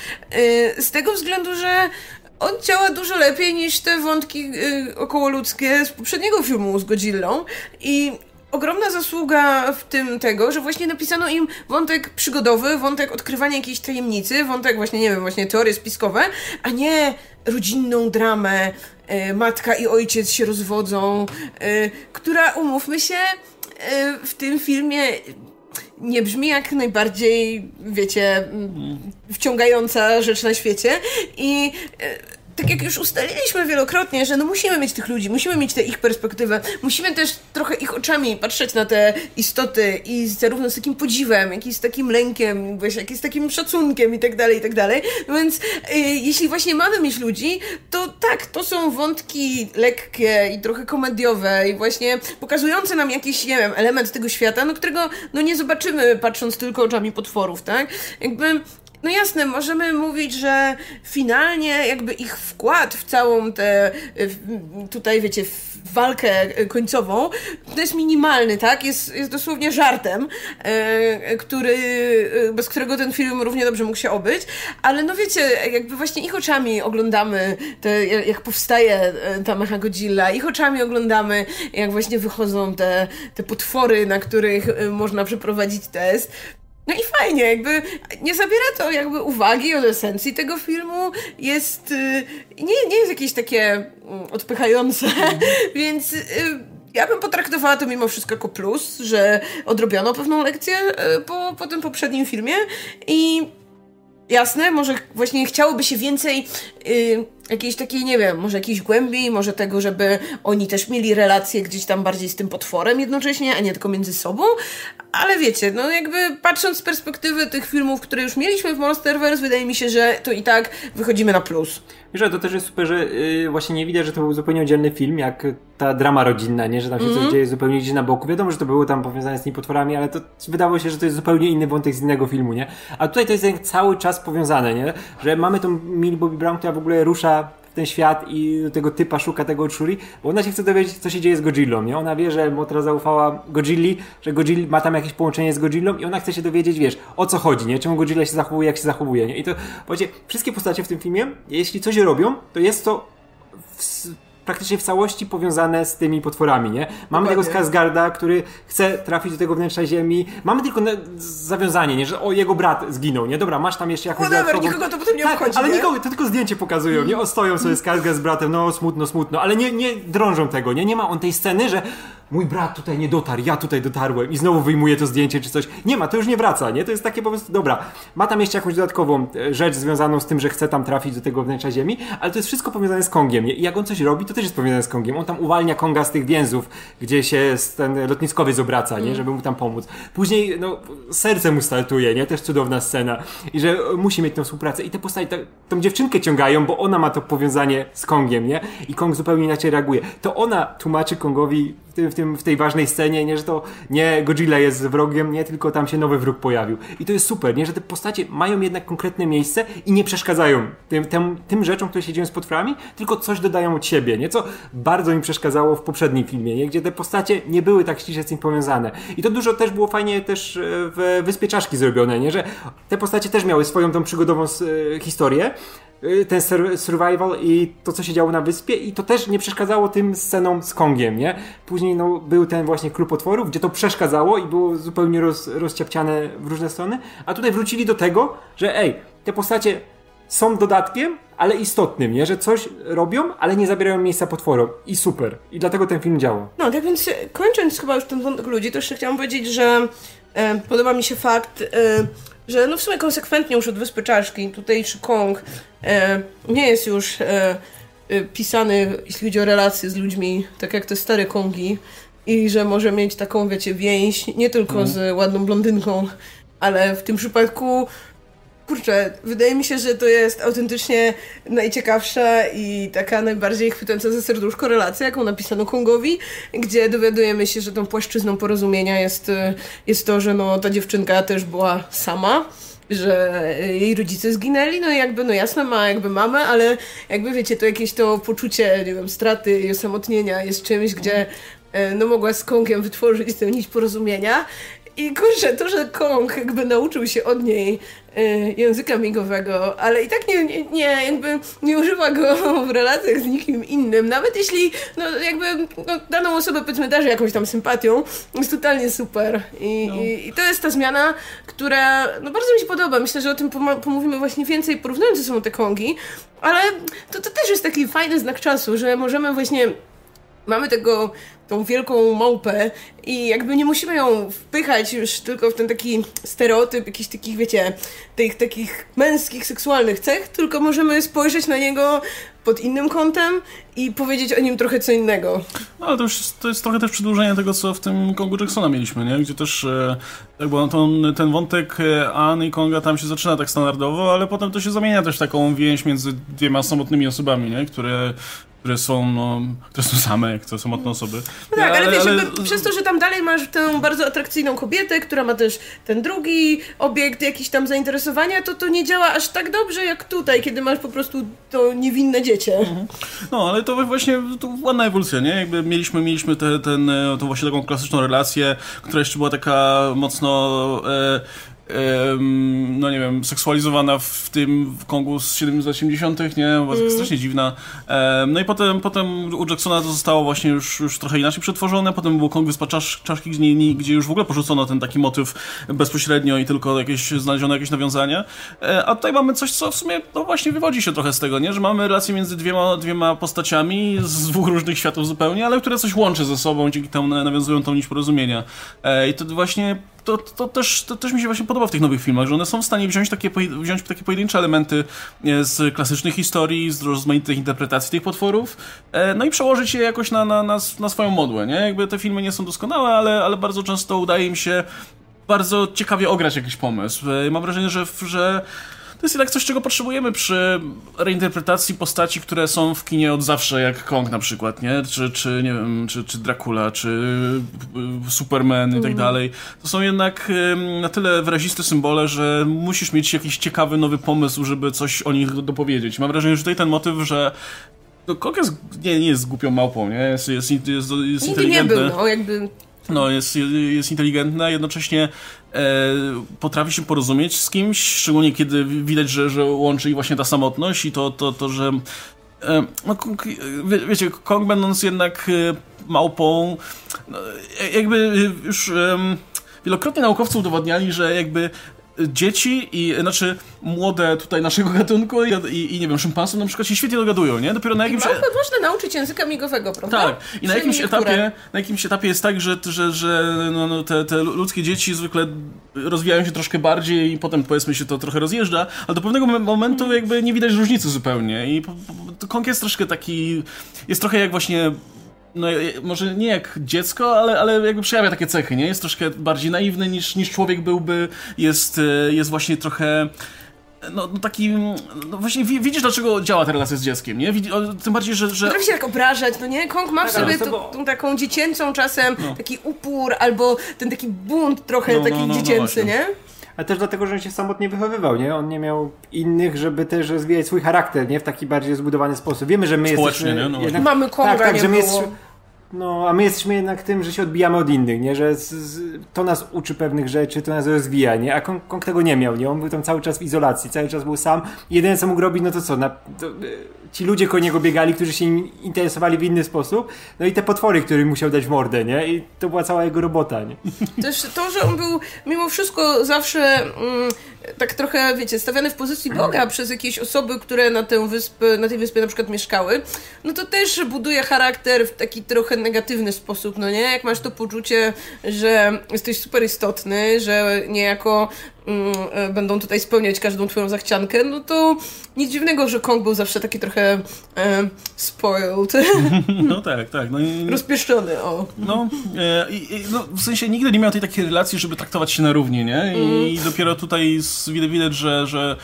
Speaker 2: y, z tego względu, że on działa dużo lepiej niż te wątki y, okołoludzkie z poprzedniego filmu z Godzillą i ogromna zasługa w tym tego, że właśnie napisano im wątek przygodowy, wątek odkrywania jakiejś tajemnicy, wątek właśnie, nie wiem, właśnie teorie spiskowe, a nie rodzinną dramę, e, matka i ojciec się rozwodzą, e, która, umówmy się, e, w tym filmie nie brzmi jak najbardziej, wiecie, wciągająca rzecz na świecie i tak jak już ustaliliśmy wielokrotnie, że no musimy mieć tych ludzi, musimy mieć tę ich perspektywę, musimy też trochę ich oczami patrzeć na te istoty i zarówno z takim podziwem, jak i z takim lękiem, jak i z takim szacunkiem i tak dalej, i tak dalej. Więc y, jeśli właśnie mamy mieć ludzi, to tak, to są wątki lekkie i trochę komediowe i właśnie pokazujące nam jakiś, nie wiem, element tego świata, no którego no nie zobaczymy patrząc tylko oczami potworów, tak? Jakby no jasne, możemy mówić, że finalnie jakby ich wkład w całą tę, tutaj wiecie, walkę końcową, to jest minimalny, tak? Jest, jest dosłownie żartem, e, który, e, bez którego ten film równie dobrze mógł się obyć, ale no wiecie, jakby właśnie ich oczami oglądamy te, jak powstaje e, ta Mecha Godzilla, ich oczami oglądamy, jak właśnie wychodzą te, te potwory, na których można przeprowadzić test. No i fajnie, jakby nie zabiera to jakby uwagi od esencji tego filmu. Jest, y, nie, nie jest jakieś takie mm, odpychające, mm. więc y, ja bym potraktowała to mimo wszystko jako plus, że odrobiono pewną lekcję y, po, po tym poprzednim filmie i jasne, może właśnie chciałoby się więcej jakiejś takiej, nie wiem, może jakiejś głębi, może tego, żeby oni też mieli relacje gdzieś tam bardziej z tym potworem jednocześnie, a nie tylko między sobą, ale wiecie, no jakby patrząc z perspektywy tych filmów, które już mieliśmy w Monsterverse, wydaje mi się, że to i tak wychodzimy na plus.
Speaker 3: Wiesz, to też jest super, że yy, właśnie nie widać, że to był zupełnie oddzielny film, jak ta drama rodzinna, nie? Że tam się mm -hmm. coś dzieje zupełnie gdzieś na boku. Wiadomo, że to było tam powiązane z tymi potworami, ale to wydawało się, że to jest zupełnie inny wątek z innego filmu, nie? A tutaj to jest cały czas powiązane, nie? Że mamy tą Millie Bobby Brown, która w ogóle rusza ten świat i tego typa szuka tego Churi, bo ona się chce dowiedzieć, co się dzieje z Godzillą, nie? Ona wie, że Motra zaufała Godzilli, że Godzilla ma tam jakieś połączenie z Godzillą i ona chce się dowiedzieć, wiesz, o co chodzi, nie? Czemu Godzilla się zachowuje, jak się zachowuje, nie? I to, wiecie, wszystkie postacie w tym filmie, jeśli coś robią, to jest to praktycznie w całości powiązane z tymi potworami, nie? Mamy Dokładnie. tego Skarsgarda, który chce trafić do tego wnętrza ziemi. Mamy tylko zawiązanie, nie? Że o, jego brat zginął, nie? Dobra, masz tam jeszcze jakąś
Speaker 2: Whatever, dodatkową... nikogo to potem nie tak, obchodzi,
Speaker 3: Ale
Speaker 2: nie?
Speaker 3: nikogo, to tylko zdjęcie pokazują, nie? O, stoją sobie Skarsgard z bratem, no smutno, smutno, ale nie, nie drążą tego, nie? Nie ma on tej sceny, że mój brat tutaj nie dotarł, ja tutaj dotarłem i znowu wyjmuję to zdjęcie czy coś. Nie ma, to już nie wraca, nie? To jest takie po prostu, dobra, ma tam jeszcze jakąś dodatkową e, rzecz związaną z tym, że chce tam trafić do tego wnętrza ziemi, ale to jest wszystko powiązane z Kongiem? I jak on coś robi, to też jest powiązane z Kongiem. On tam uwalnia Konga z tych więzów, gdzie się ten lotniskowiec obraca, nie? Mm. Żeby mu tam pomóc. Później, no, serce mu startuje, nie? Też cudowna scena. I że musi mieć tę współpracę. I te postaci, ta, tą dziewczynkę ciągają, bo ona ma to powiązanie z Kongiem, nie? I Kong zupełnie inaczej reaguje. To ona tłumaczy Kongowi w, tym, w tej ważnej scenie, nie, że to nie Godzilla jest wrogiem, nie, tylko tam się nowy wróg pojawił. I to jest super, nie, że te postacie mają jednak konkretne miejsce i nie przeszkadzają tym, tym, tym rzeczom, które się dzieją z potworami, tylko coś dodają od siebie, nie, co bardzo mi przeszkadzało w poprzednim filmie, nie, gdzie te postacie nie były tak ściśle z tym powiązane. I to dużo też było fajnie też e, w Wyspie Czaszki zrobione, nie, że te postacie też miały swoją tą przygodową e, historię, ten survival i to, co się działo na wyspie i to też nie przeszkadzało tym scenom z Kongiem, nie? Później no, był ten właśnie klub otworów, gdzie to przeszkadzało i było zupełnie roz, rozciapciane w różne strony, a tutaj wrócili do tego, że ej, te postacie są dodatkiem, ale istotnym, nie? Że coś robią, ale nie zabierają miejsca potworom. I super. I dlatego ten film działa.
Speaker 2: No, tak więc kończąc chyba już ten wątek ludzi, to jeszcze chciałam powiedzieć, że podoba mi się fakt, że no w sumie konsekwentnie już od Wyspy Czaszki tutejszy Kong nie jest już e, e, pisany, jeśli chodzi o relacje z ludźmi, tak jak te stare Kongi i że może mieć taką, wiecie, więź nie tylko mm. z ładną blondynką, ale w tym przypadku kurczę, wydaje mi się, że to jest autentycznie najciekawsza i taka najbardziej chwytająca za serduszko relacja, jaką napisano Kongowi, gdzie dowiadujemy się, że tą płaszczyzną porozumienia jest, jest to, że no, ta dziewczynka też była sama że jej rodzice zginęli, no i jakby, no jasne, ma jakby mamę, ale jakby wiecie, to jakieś to poczucie, nie wiem, straty i osamotnienia jest czymś, gdzie e, no mogła z Kongiem wytworzyć tę nić porozumienia I kurczę, to, że Kong jakby nauczył się od niej y, języka migowego, ale i tak nie, nie, nie, jakby nie używa go w relacjach z nikim innym, nawet jeśli no, jakby no, daną osobę powiedzmy darzy jakąś tam sympatią, jest totalnie super. I, no. i, i to jest ta zmiana, która no, bardzo mi się podoba. Myślę, że o tym pomówimy właśnie więcej, porównując ze sobą te Kongi, ale to, to też jest taki fajny znak czasu, że możemy właśnie mamy tego tą wielką małpę i jakby nie musimy ją wpychać już tylko w ten taki stereotyp jakichś takich, wiecie, tych takich męskich, seksualnych cech, tylko możemy spojrzeć na niego pod innym kątem i powiedzieć o nim trochę co innego.
Speaker 1: No ale to już to jest trochę też przedłużenie tego, co w tym Kongu Jacksona mieliśmy, nie? Gdzie też e, tak, bo ten, ten wątek e, Anny i Konga tam się zaczyna tak standardowo, ale potem to się zamienia też w taką więź między dwiema samotnymi osobami, nie? Które które są, no, które są same, jak to samotne osoby.
Speaker 2: No tak, ale, ale wiesz, ale... przez to, że tam dalej masz tę bardzo atrakcyjną kobietę, która ma też ten drugi obiekt jakiś tam zainteresowania, to to nie działa aż tak dobrze jak tutaj, kiedy masz po prostu to niewinne dziecię. Mhm.
Speaker 1: No, ale to właśnie to ładna ewolucja, nie? Jakby mieliśmy, mieliśmy te, ten, e, tą właśnie taką klasyczną relację, która jeszcze była taka mocno... E, no nie wiem, seksualizowana w tym w Kongu z 80., nie? Była mm. strasznie dziwna. No i potem, potem u Jacksona to zostało właśnie już, już trochę inaczej przetworzone, potem był Kong Wyspa Czasz, Czaszki, gdzie już w ogóle porzucono ten taki motyw bezpośrednio i tylko jakieś znaleziono jakieś nawiązania. E, a tutaj mamy coś, co w sumie no właśnie wywodzi się trochę z tego, nie? Że mamy relację między dwiema, dwiema postaciami z dwóch różnych światów zupełnie, ale które coś łączy ze sobą, dzięki temu nawiązują tą nić porozumienia. E, I to właśnie to, to, też, to też mi się właśnie podoba w tych nowych filmach, że one są w stanie wziąć takie, wziąć takie pojedyncze elementy e, z klasycznych historii, z rozmaitych interpretacji tych potworów, e, no i przełożyć je jakoś na, na, na, na swoją modłę, nie? Jakby te filmy nie są doskonałe, ale, ale bardzo często udaje im się bardzo ciekawie ograć jakiś pomysł. E, mam wrażenie, że, że jest jednak coś, czego potrzebujemy przy reinterpretacji postaci, które są w kinie od zawsze, jak Kong na przykład, nie? Czy, czy nie wiem, czy, czy Dracula, czy y, Superman i tak mhm. dalej. To są jednak na tyle wyraziste symbole, że musisz mieć jakiś ciekawy, nowy pomysł, żeby coś o nich dopowiedzieć. Mam wrażenie, że tutaj ten motyw, że no, Kong jest, nie, nie jest głupią małpą, nie? Jest, jest, jest, jest, inteligentny.
Speaker 2: nie był, no, jakby
Speaker 1: no, jest, jest inteligentna, jednocześnie e, potrafi się porozumieć z kimś, szczególnie kiedy widać, że, że łączy ich właśnie ta samotność i to, to, to że e, no, wie, wiecie, Kong będąc jednak e, małpą, no, jakby już wielokrotnie naukowcy udowodniali, że jakby dzieci i, znaczy młode tutaj naszego gatunku i, i, i nie wiem, szympansów na przykład się świetnie dogadują, nie?
Speaker 2: Dopiero na jakimś... I można nauczyć języka migowego, prawda?
Speaker 1: Tak. I na jakimś, etapie, na jakimś etapie jest tak, że, że, że no, no, te, te ludzkie dzieci zwykle rozwijają się troszkę bardziej i potem powiedzmy się to trochę rozjeżdża, ale do pewnego momentu jakby nie widać różnicy zupełnie i Kong jest troszkę taki, jest trochę jak właśnie no może nie jak dziecko, ale, ale jakby przejawia takie cechy, nie? Jest troszkę bardziej naiwny niż, niż człowiek byłby, jest, e, jest właśnie trochę no, no taki, no właśnie widzisz dlaczego działa ta relacja z dzieckiem, nie? Tym bardziej, że... że...
Speaker 2: Potrafi się tak obrażać, no nie? Kong ma w tak, sobie tą, tą, taką dziecięcą czasem, no. taki upór albo ten taki bunt trochę no, taki no, no, no dziecięcy, nie?
Speaker 3: A też dlatego, że on się samotnie wychowywał, nie? On nie miał innych, żeby też rozwijać swój charakter, nie? W taki bardziej zbudowany sposób. Wiemy, że my
Speaker 1: Społecznie,
Speaker 3: jesteśmy...
Speaker 1: Nie? No
Speaker 2: jednak... Mamy Konga, tak, tak, że my jesteśmy...
Speaker 3: No, a my jesteśmy jednak tym, że się odbijamy od innych, nie? Że z, z, to nas uczy pewnych rzeczy, to nas rozwija, nie? A Kong, Kong tego nie miał, nie? On był tam cały czas w izolacji, cały czas był sam. Jedyne, co mógł robić, no to co? Na, to, ci ludzie koło niego biegali, którzy się interesowali w inny sposób, no i te potwory, którym musiał dać w mordę, nie? I to była cała jego robota, nie?
Speaker 2: Też to, że on był mimo wszystko zawsze mm, tak trochę, wiecie, stawiany w pozycji Boga przez jakieś osoby, które na, tę wyspę, na tej wyspie na przykład mieszkały, no to też buduje charakter w taki trochę negatywny sposób, no nie? Jak masz to poczucie, że jesteś super istotny, że niejako będą tutaj spełniać każdą twoją zachciankę, no to nic dziwnego, że Kong był zawsze taki trochę e, spoiled.
Speaker 1: No tak, tak. No i,
Speaker 2: Rozpieszczony, o.
Speaker 1: No, e, i, no, w sensie nigdy nie miał tej takiej relacji, żeby traktować się na równi, nie? I mm. dopiero tutaj widać, widać że, że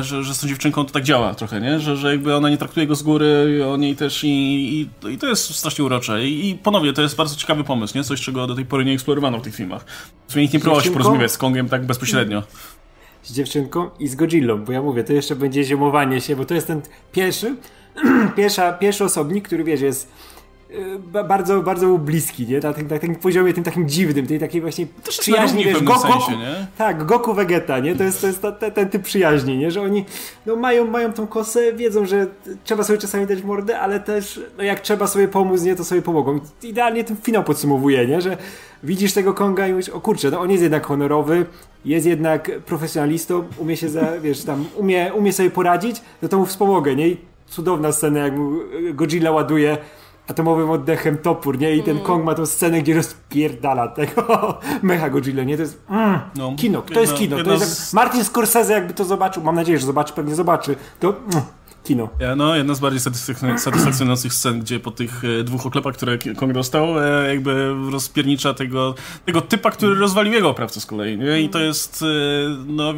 Speaker 1: że, że z tą dziewczynką to tak działa trochę, nie? Że, że jakby ona nie traktuje go z góry, o niej też i, i, i to jest strasznie urocze. I, I ponownie, to jest bardzo ciekawy pomysł, nie? Coś, czego do tej pory nie eksplorowano w tych filmach. W sumie nikt nie próbował się porozmawiać z Kongiem tak bezpośrednio.
Speaker 3: Z dziewczynką i z Godzillą, bo ja mówię, to jeszcze będzie ziemowanie się, bo to jest ten pierwszy, pierwsza, pierwszy osobnik, który wiesz, jest bardzo, bardzo był bliski, nie? Na, tym- na takim poziomie, tym takim dziwnym, tej takiej właśnie
Speaker 1: jest
Speaker 3: przyjaźni, wiesz, Goku,
Speaker 1: sensie, nie?
Speaker 3: tak, Goku Vegeta, nie? To jest, to jest ta, ta, ten typ przyjaźni, nie? Że oni no, mają, mają tą kosę, wiedzą, że trzeba sobie czasami dać mordę, ale też no, jak trzeba sobie pomóc, nie? To sobie pomogą. I idealnie ten finał podsumowuje, nie? Że widzisz tego Konga i mówisz, o kurczę, no on jest jednak honorowy, jest jednak profesjonalistą, umie się, za, wiesz, tam, umie, umie sobie poradzić, no to mu wspomogę, nie? I cudowna scena, jak mu Godzilla ładuje atomowym oddechem topór, nie? I ten Kong ma tą scenę, gdzie rozpierdala tego mecha Godzilla, nie? To jest mm,
Speaker 1: No.
Speaker 3: kino, to jest kino. To jest Martin Scorsese jakby to zobaczył, mam nadzieję, że zobaczy, pewnie zobaczy, to mm, kino.
Speaker 1: Ja, no, jedna z bardziej satysfak- satysfakcjonujących scen, gdzie po tych e, dwóch oklepach, które Kong dostał, e, jakby rozpiernicza tego, tego typa, który rozwalił jego oprawcę z kolei, nie? I to jest, e, no...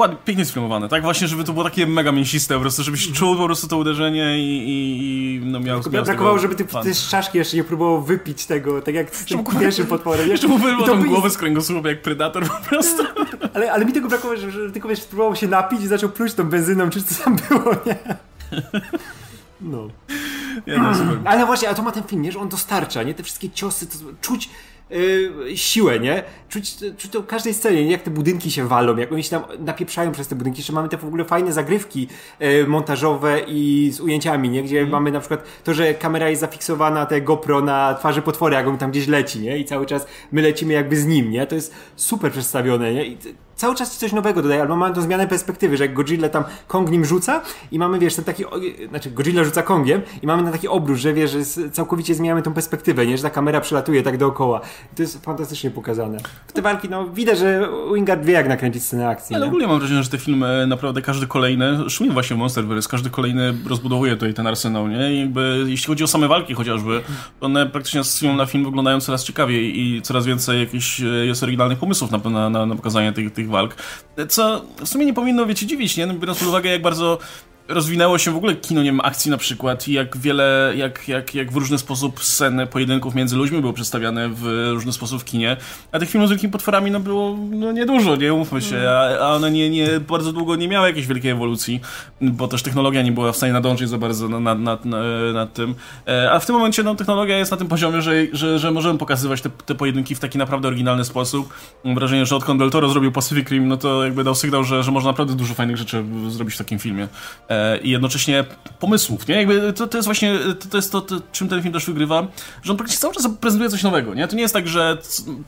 Speaker 1: Ładnie, pięknie sfilmowane, tak? Właśnie, żeby to było takie mega mięsiste, po prostu, żebyś czuł po prostu to uderzenie i, i, i no miał,
Speaker 3: Tylko
Speaker 1: miał
Speaker 3: brakowało, żeby ty, ty z czaszki jeszcze nie próbował wypić tego, tak jak z tym pierwszym potworem.
Speaker 1: Jeszcze mu wyrwał tą głowę z kręgosłupa jak predator po prostu.
Speaker 3: Ale, ale mi tego brakowało, że, że tylko wiesz, próbował się napić i zaczął pluć tą benzyną, czy co tam było, nie? No.
Speaker 1: Ja, no, super.
Speaker 3: Ale właśnie, a to ma ten film, nie? Że on dostarcza, nie? Te wszystkie ciosy, to czuć yy, siłę, nie? Czuć, czuć to w każdej scenie, nie? Jak te budynki się walą, jak oni się tam napieprzają przez te budynki. Jeszcze mamy te w ogóle fajne zagrywki yy, montażowe i z ujęciami, nie? Gdzie mamy na przykład to, że kamera jest zafiksowana, te GoPro na twarzy potwory, jak on tam gdzieś leci, nie? I cały czas my lecimy jakby z nim, nie? To jest super przedstawione, nie? I cały czas ci coś nowego dodaje, albo mamy tą zmianę perspektywy, że jak Godzilla tam Kong nim rzuca i mamy, wiesz, ten taki, znaczy Godzilla rzuca Kongiem i mamy ten taki obrót, że wiesz, że całkowicie zmieniamy tą perspektywę, nie, że ta kamera przelatuje tak dookoła. To jest fantastycznie pokazane. W te walki, no, widać, że Wingard wie jak nakręcić scenę akcji,
Speaker 1: Ale
Speaker 3: nie?
Speaker 1: ogólnie mam wrażenie, że te filmy naprawdę każdy kolejny, szczególnie właśnie Monsterverse, każdy kolejny rozbudowuje tutaj ten arsenał, nie? I jakby jeśli chodzi o same walki chociażby, one praktycznie z na film wyglądają coraz ciekawiej i coraz więcej jakichś e, jest oryginalnych pomysłów na, na, na, na pokazanie tych, tych walk. Co w sumie nie powinno wiecie dziwić, nie? Biorąc pod uwagę jak bardzo rozwinęło się w ogóle kino, nie wiem, akcji na przykład i jak wiele, jak, jak, jak w różny sposób sceny pojedynków między ludźmi były przedstawiane w różny sposób w kinie, a tych filmów z wielkimi potworami no było no, niedużo, nie umówmy się, a, a one nie, nie, bardzo długo nie miały jakiejś wielkiej ewolucji, bo też technologia nie była w stanie nadążyć za bardzo nad, nad, nad, tym, E, a w tym momencie no, technologia jest na tym poziomie, że, że, że możemy pokazywać te, te pojedynki w taki naprawdę oryginalny sposób. Mam wrażenie, że odkąd Del Toro zrobił Pacific Rim, no to jakby dał sygnał, że, że można naprawdę dużo fajnych rzeczy zrobić w takim filmie. I jednocześnie pomysłów, nie? Jakby to, to jest właśnie, to, to jest to, to, czym ten film też wygrywa, że on praktycznie cały czas prezentuje coś nowego, nie? To nie jest tak, że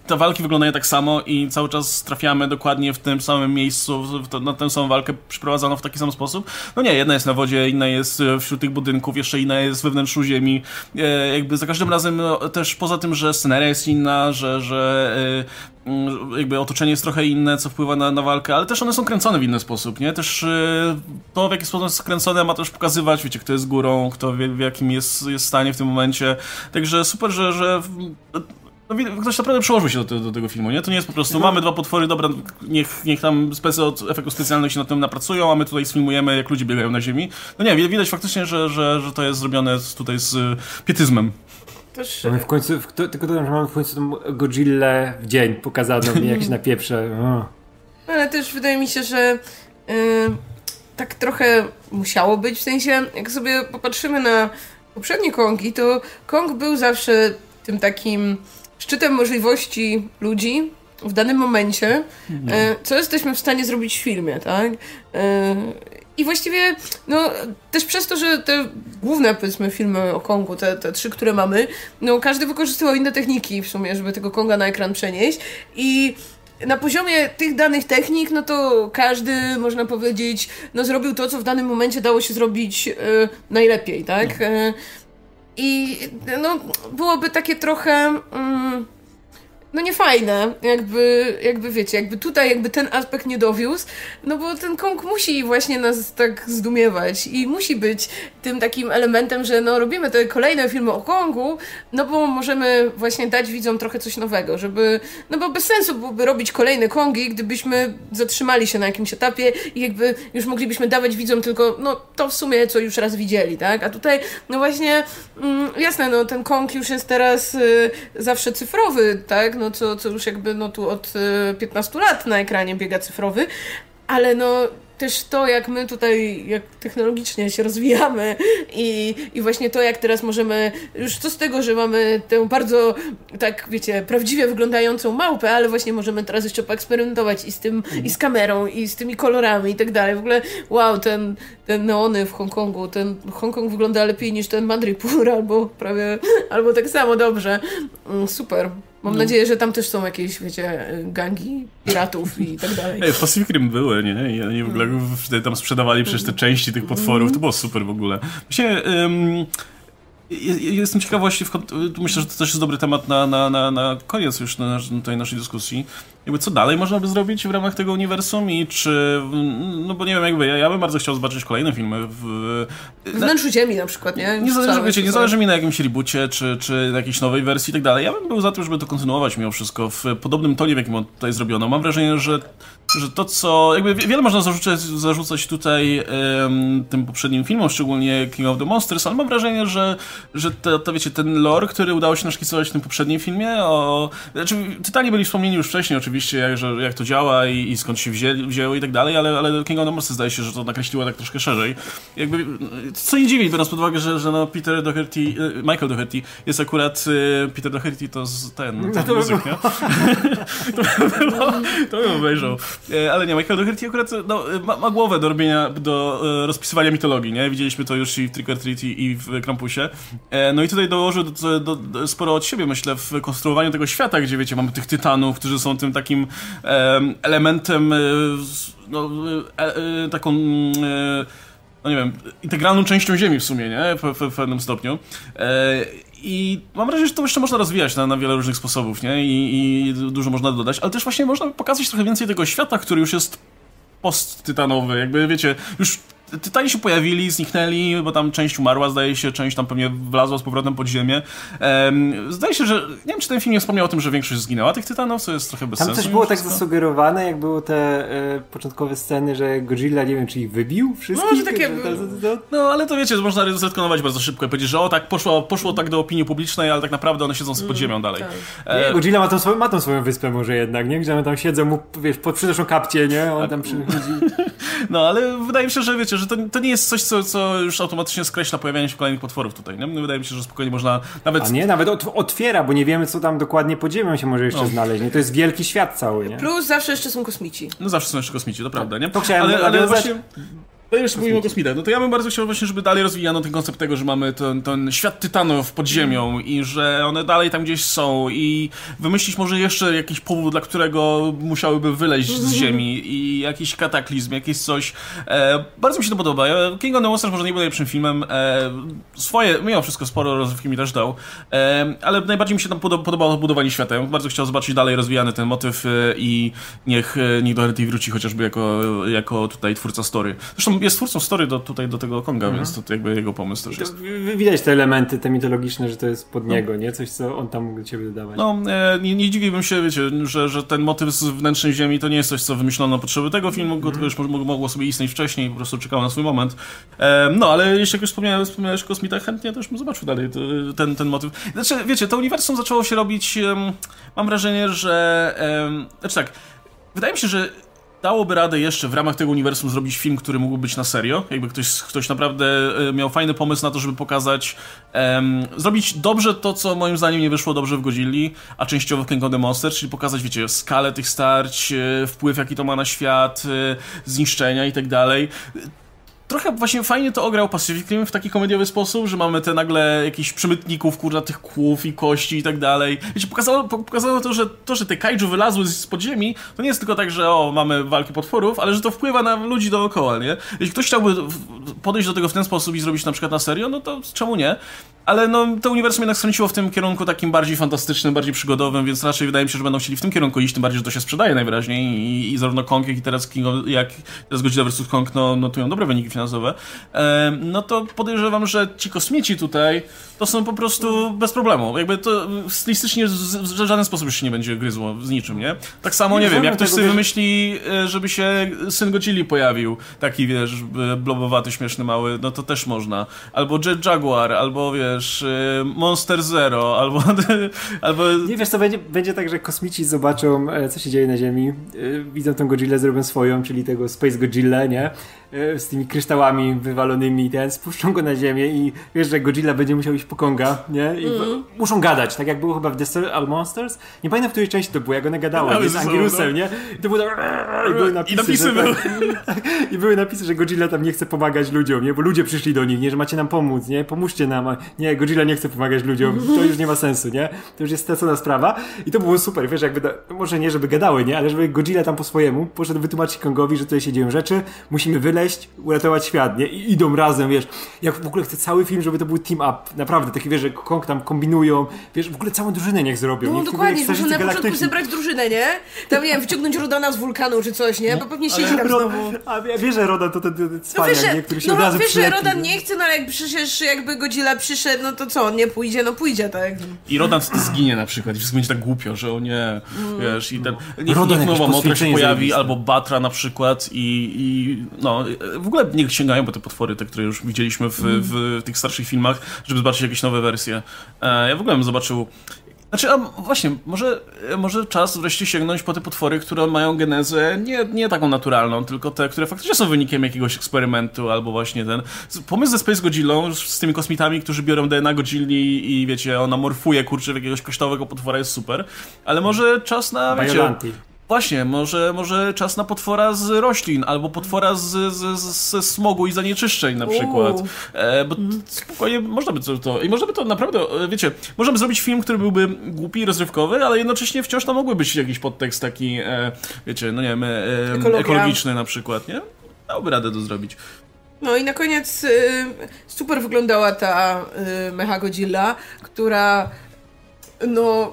Speaker 1: te walki wyglądają tak samo i cały czas trafiamy dokładnie w tym samym miejscu, to, na tę samą walkę przeprowadzoną w taki sam sposób. No nie, jedna jest na wodzie, inna jest wśród tych budynków, jeszcze inna jest we wnętrzu ziemi. E, jakby za każdym razem no, też poza tym, że sceneria jest inna, że, że e, jakby otoczenie jest trochę inne, co wpływa na, na walkę, ale też one są kręcone w inny sposób, nie? Też e, to, w jaki sposób jest kręcone, ma też pokazywać, wiecie, kto jest górą, kto wie, w jakim jest, jest stanie w tym momencie. Także super, że, że no, ktoś naprawdę przyłożył się do, te- do tego filmu, nie? To nie jest po prostu, mamy dwa potwory, dobra, niech, niech tam specy od efektów specjalnych się nad tym napracują, a my tutaj sfilmujemy, jak ludzie biegają na ziemi. No nie, wi- widać faktycznie, że, że, że to jest zrobione tutaj z y, pietyzmem.
Speaker 2: Też,
Speaker 3: Mamy w końcu, w, to, tylko dodam, że mamy w końcu tą Godzillę w dzień pokazaną, nie? Jak się napieprze. O.
Speaker 2: ale też wydaje mi się, że y, tak trochę musiało być, w sensie jak sobie popatrzymy na poprzednie Kongi, to Kong był zawsze tym takim szczytem możliwości ludzi w danym momencie, e, co jesteśmy w stanie zrobić w filmie, tak? I właściwie, no, też przez to, że te główne, powiedzmy, filmy o Kongu, te, te trzy, które mamy, no, każdy wykorzystywał inne techniki w sumie, żeby tego Konga na ekran przenieść i na poziomie tych danych technik, no to każdy, można powiedzieć, no zrobił to, co w danym momencie dało się zrobić e, najlepiej, tak? E, I no, byłoby takie trochę. Mm, no niefajne, jakby, jakby wiecie, jakby tutaj jakby ten aspekt nie dowiózł, no bo ten Kong musi właśnie nas tak zdumiewać i musi być tym takim elementem, że no robimy te kolejne filmy o Kongu, no bo możemy właśnie dać widzom trochę coś nowego, żeby, no bo bez sensu byłoby robić kolejne Kongi, gdybyśmy zatrzymali się na jakimś etapie i jakby już moglibyśmy dawać widzom tylko, no to w sumie co już raz widzieli, tak, a tutaj no właśnie, mm, jasne, no ten Kong już jest teraz y, zawsze cyfrowy, tak, no co, co już jakby no tu od y, 15 lat na ekranie biega cyfrowy, ale no też to, jak my tutaj, jak technologicznie się rozwijamy i, i właśnie to, jak teraz możemy, już co z tego, że mamy tę bardzo, tak wiecie, prawdziwie wyglądającą małpę, ale właśnie możemy teraz jeszcze poeksperymentować i z tym, i z kamerą, i z tymi kolorami i tak dalej. W ogóle, wow, ten, ten neony w Hongkongu, ten Hongkong wygląda lepiej niż ten Madrypur, albo prawie, albo tak samo dobrze. Mm, super. Mam no. nadzieję, że tam też są jakieś, wiecie, gangi piratów i tak dalej.
Speaker 1: Ej, w Pacific Rim były, nie? I oni w ogóle wtedy tam sprzedawali przecież te części tych potworów. To było super w ogóle. Myślę, um, jestem ciekaw właśnie, myślę, że to też jest dobry temat na, na, na, na koniec już na, tej naszej dyskusji jakby co dalej można by zrobić w ramach tego uniwersum i czy, no bo nie wiem jakby, ja, ja bym bardzo chciał zobaczyć kolejne filmy w...
Speaker 2: W Wnętrzu Ziemi na przykład, nie?
Speaker 1: Nie zależy, wiecie, nie zależy mi na jakimś reboocie, czy, czy jakiejś nowej wersji i tak dalej. Ja bym był za tym, żeby to kontynuować mimo wszystko w podobnym tonie, w jakim on tutaj zrobiono. Mam wrażenie, że że to, co. Jakby wiele można zarzucać, zarzucać tutaj um, tym poprzednim filmom, szczególnie King of the Monsters, ale mam wrażenie, że, że to, to wiecie, ten lore, który udało się naszkicować w tym poprzednim filmie, o. Znaczy, Tytanie byli wspomnieni już wcześniej, oczywiście jak, że, jak to działa i, i skąd się wzię, wzięło i tak dalej, ale, ale King of the Monsters zdaje się, że to nakreśliło tak troszkę szerzej. Jakby, co nie dziwi, biorąc pod uwagę, że, że no Peter Doherty, e, Michael Doherty jest akurat, e, Peter Doherty to z, ten, ten no muzyk, nie? to, to bym obejrzał. E, ale nie, Michael Doherty akurat no, ma, ma, głowę do robienia, do rozpisywania mitologii, nie? Widzieliśmy to już i w Trick or Treat i w Krampusie. No i tutaj dołożył do, do, do, sporo od siebie, myślę, w konstruowaniu tego świata, gdzie wiecie, mamy tych tytanów, którzy są tym takim elementem, e, no, e, e, taką no nie wiem, integralną częścią Ziemi w sumie, nie? W, w, w pewnym stopniu. I mam wrażenie, że to jeszcze można rozwijać na, na wiele różnych sposobów, nie? I, I, dużo można dodać, ale też właśnie można pokazać trochę więcej tego świata, który już jest post-tytanowy, jakby wiecie, już Tytani się pojawili, zniknęli, bo tam część umarła, zdaje się, część tam pewnie wlazła z powrotem pod ziemię. Um, zdaje się, że nie wiem, czy ten film nie wspomniał o tym, że większość zginęła tych Tytanów, co jest trochę bez
Speaker 3: tam
Speaker 1: sensu.
Speaker 3: Tam coś było tak zasugerowane, jak były te e, początkowe sceny, że Godzilla, nie wiem, czy ich wybił wszystkich?
Speaker 2: No, takie...
Speaker 1: no ale to wiecie, można zetkonować bardzo szybko i powiedzieć, że o tak, poszło, poszło tak do opinii publicznej, ale tak naprawdę one siedzą sobie pod mm, ziemią dalej.
Speaker 3: Tak. E... Nie, Godzilla ma tą, swoją, ma tą swoją wyspę może jednak, nie? Gdzie one tam siedzą, mu, wiesz, pod przynoszą kapcie, nie? On tam przychodzi.
Speaker 1: no, ale wydaje mi się, że wiecie, że to, to nie jest coś, co, co już automatycznie skreśla pojawianie się kolejnych potworów tutaj. Nie? Wydaje mi się, że spokojnie można nawet...
Speaker 3: A nie, nawet otwiera, bo nie wiemy, co tam dokładnie pod ziemią się może jeszcze no. znaleźć. Nie? To jest wielki świat cały. Nie?
Speaker 2: Plus zawsze jeszcze są kosmici.
Speaker 1: No zawsze są jeszcze kosmici, to prawda, nie?
Speaker 3: To chciałem ale, ale właśnie...
Speaker 1: To jeszcze mówimy o kosmitach. No to ja bym bardzo chciał właśnie, żeby dalej rozwijano ten koncept tego, że mamy ten, ten świat tytanów pod ziemią mm. i że one dalej tam gdzieś są i wymyślić może jeszcze jakiś powód, dla którego musiałyby wyleźć z mhm. ziemi i jakiś kataklizm, jakieś coś. E, bardzo mi się to podoba. King of the Monsters może nie był najlepszym filmem. E, swoje, mimo wszystko sporo rozrywki mi też dał, e, ale najbardziej mi się tam podobało budowanie świata. Ja bardzo chciał zobaczyć dalej rozwijany ten motyw e, i niech, e, niech Doherty wróci chociażby jako, jako tutaj twórca story. Zresztą jest twórcą story do, tutaj do tego Konga, mhm. więc to jakby jego pomysł też jest.
Speaker 3: Widać te elementy, te mitologiczne, że to jest pod no. niego, nie? Coś, co on tam mógł do ciebie dodawać.
Speaker 1: No, e, nie, nie dziwiłbym się, wiecie, że, że ten motyw z wnętrznej ziemi to nie jest coś, co wymyślono na potrzeby tego filmu, mhm. tylko już mogło sobie istnieć wcześniej, po prostu czekało na swój moment. E, no, ale jeśli jak już wspomniałem, wspomniałeś o kosmitach, chętnie też bym zobaczył dalej ten, ten motyw. Znaczy, wiecie, to uniwersum zaczęło się robić, mam wrażenie, że... Znaczy tak, wydaje mi się, że dałoby radę jeszcze w ramach tego uniwersum zrobić film, który mógłby być na serio. Jakby ktoś, ktoś naprawdę e, miał fajny pomysł na to, żeby pokazać, um, zrobić dobrze to, co moim zdaniem nie wyszło dobrze w Godzilli, a częściowo w King of the Monsters, czyli pokazać, wiecie, skalę tych starć, e, wpływ, jaki to ma na świat, e, zniszczenia i tak dalej trochę właśnie fajnie to ograł Pacific Rim w taki komediowy sposób, że mamy te nagle jakichś przemytników, kurwa, tych kłów i kości i tak dalej. Wiecie, pokazało, pokazało to, że to, że te kaiju wylazły z podziemi, to nie jest tylko tak, że o, mamy walki potworów, ale że to wpływa na ludzi dookoła, nie? Jeśli ktoś chciałby podejść do tego w ten sposób i zrobić na przykład na serio, no to czemu nie? Ale no, to uniwersum jednak skręciło w tym kierunku takim bardziej fantastycznym, bardziej przygodowym, więc raczej wydaje mi się, że będą chcieli w tym kierunku iść, tym bardziej, że to się sprzedaje najwyraźniej i, i zarówno Kong, jak i teraz King of, jak teraz Godzilla vs. Kong no, notują dobre wyniki finansowe, e, no to podejrzewam, że ci kosmici tutaj to są po prostu bez problemu. Jakby to stylistycznie w żaden sposób się nie będzie gryzło z niczym, nie? Tak samo, nie, nie wiem, jak ktoś sobie wymyśli, e, żeby się syn Godzilli pojawił, taki, wiesz, blobowaty, śmieszny, mały, no to też można. Albo Jet Jaguar, albo, wiesz, wiesz, Monster Zero, albo... albo...
Speaker 3: Nie, wiesz co, będzie, będzie tak, że kosmici zobaczą, e, co się dzieje na Ziemi, e, widzą tą Godzillę, zrobią swoją, czyli tego Space Godzilla, nie? E, z tymi kryształami wywalonymi, ten, spuszczą go na ziemię i wiesz, że Godzilla będzie musiał iść po Konga, nie? I mm. muszą gadać, tak jak było chyba w Desert Monsters. Nie pamiętam, w której części to było, jak one gadały, nie? z Angirusem, no. nie? I to było tak, i były napisy,
Speaker 1: I napisy że, były.
Speaker 3: Tak, I były napisy, że Godzilla tam nie chce pomagać ludziom, nie? Bo ludzie przyszli do nich, nie? Że macie nam pomóc, nie? Pomóżcie nam. Nie, Godzilla nie chce pomagać ludziom, to już nie ma sensu, nie? To już jest stracona sprawa. I to było super, wiesz, jakby, może nie, żeby gadały, nie? Ale żeby Godzilla tam po swojemu poszedł wytłumaczyć Kongowi, że tutaj się dzieją rzeczy, musimy wyleźć, uratować świat, nie? I idą razem, wiesz. Jak w ogóle chcę cały film, żeby to był team up. Naprawdę, taki wiesz, że Kong tam kombinują. Wiesz, w ogóle całą drużynę niech zrobią.
Speaker 2: No
Speaker 3: niech
Speaker 2: dokładnie, muszą na początku zebrać drużynę, nie? Tam, nie wiem, wyciągnąć Rodana z wulkanu czy coś, nie? Bo pewnie siedzi tam znowu.
Speaker 3: A wiesz, że Rodan to ten, ten cwaniak,
Speaker 2: no,
Speaker 3: nie? Który się
Speaker 2: no,
Speaker 3: od razu
Speaker 2: wiesz, że Rodan nie chce, no ale jak przecież jakby Godzilla przyszedł, no to co, on nie pójdzie? No pójdzie, tak.
Speaker 1: I Rodan zginie na przykład i wszystko będzie tak głupio, że o nie, mm. wiesz, i ten... Niech, Rodan niech nowa Motra się pojawi, albo Batra na przykład i, i no, w ogóle niech sięgają po te potwory, te, które już widzieliśmy w, mm. w tych starszych filmach, żeby zobaczyć jakieś nowe wersje. E, ja w ogóle bym zobaczył znaczy, a właśnie, może, może czas wreszcie sięgnąć po te potwory, które mają genezę nie, nie taką naturalną, tylko te, które faktycznie są wynikiem jakiegoś eksperymentu, albo właśnie ten... Pomysł ze Space Godzillą, z tymi kosmitami, którzy biorą DNA Godzilli i wiecie, ona morfuje, kurczę, w jakiegoś kosztowego potwora jest super, ale może czas na, wiecie... Właśnie, może, może czas na potwora z roślin, albo potwora z, z, z, ze smogu i zanieczyszczeń na przykład. E, bo spokojnie można by to, to... I można by to naprawdę, e, wiecie, możemy zrobić film, który byłby głupi i rozrywkowy, ale jednocześnie wciąż tam mógłby być jakiś podtekst taki, e, wiecie, no nie wiem, e, ekologiczny na przykład, nie? Dałby radę to zrobić.
Speaker 2: No i na koniec y, super wyglądała ta y, Mecha Godzilla, która no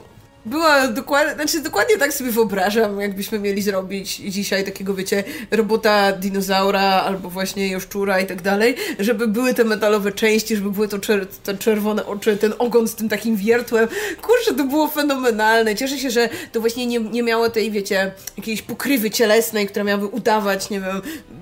Speaker 2: była dokładnie, znaczy dokładnie tak sobie wyobrażam, jakbyśmy mieli zrobić dzisiaj takiego, wiecie, robota dinozaura albo właśnie jaszczura i tak dalej, żeby były te metalowe części, żeby były to czer te czerwone oczy, ten ogon z tym takim wiertłem. Kurczę, to było fenomenalne. Cieszę się, że to właśnie nie, nie miało tej, wiecie, jakiejś pokrywy cielesnej, która miałaby udawać, nie wiem,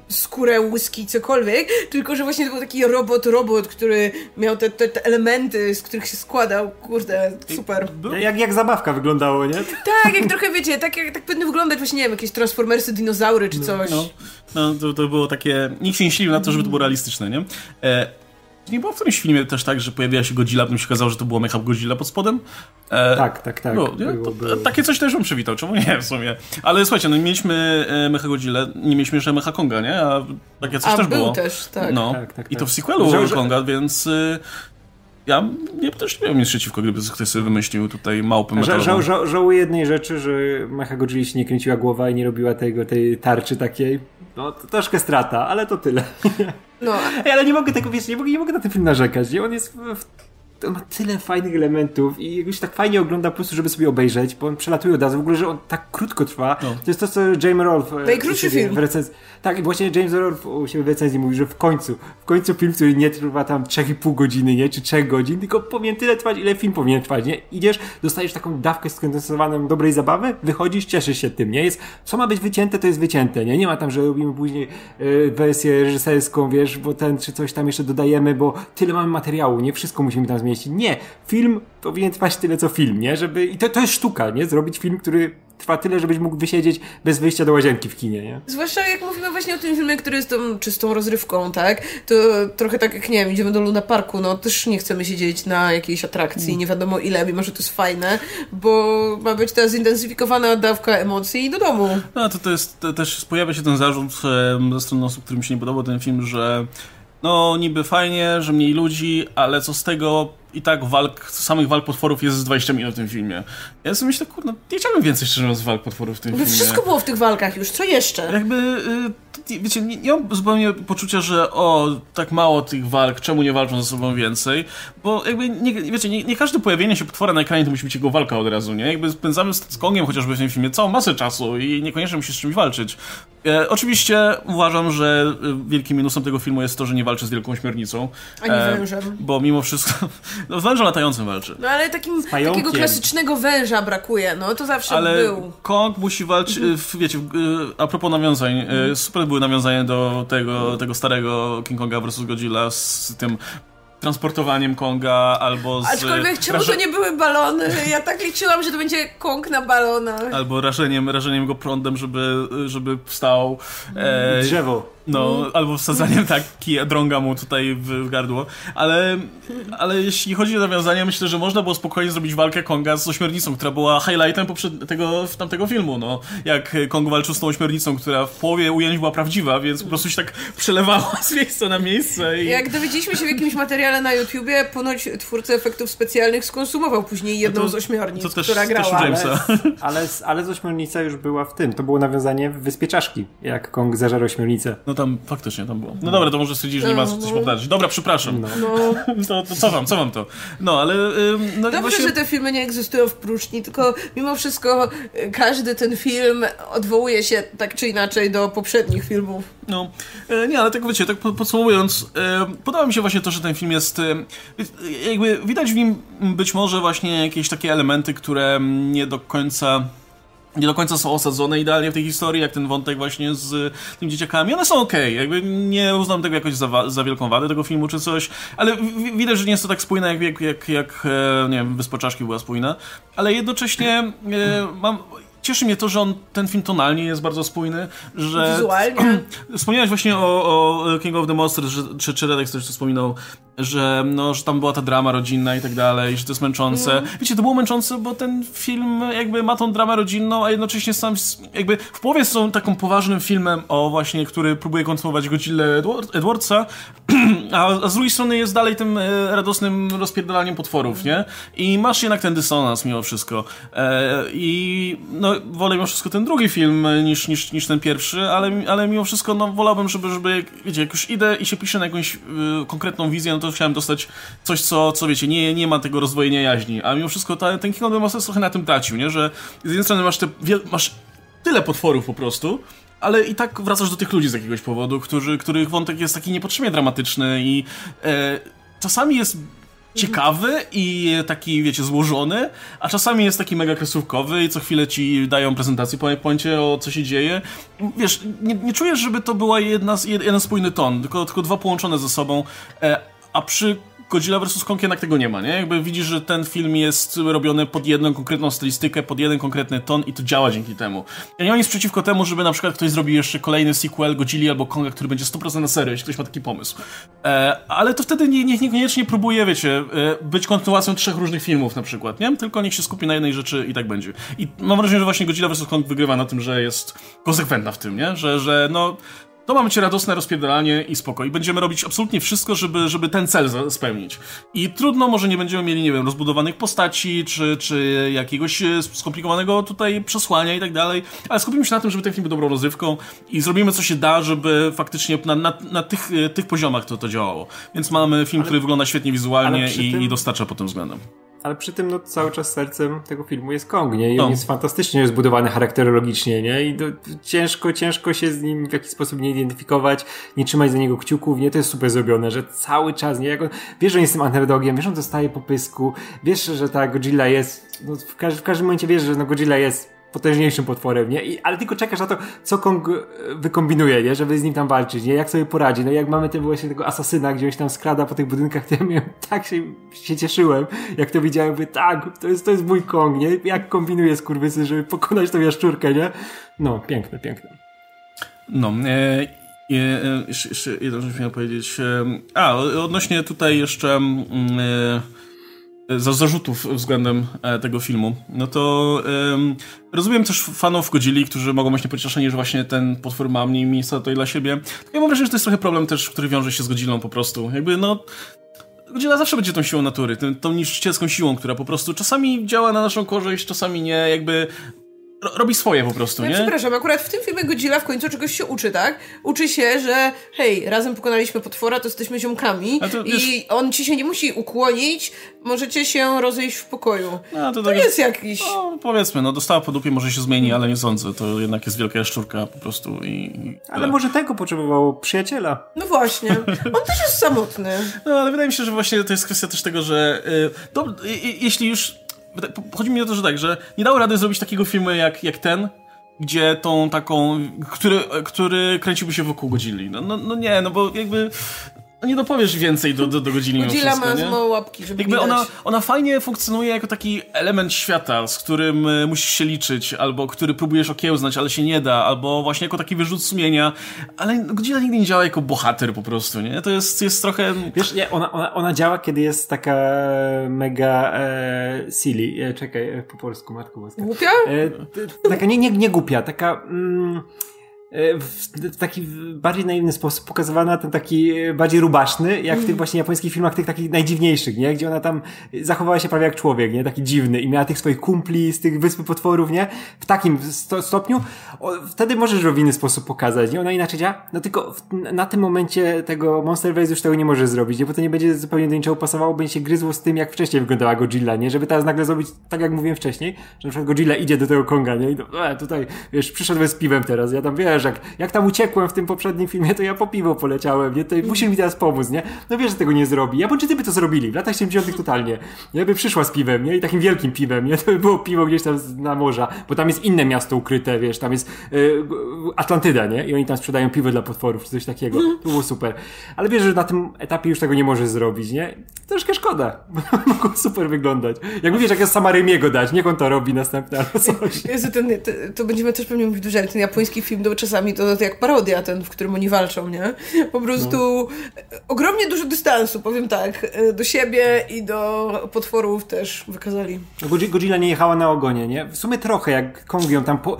Speaker 2: skórę, łyski, cokolwiek, tylko że właśnie to był taki robot, robot, który miał te, te, te elementy, z których się składał. Kurde, super.
Speaker 3: Jak, jak zabawka wyglądało, nie?
Speaker 2: Tak, jak trochę wiecie, tak, jak, tak powinny wyglądać właśnie, nie wiem, jakieś Transformersy, dinozaury czy no, coś.
Speaker 1: No, no to, to było takie... Nikt się nie silił na to, żeby to było realistyczne, nie? E, nie było w którymś filmie też tak, że pojawiła się Godzilla, potem się okazało, że to było Mecha Godzilla pod spodem?
Speaker 3: E, tak, tak, tak.
Speaker 1: Było, to, było. Takie coś też bym przywitał, czemu nie w sumie. Ale słuchajcie, no mieliśmy e, Mecha Godzilla, nie mieliśmy jeszcze Mecha Konga, nie? A takie coś
Speaker 2: A,
Speaker 1: też
Speaker 2: był
Speaker 1: było.
Speaker 2: też, tak.
Speaker 1: No.
Speaker 3: Tak, tak,
Speaker 1: I to
Speaker 3: tak.
Speaker 1: w sequelu Żał, Konga, więc... Y, ja nie, też nie miałem nic przeciwko, gdyby ktoś sobie wymyślił tutaj małpę metalową.
Speaker 3: Ża, ża, żałuję jednej rzeczy, że Mecha Godzilla się nie kręciła głowa i nie robiła tego, tej tarczy takiej. No, to troszkę strata, ale to tyle. No. Ale nie mogę tego, wiesz, nie mogę, nie mogę na ten film narzekać, nie? On jest w, to ma tyle fajnych elementów i jakoś tak fajnie ogląda po prostu, żeby sobie obejrzeć, bo on przelatuje od razu, w ogóle, że on tak krótko trwa. No. To jest to, co James Rolfe
Speaker 2: Najkrótszy film.
Speaker 3: W recenzji, tak, i właśnie James Rolfe u siebie w recenzji mówi, że w końcu, w końcu film, który nie trwa tam 3,5 godziny, nie, czy 3 godzin, tylko powinien tyle trwać, ile film powinien trwać, nie? Idziesz, dostajesz taką dawkę skondensowaną dobrej zabawy, wychodzisz, cieszysz się tym, nie? Jest, co ma być wycięte, to jest wycięte, nie? Nie ma tam, że robimy później y, wersję reżyserską, wiesz, bo ten, czy coś tam jeszcze dodajemy, bo tyle mamy materiału, nie? Wszystko musimy tam Nie, film powinien trwać tyle co film, nie? Żeby, I to, to jest sztuka, nie? Zrobić film, który trwa tyle, żebyś mógł wysiedzieć bez wyjścia do łazienki w kinie, nie?
Speaker 2: Zwłaszcza jak mówimy właśnie o tym filmie, który jest tą czystą rozrywką, tak? To trochę tak jak, nie wiem, idziemy do Luna Parku, no też nie chcemy siedzieć na jakiejś atrakcji, nie wiadomo ile, mimo że to jest fajne, bo ma być ta zintensyfikowana dawka emocji do domu.
Speaker 1: No to, to jest, to też pojawia się ten zarzut ze strony osób, którym się nie podobał ten film, że no niby fajnie, że mniej ludzi, ale co z tego i tak walk, samych walk potworów jest z 20 minut w tym filmie. Ja sobie myślę, kurno, nie chciałbym więcej szczerze mówiąc walk potworów w tym filmie.
Speaker 2: Wszystko było w tych walkach już, co jeszcze?
Speaker 1: Jakby, y, wiecie, nie, nie mam zupełnie poczucia, że o, tak mało tych walk, czemu nie walczą ze sobą więcej, bo jakby, nie, wiecie, nie, nie każde pojawienie się potwora na ekranie to musi być jego walka od razu, nie? Jakby spędzamy z, z Kongiem chociażby w tym filmie całą masę czasu i niekoniecznie musi z czymś walczyć. E, oczywiście uważam, że y, wielkim minusem tego filmu jest to, że nie walczy z wielką śmiernicą.
Speaker 2: Ani e, wężem.
Speaker 1: Bo mimo wszystko, no wężem latającym walczy.
Speaker 2: No ale takim, takiego klasycznego węża brakuje, no to zawsze
Speaker 1: ale
Speaker 2: był.
Speaker 1: Kong musi walczyć, mhm. wiecie, a propos nawiązań, mhm. super były nawiązania do tego, tego starego King Konga vs. Godzilla z tym transportowaniem Konga, albo z...
Speaker 2: Aczkolwiek czemu to nie były balony? Ja tak liczyłam, że to będzie Kong na balonach.
Speaker 1: Albo rażeniem, rażeniem go prądem, żeby, żeby wstał.
Speaker 3: E, Drzewo.
Speaker 1: No,
Speaker 2: Mm.
Speaker 1: albo wsadzaniem tak kija, drąga mu tutaj w gardło. Ale, ale jeśli chodzi o nawiązania, myślę, że można było spokojnie zrobić walkę Konga z ośmiornicą, która była highlightem poprzedniego tamtego filmu. No, jak Kong walczył z tą ośmiornicą, która w połowie ujęć była prawdziwa, więc po prostu się tak przelewała z miejsca na miejsce. I...
Speaker 2: Jak dowiedzieliśmy się w jakimś materiale na YouTubie, ponoć twórca efektów specjalnych skonsumował później jedną
Speaker 1: to,
Speaker 2: z ośmiornic,
Speaker 1: to też,
Speaker 2: która
Speaker 1: też
Speaker 2: grała.
Speaker 1: Jamesa.
Speaker 3: Ale, ale, ale z ośmiornica już była w tym. To było nawiązanie w Wyspie Czaszki, jak Kong zażarł ośmiornicę.
Speaker 1: No tam faktycznie tam było. No dobra, to może stwierdzić, że nie ma co coś powtarzać. Dobra, przepraszam.
Speaker 3: No.
Speaker 2: No.
Speaker 1: To, to co wam, co wam to? No, ale... ym, No,
Speaker 2: Dobrze,
Speaker 1: właśnie-
Speaker 2: że te filmy nie egzystują w próżni, tylko mimo wszystko y, każdy ten film odwołuje się tak czy inaczej do poprzednich filmów.
Speaker 1: No, e, nie, ale tak wiecie, tak po- podsumowując, e, podoba mi się właśnie to, że ten film jest, e, jakby widać w nim być może właśnie jakieś takie elementy, które nie do końca nie do końca są osadzone idealnie w tej historii, jak ten wątek właśnie z tymi dzieciakami. One są okej, jakby nie uznam tego jakoś za, za wielką wadę tego filmu czy coś, ale widać, że nie jest to tak spójne, jak, jak, jak, jak e, nie wiem, Wyspa Czaszki była spójna, ale jednocześnie e, mam... Cieszy mnie to, że on, ten film tonalnie jest bardzo spójny, że...
Speaker 2: Wizualnie.
Speaker 1: Wspomniałeś właśnie o, o King of the Monsters, że, czy, czy Redek też to wspominał, że, no, że tam była ta drama rodzinna i tak dalej, że to jest męczące. Wiecie, to było męczące, bo ten film jakby ma tą dramę rodzinną, a jednocześnie sam jakby w połowie są taką poważnym filmem o właśnie, który próbuje kontynuować Godzilla Edward, Edwardsa, a, a z drugiej strony jest dalej tym e, radosnym rozpierdalaniem potworów, nie? I masz jednak ten dysonans mimo wszystko. E, I no, wolę mimo wszystko ten drugi film e, niż, niż, niż ten pierwszy, ale, ale mimo wszystko no, wolałbym, żeby, żeby jak, wiecie, jak już idę i się piszę na jakąś y, konkretną wizję, no to chciałem dostać coś, co, co wiecie, nie, nie ma tego rozdwojenia jaźni, a mimo wszystko ta, ten King of the Monsters trochę na tym tracił, nie? Że z jednej strony masz, te, masz tyle potworów po prostu, ale i tak wracasz do tych ludzi z jakiegoś powodu, którzy, których wątek jest taki niepotrzebnie dramatyczny i e, czasami jest ciekawy i taki, wiecie, złożony, a czasami jest taki mega kresówkowy i co chwilę ci dają prezentację po poincie o co się dzieje. Wiesz, nie, nie czujesz, żeby to była jedna, jeden spójny ton, tylko, tylko dwa połączone ze sobą, e, a przy Godzilla vs. Kong jednak tego nie ma, nie? Jakby widzisz, że ten film jest robiony pod jedną konkretną stylistykę, pod jeden konkretny ton i to działa dzięki temu. Ja nie mam nic przeciwko temu, żeby na przykład ktoś zrobił jeszcze kolejny sequel Godzilli albo Konga, który będzie 100% na serio, jeśli ktoś ma taki pomysł. E, ale to wtedy nie, niech niekoniecznie próbuje, wiecie, e, być kontynuacją trzech różnych filmów na przykład, nie? Tylko niech się skupi na jednej rzeczy i tak będzie. I mam wrażenie, że właśnie Godzilla vs. Kong wygrywa na tym, że jest konsekwentna w tym, nie? Że, że no... To mamy cię radosne rozpierdalanie i spoko. I będziemy robić absolutnie wszystko, żeby, żeby ten cel spełnić. I trudno, może nie będziemy mieli, nie wiem, rozbudowanych postaci, czy, czy jakiegoś e, skomplikowanego tutaj przesłania i tak dalej, ale skupimy się na tym, żeby ten film był dobrą rozrywką i zrobimy co się da, żeby faktycznie na, na, na tych, e, tych poziomach to, to działało. Więc mamy film, który wygląda świetnie wizualnie
Speaker 3: ale
Speaker 1: i,
Speaker 3: tym-
Speaker 1: i dostarcza pod tym względem.
Speaker 3: Ale przy tym no, cały czas sercem tego filmu jest Kong, nie? I
Speaker 1: No.
Speaker 3: on jest fantastycznie zbudowany charakterologicznie, nie? I do, ciężko, ciężko się z nim w jakiś sposób nie identyfikować, nie trzymać za niego kciuków, nie? To jest super zrobione, że cały czas, nie? Jak on, wiesz, że on jest tym underdogiem, wiesz, że on dostaje po pysku, wiesz, że ta Godzilla jest, no, w, każ, w każdym momencie wiesz, że no, Godzilla jest potężniejszym potworem, nie? I, ale tylko czekasz na to, co Kong e, wykombinuje, nie? Żeby z nim tam walczyć, nie? Jak sobie poradzi. No jak mamy ten właśnie tego asasyna, gdzie on się tam skrada po tych budynkach, to ja miałem, tak się, się cieszyłem, jak to widziałem, mówię, tak, to jest, to jest mój Kong, nie? Jak kombinuje skurwysy, żeby pokonać tą jaszczurkę, nie? No, piękne, piękne.
Speaker 1: No, e, e, jeszcze, jedną rzecz miałem powiedzieć. E, a, odnośnie tutaj jeszcze mm, e, za zarzutów względem e, tego filmu. No to em, rozumiem też fanów Godzilli, którzy mogą być niepocieszeni, że właśnie ten potwór ma mniej miejsca tutaj dla siebie. Ja mam wrażenie, że to jest trochę problem też, który wiąże się z Godzillą po prostu. Jakby no... Godzilla zawsze będzie tą siłą natury, tą niszczycielską siłą, która po prostu czasami działa na naszą korzyść, czasami nie, jakby robi swoje po prostu,
Speaker 2: No,
Speaker 1: nie?
Speaker 2: przepraszam, akurat w tym filmie Godzilla w końcu czegoś się uczy, tak? Uczy się, że hej, razem pokonaliśmy potwora, to jesteśmy ziomkami
Speaker 1: A to
Speaker 2: i
Speaker 1: wiesz-
Speaker 2: on ci się nie musi ukłonić, możecie się rozejść w pokoju.
Speaker 1: No, to
Speaker 2: To
Speaker 1: tak
Speaker 2: jest jakiś...
Speaker 1: No, powiedzmy, no dostała po dupie, może się zmieni, ale nie sądzę. To jednak jest wielka jaszczurka po prostu i...
Speaker 3: Ale może tego potrzebowało przyjaciela.
Speaker 2: No właśnie, on też jest samotny.
Speaker 1: No, ale wydaje mi się, że właśnie to jest kwestia też tego, że... Y, to, y, y, jeśli już... wyda- Chodzi mi o to, że tak, że nie dało rady zrobić takiego filmu jak, jak ten, gdzie tą taką... Który, który kręciłby się wokół Godzilli. No, no, no nie, no bo jakby... nie dopowiesz więcej do, do, do mimo
Speaker 2: Godzilla ma
Speaker 1: nie?
Speaker 2: za mało łapki, żeby
Speaker 1: Jakby
Speaker 2: widać.
Speaker 1: ona, ona fajnie funkcjonuje jako taki element świata, z którym e, musisz się liczyć, albo który próbujesz okiełznać, ale się nie da, albo właśnie jako taki wyrzut sumienia, ale Godzilla nigdy nie działa jako bohater po prostu, nie? To jest, jest trochę...
Speaker 3: Wiesz, nie, ona, ona, ona działa, kiedy jest taka mega e, silly. E, czekaj, e, po polsku, matko boska.
Speaker 2: Głupia?
Speaker 3: E, t- taka nie, nie, nie głupia, taka... Mm, e, w, w taki bardziej naiwny sposób pokazywana, ten taki e, bardziej rubaszny, jak w tych właśnie japońskich filmach, tych takich najdziwniejszych, nie? Gdzie ona tam zachowała się prawie jak człowiek, nie? Taki dziwny i miała tych swoich kumpli z tych Wyspy Potworów, nie? W takim sto, stopniu, o, wtedy możesz ją w inny sposób pokazać, nie? Ona inaczej działa, no tylko w, na tym momencie tego Monsterverse już tego nie może zrobić, nie? Bo to nie będzie zupełnie do niczego pasowało, będzie się gryzło z tym, jak wcześniej wyglądała Godzilla, nie? Żeby teraz nagle zrobić tak, jak mówiłem wcześniej, że na przykład Godzilla idzie do tego Konga, nie? I to, e, tutaj, wiesz, przyszedłem z piwem teraz, ja tam, wiesz, jak, jak tam uciekłem w tym poprzednim filmie, to ja po piwo poleciałem, nie? To musisz mi teraz pomóc, nie? No wiesz, że tego nie zrobi. Japończycy by to zrobili, w latach 70 totalnie. Nie? By przyszła z piwem, nie? I takim wielkim piwem, nie? To by było piwo gdzieś tam na morza, bo tam jest inne miasto ukryte, wiesz, tam jest y, Atlantyda, nie? I oni tam sprzedają piwo dla potworów, czy coś takiego. To było super. Ale wiesz, że na tym etapie już tego nie możesz zrobić, nie? Troszkę szkoda, bo mogło super wyglądać. Jak mówisz, jak jest sama Rymiego dać, niech on to robi następne albo coś.
Speaker 2: Jezu, ten, to, to będziemy też pewnie mówić dłużej, ale ten japoński film to czasami to, jak parodia, ten, w którym oni walczą, nie? Po prostu e, ogromnie dużo dystansu, powiem tak, e, do siebie i do potworów też wykazali.
Speaker 3: No, Godzi- Godzilla nie jechała na ogonie, nie? W sumie trochę, jak Kong ją tam po...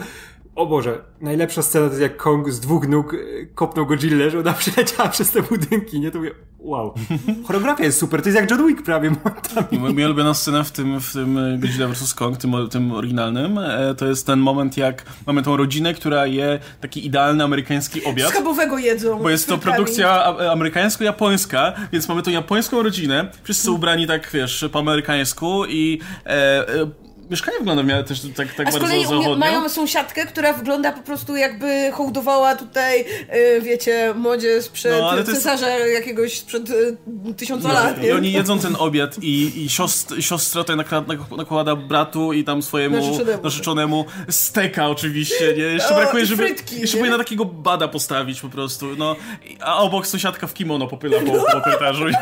Speaker 3: O Boże, najlepsza scena to jest jak Kong z dwóch nóg e, kopnął Godzillę, że ona przeleciała przez te budynki, nie? To mówię, wow. Choreografia jest super, to jest jak John Wick prawie momentami.
Speaker 1: Moja ulubiona scena w tym, w tym Godzilla vs. Kong, tym, tym oryginalnym, e, to jest ten moment, jak mamy tą rodzinę, która je taki idealny amerykański obiad.
Speaker 2: Schabowego jedzą.
Speaker 1: Bo jest to produkcja amerykańsko-japońska, więc mamy tą japońską rodzinę, wszyscy ubrani tak, wiesz, po amerykańsku i e, e, mieszkanie wygląda w miarę też tak, tak
Speaker 2: A z
Speaker 1: bardzo
Speaker 2: kolei umie-
Speaker 1: zachodnio.
Speaker 2: mają sąsiadkę, która wygląda po prostu jakby hołdowała tutaj, e, wiecie, modzie sprzed
Speaker 1: No, to jest-
Speaker 2: cesarza jakiegoś sprzed e, tysiąca lat,
Speaker 1: I oni jedzą ten obiad i, i siostr, siostra tutaj nakłada, nakłada bratu i tam swojemu
Speaker 2: Narzeczonemu.
Speaker 1: narzeczonemu steka oczywiście, nie? Jeszcze
Speaker 2: O,
Speaker 1: brakuje, żeby...
Speaker 2: frytki,
Speaker 1: jeszcze
Speaker 2: nie?
Speaker 1: powinna takiego bada postawić po prostu, no. A obok sąsiadka w kimono popyla po, po korytarzu. I,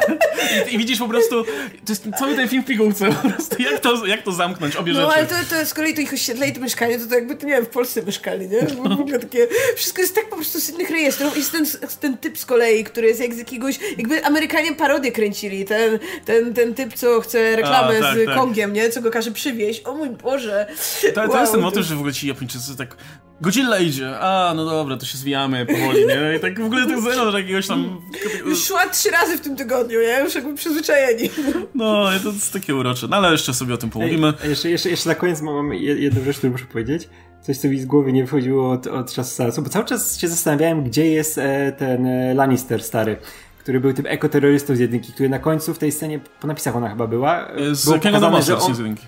Speaker 1: I widzisz po prostu, to jest cały ten film w pigułce po prostu, jak to, jak to zamknąć, obie
Speaker 2: No
Speaker 1: rzeczy.
Speaker 2: ale to, to z kolei to ich osiedle i to mieszkanie, to, to jakby, to nie wiem, w Polsce mieszkali, nie? W ogóle takie, wszystko jest tak po prostu z innych rejestrów. Jest ten, ten typ z kolei, który jest jak z jakiegoś, jakby Amerykanie parodię kręcili. Ten, ten, ten typ, co chce reklamę
Speaker 1: A, tak,
Speaker 2: z
Speaker 1: tak.
Speaker 2: Kongiem, nie? Co go każe przywieźć. O mój Boże.
Speaker 1: To, to jest ten motyw, że w ogóle ci Japończycy tak Godzilla idzie, a no dobra, to się zwijamy powoli, nie? I tak w ogóle tak zero do jakiegoś tam...
Speaker 2: Już szła trzy razy w tym tygodniu, nie? Już jakby przyzwyczajeni.
Speaker 1: No, to jest takie urocze. No ale jeszcze sobie o tym pomówimy.
Speaker 3: Ej, jeszcze, jeszcze, jeszcze na koniec mam je- jedną rzecz, którą muszę powiedzieć. Coś, co mi z głowy nie wychodziło od, od czasu czasu, bo cały czas się zastanawiałem, gdzie jest e, ten e, Lannister stary, który był tym ekoterrorystą z jedynki, który na końcu w tej scenie, po napisach ona chyba była, e,
Speaker 1: Z Kingdom
Speaker 3: pokazane, że on,
Speaker 1: z jedynki.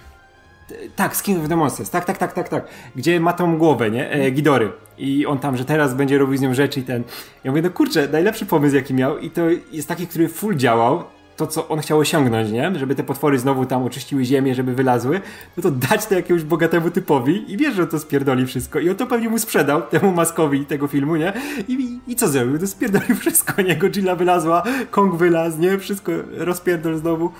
Speaker 3: Tak, z King of the Monsters, tak, tak, tak, tak, tak, gdzie ma tą głowę, nie, e, Gidory i on tam, że teraz będzie robił z nią rzeczy i ten, ja mówię, no kurczę, najlepszy pomysł jaki miał i to jest taki, który full działał, to, co on chciał osiągnąć, nie? Żeby te potwory znowu tam oczyściły ziemię, żeby wylazły, no to dać to jakiemuś bogatemu typowi i wiesz, że to spierdoli wszystko. I on to pewnie mu sprzedał, temu maskowi tego filmu, nie? I, i co zrobił? To spierdolił wszystko, nie? Godzilla wylazła, Kong wylazł, nie? Wszystko rozpierdol znowu.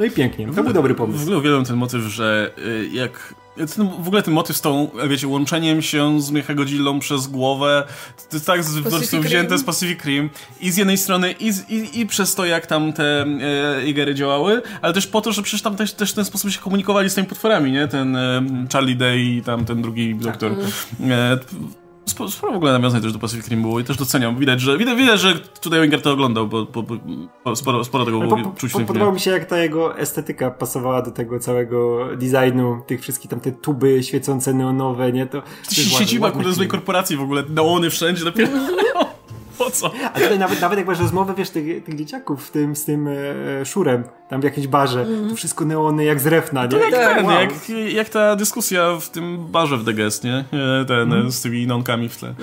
Speaker 3: No i pięknie. To był dobry
Speaker 1: W
Speaker 3: pomysł.
Speaker 1: ogóle uwielbiam ten motyw, że y, jak... Ten, w ogóle ten motyw z tą, wiecie, łączeniem się z Mecha Godzillą przez głowę, to jest tak z, po prostu wzięte z Pacific Rim i z jednej strony i, z, i, i przez to, jak tam te e, Igery działały, ale też po to, że przecież tam też, też w ten sposób się komunikowali z tymi potworami, nie? Ten e, Charlie Day i tam ten drugi doktor. E, Sporo, sporo w ogóle nawiązań też do Pacific Rim było i też doceniam. Widać, że widać, widać że tutaj Winger to oglądał, bo, bo, bo sporo, sporo tego
Speaker 3: Ale
Speaker 1: było
Speaker 3: po, po,
Speaker 1: czuć
Speaker 3: po,
Speaker 1: tym
Speaker 3: podobało mi się, jak ta jego estetyka pasowała do tego całego designu, tych wszystkich tam te tuby świecące neonowe, nie? To, to
Speaker 1: Siedziba, kurde, złej korporacji w ogóle, neony wszędzie, dopiero... po co?
Speaker 3: A tutaj nawet, nawet jak masz rozmowę, wiesz, tych, tych dzieciaków w tym, z tym e, szurem, tam w jakiejś barze, to wszystko neony jak z refna, nie?
Speaker 1: Jak
Speaker 2: Tak,
Speaker 1: ten,
Speaker 3: wow.
Speaker 1: jak, jak ta dyskusja w tym barze w Guest, nie? E, Ten, e, z tymi nonkami w tle.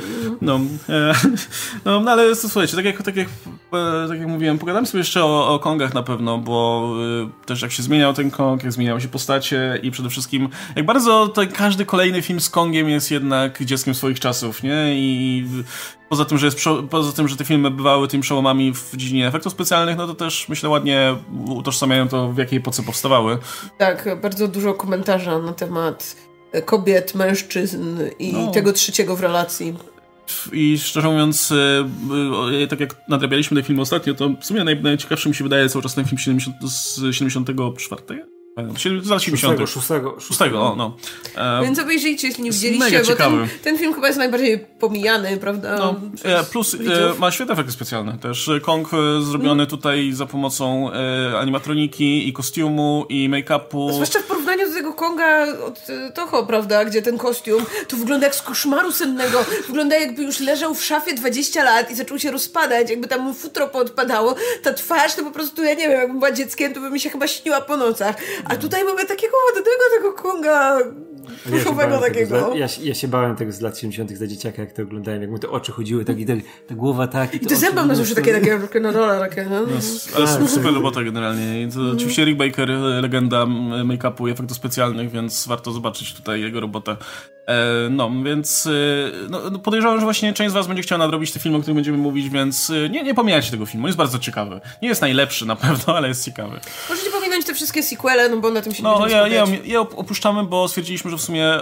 Speaker 1: No, e, no, no ale słuchajcie, tak jak, tak, jak, e, tak jak mówiłem, pogadamy sobie jeszcze o, o Kongach na pewno, bo też jak się zmieniał ten Kong, jak zmieniały się postacie i przede wszystkim jak bardzo to każdy kolejny film z Kongiem jest jednak dzieckiem swoich czasów, nie? I poza tym, że jest, poza tym, że te filmy bywały tymi przełomami w dziedzinie efektów specjalnych, no to też myślę ładnie utożsamiają to, w jakiej epoce powstawały.
Speaker 2: Tak, bardzo dużo komentarza na temat kobiet, mężczyzn i no. tego trzeciego w relacji.
Speaker 1: I szczerze mówiąc, e, e, tak jak nadrabialiśmy te filmy ostatnio, to w sumie naj, najciekawszy mi się wydaje cały czas ten film 70, z 74 z lat 70.
Speaker 3: 6, 6,
Speaker 1: 6, o, no.
Speaker 2: E, Więc obejrzyjcie, jeśli nie widzieliście, bo ten, ten, film chyba jest najbardziej pomijany, prawda? No,
Speaker 1: e, plus e, ma świetne efekty specjalne też. Kong e, zrobiony mm. tutaj za pomocą e, animatroniki i kostiumu i make-upu.
Speaker 2: Zwłaszcza w porównaniu do tego Konga od e, Toho, prawda, gdzie ten kostium to wygląda jak z koszmaru sennego. Wygląda jakby już leżał w szafie 20 lat i zaczął się rozpadać, jakby tam mu futro podpadało. Ta twarz to po prostu, ja nie wiem, jakbym była dzieckiem, to by mi się chyba śniła po nocach. A tutaj mamy takiego ładnego tego Konga pluszowego takiego.
Speaker 3: ja, ja, się bałem tego z lat 70. za dzieciaka, jak to oglądałem, jak mu te oczy chodziły, tak i ta, ta głowa tak.
Speaker 2: I, I te zęby na zawsze takie, takie, takie na dole, takie, no. no
Speaker 1: ale tak. super robota generalnie. To, oczywiście Rick Baker, legenda make-upu i efektów specjalnych, więc warto zobaczyć tutaj jego robotę. E, no, więc e, no, no, podejrzewam, że właśnie część z was będzie chciała nadrobić te filmy, o których będziemy mówić, więc e, nie, nie pomijajcie tego filmu, jest bardzo ciekawy. Nie jest najlepszy na pewno, ale jest ciekawy.
Speaker 2: Możecie pominąć wszystkie sequele, no bo na tym się
Speaker 1: no,
Speaker 2: nie
Speaker 1: ja, ja, ja opuszczamy, bo stwierdziliśmy, że w sumie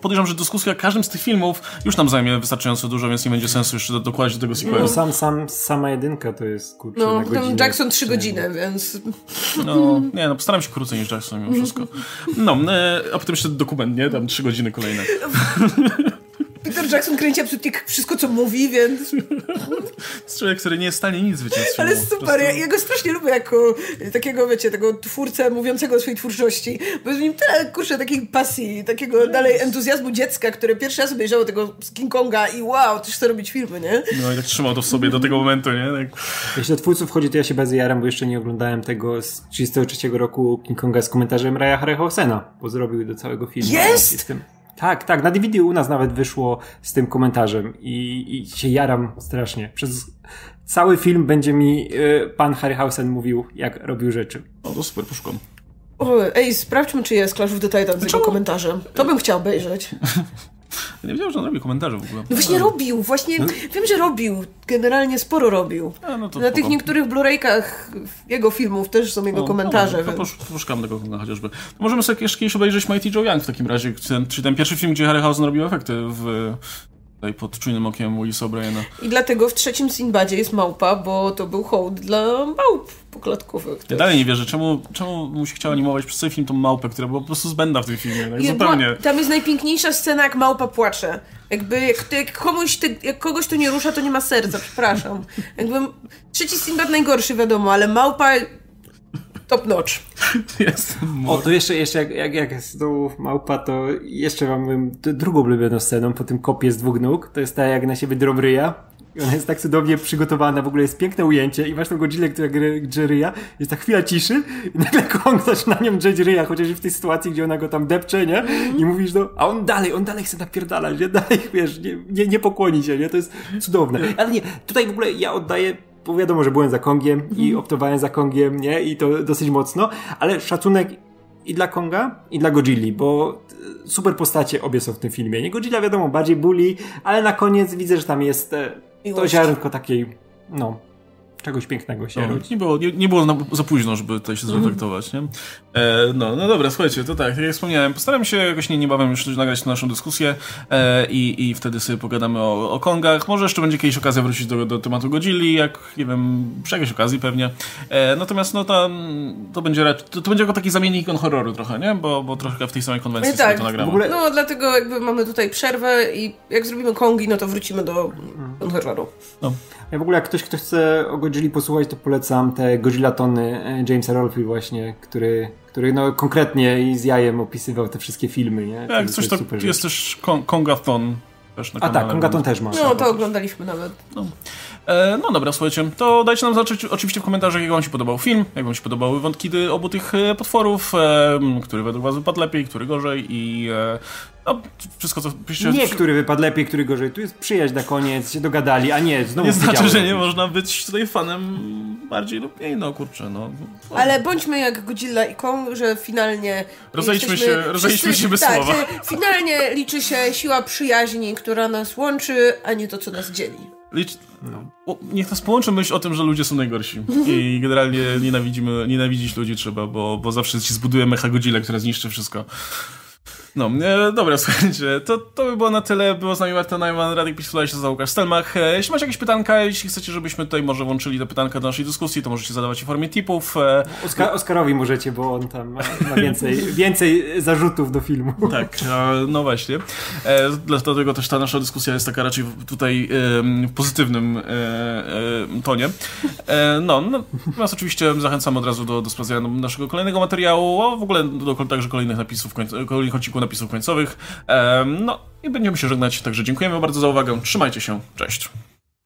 Speaker 1: podejrzewam, że dyskusja o każdym z tych filmów już nam zajmie wystarczająco dużo, więc nie będzie sensu jeszcze dokładać do tego sequelu.
Speaker 3: No, sam, sam, sama jedynka to jest kurczę
Speaker 2: No,
Speaker 3: na godzinę.
Speaker 2: Jackson trzy godziny, więc...
Speaker 1: No, nie, no postaram się krócej niż Jackson mimo wszystko. No, e, a potem jeszcze dokument, nie? Tam trzy godziny kolejne.
Speaker 2: Peter Jackson kręci absolutnie wszystko, co mówi, więc...
Speaker 1: jest człowiek, który nie jest w stanie nic wyciąć
Speaker 2: Ale super, ja, ja, go strasznie lubię jako takiego, wiecie, tego twórcę mówiącego o swojej twórczości, bo jest w nim tyle, kurczę, takiej pasji, takiego dalej entuzjazmu dziecka, które pierwszy raz obejrzało tego z King Konga i wow, też chce robić filmy, nie?
Speaker 1: No i tak trzymał to w sobie do tego momentu, nie? Tak.
Speaker 3: Jeśli do twórców wchodzi, to ja się bardzo jaram, bo jeszcze nie oglądałem tego z 33 roku King Konga z komentarzem Raya Harryhausena, bo zrobił do całego filmu.
Speaker 2: Jest! Jestem...
Speaker 3: Tak, tak, na DVD u nas nawet wyszło z tym komentarzem i, i się jaram strasznie. Przez cały film będzie mi y, pan Harryhausen mówił, jak robił rzeczy.
Speaker 1: O, to super, poszukam.
Speaker 2: Ej, sprawdźmy, czy jest Clash of the Titans z jego komentarzem. To bym chciał obejrzeć.
Speaker 1: Nie wiedziałem, że on robi komentarze w ogóle.
Speaker 2: No właśnie robił, właśnie no. wiem, że robił. Generalnie sporo robił. A, no Na tych niektórych Blu-raykach jego filmów też są jego o, komentarze.
Speaker 1: No, więc... Poszukam tego chociażby. To możemy sobie jeszcze kiedyś obejrzeć Mighty Joe Young w takim razie, czy ten pierwszy film, gdzie Harryhausen robił efekty w tutaj pod czujnym okiem Willisa O'Briena.
Speaker 2: I dlatego w trzecim Sinbadzie jest małpa, bo to był hołd dla małp poklatkowych.
Speaker 1: Ja dalej nie wierzę, czemu, czemu mu się chciał animować przez cały film tą małpę, która była po prostu zbędna w tym filmie. Tak zupełnie.
Speaker 2: Tam jest najpiękniejsza scena, jak małpa płacze. Jakby jak, jak, komuś jak kogoś to nie rusza, to nie ma serca, przepraszam. Jakby trzeci Sinbad najgorszy, wiadomo, ale małpa top notch.
Speaker 3: o, to jeszcze, jeszcze jak, jak, jak jest tu małpa, to jeszcze mam drugą ulubioną sceną po tym kopie z dwóch nóg. To jest ta jak na siebie drobryja. I ona jest tak cudownie przygotowana, w ogóle jest piękne ujęcie i masz tą godzinę, która grze ryja, jest ta chwila ciszy i nagle Kong zaczyna nią drzeć ryja, chociaż w tej sytuacji, gdzie ona go tam depcze, nie? I mówisz, no, a on dalej, on dalej chce napierdalać, nie? Dalej, wiesz, nie, nie, nie pokłoni się, nie? To jest cudowne. Ale nie, tutaj w ogóle ja oddaję bo wiadomo, że byłem za Kongiem i mhm. optowałem za Kongiem, nie? I to dosyć mocno, ale szacunek i dla Konga, i dla Godzilli, bo super postacie obie są w tym filmie. Nie Godzilla wiadomo, bardziej bully, ale na koniec widzę, że tam jest e, to ziarnko takiej, no, czegoś pięknego się
Speaker 1: no, rodzi. Nie było, nie, nie było na, za późno, żeby tutaj się zreflektować, nie? E, no, no dobra, słuchajcie, to tak, jak wspomniałem, postaram się jakoś nie, niebawem już nagrać naszą dyskusję e, i, i wtedy sobie pogadamy o, o Kongach. Może jeszcze będzie kiedyś okazja wrócić do, do tematu Godzilli, jak, nie wiem, przy jakiejś okazji pewnie. E, natomiast no to, to będzie to, to będzie jako taki zamiennik on horroru trochę, nie? Bo, bo trochę w tej samej konwencji e, tak, to nagramy.
Speaker 2: Ogóle... No, dlatego jakby mamy tutaj przerwę i jak zrobimy Kongi, no to wrócimy do on horroru. No.
Speaker 3: Ja w ogóle jak ktoś, kto chce o Godzilli posłuchać, to polecam te Godzilla Tony e, Jamesa Rolfe właśnie, który, który no konkretnie i z jajem opisywał te wszystkie filmy, nie?
Speaker 1: Tak, coś to, jest rzecz. też Kongaton też na
Speaker 3: A tak, Kongaton też ma.
Speaker 2: No, to oglądaliśmy nawet.
Speaker 1: No. E, no dobra, słuchajcie, to dajcie nam znać oczywiście w komentarzach, jak wam się podobał film, jak wam się podobały wątki obu tych e, potworów, e, który według was wypadł lepiej, który gorzej i e, no, wszystko co...
Speaker 3: Nie, który wypadł lepiej, który gorzej. Tu jest przyjaźń na koniec, się dogadali, a nie, znowu
Speaker 1: Nie znaczy, że nie można być tutaj fanem bardziej lub mniej, no kurczę, no.
Speaker 2: Ale bądźmy jak Godzilla i Kong, że finalnie
Speaker 1: Rozejdźmy
Speaker 2: jesteśmy
Speaker 1: się- rozejdźmy
Speaker 2: wszyscy-
Speaker 1: się bez
Speaker 2: tak,
Speaker 1: słowa.
Speaker 2: że finalnie liczy się siła przyjaźni, która nas łączy, a nie to, co nas dzieli.
Speaker 1: Licz... O, niech nas połączy myśl o tym, że ludzie są najgorsi. I generalnie nienawidzimy, nienawidzić ludzi trzeba, bo, bo zawsze się zbuduje mecha Godzilla, która zniszczy wszystko. No, e, dobra, słuchajcie, to, to by było na tyle. Było z nami Marta Najman, Radek Pisula, się za Łukasz Stelmach. E, jeśli macie jakieś pytanka, jeśli chcecie, żebyśmy tutaj może włączyli te pytanka do naszej dyskusji, to możecie zadawać w formie tipów. E,
Speaker 3: Oskar, Oskarowi możecie, bo on tam ma, ma więcej, więcej zarzutów do filmu.
Speaker 1: Tak, no właśnie. E, dlatego też ta nasza dyskusja jest taka raczej tutaj w pozytywnym e, e, tonie. E, no, no, oczywiście zachęcam od razu do, do sprawdzenia naszego kolejnego materiału, a w ogóle do, do także kolejnych napisów, kolejnych odcinków napisów końcowych. No i będziemy się żegnać, także dziękujemy bardzo za uwagę. Trzymajcie się, cześć.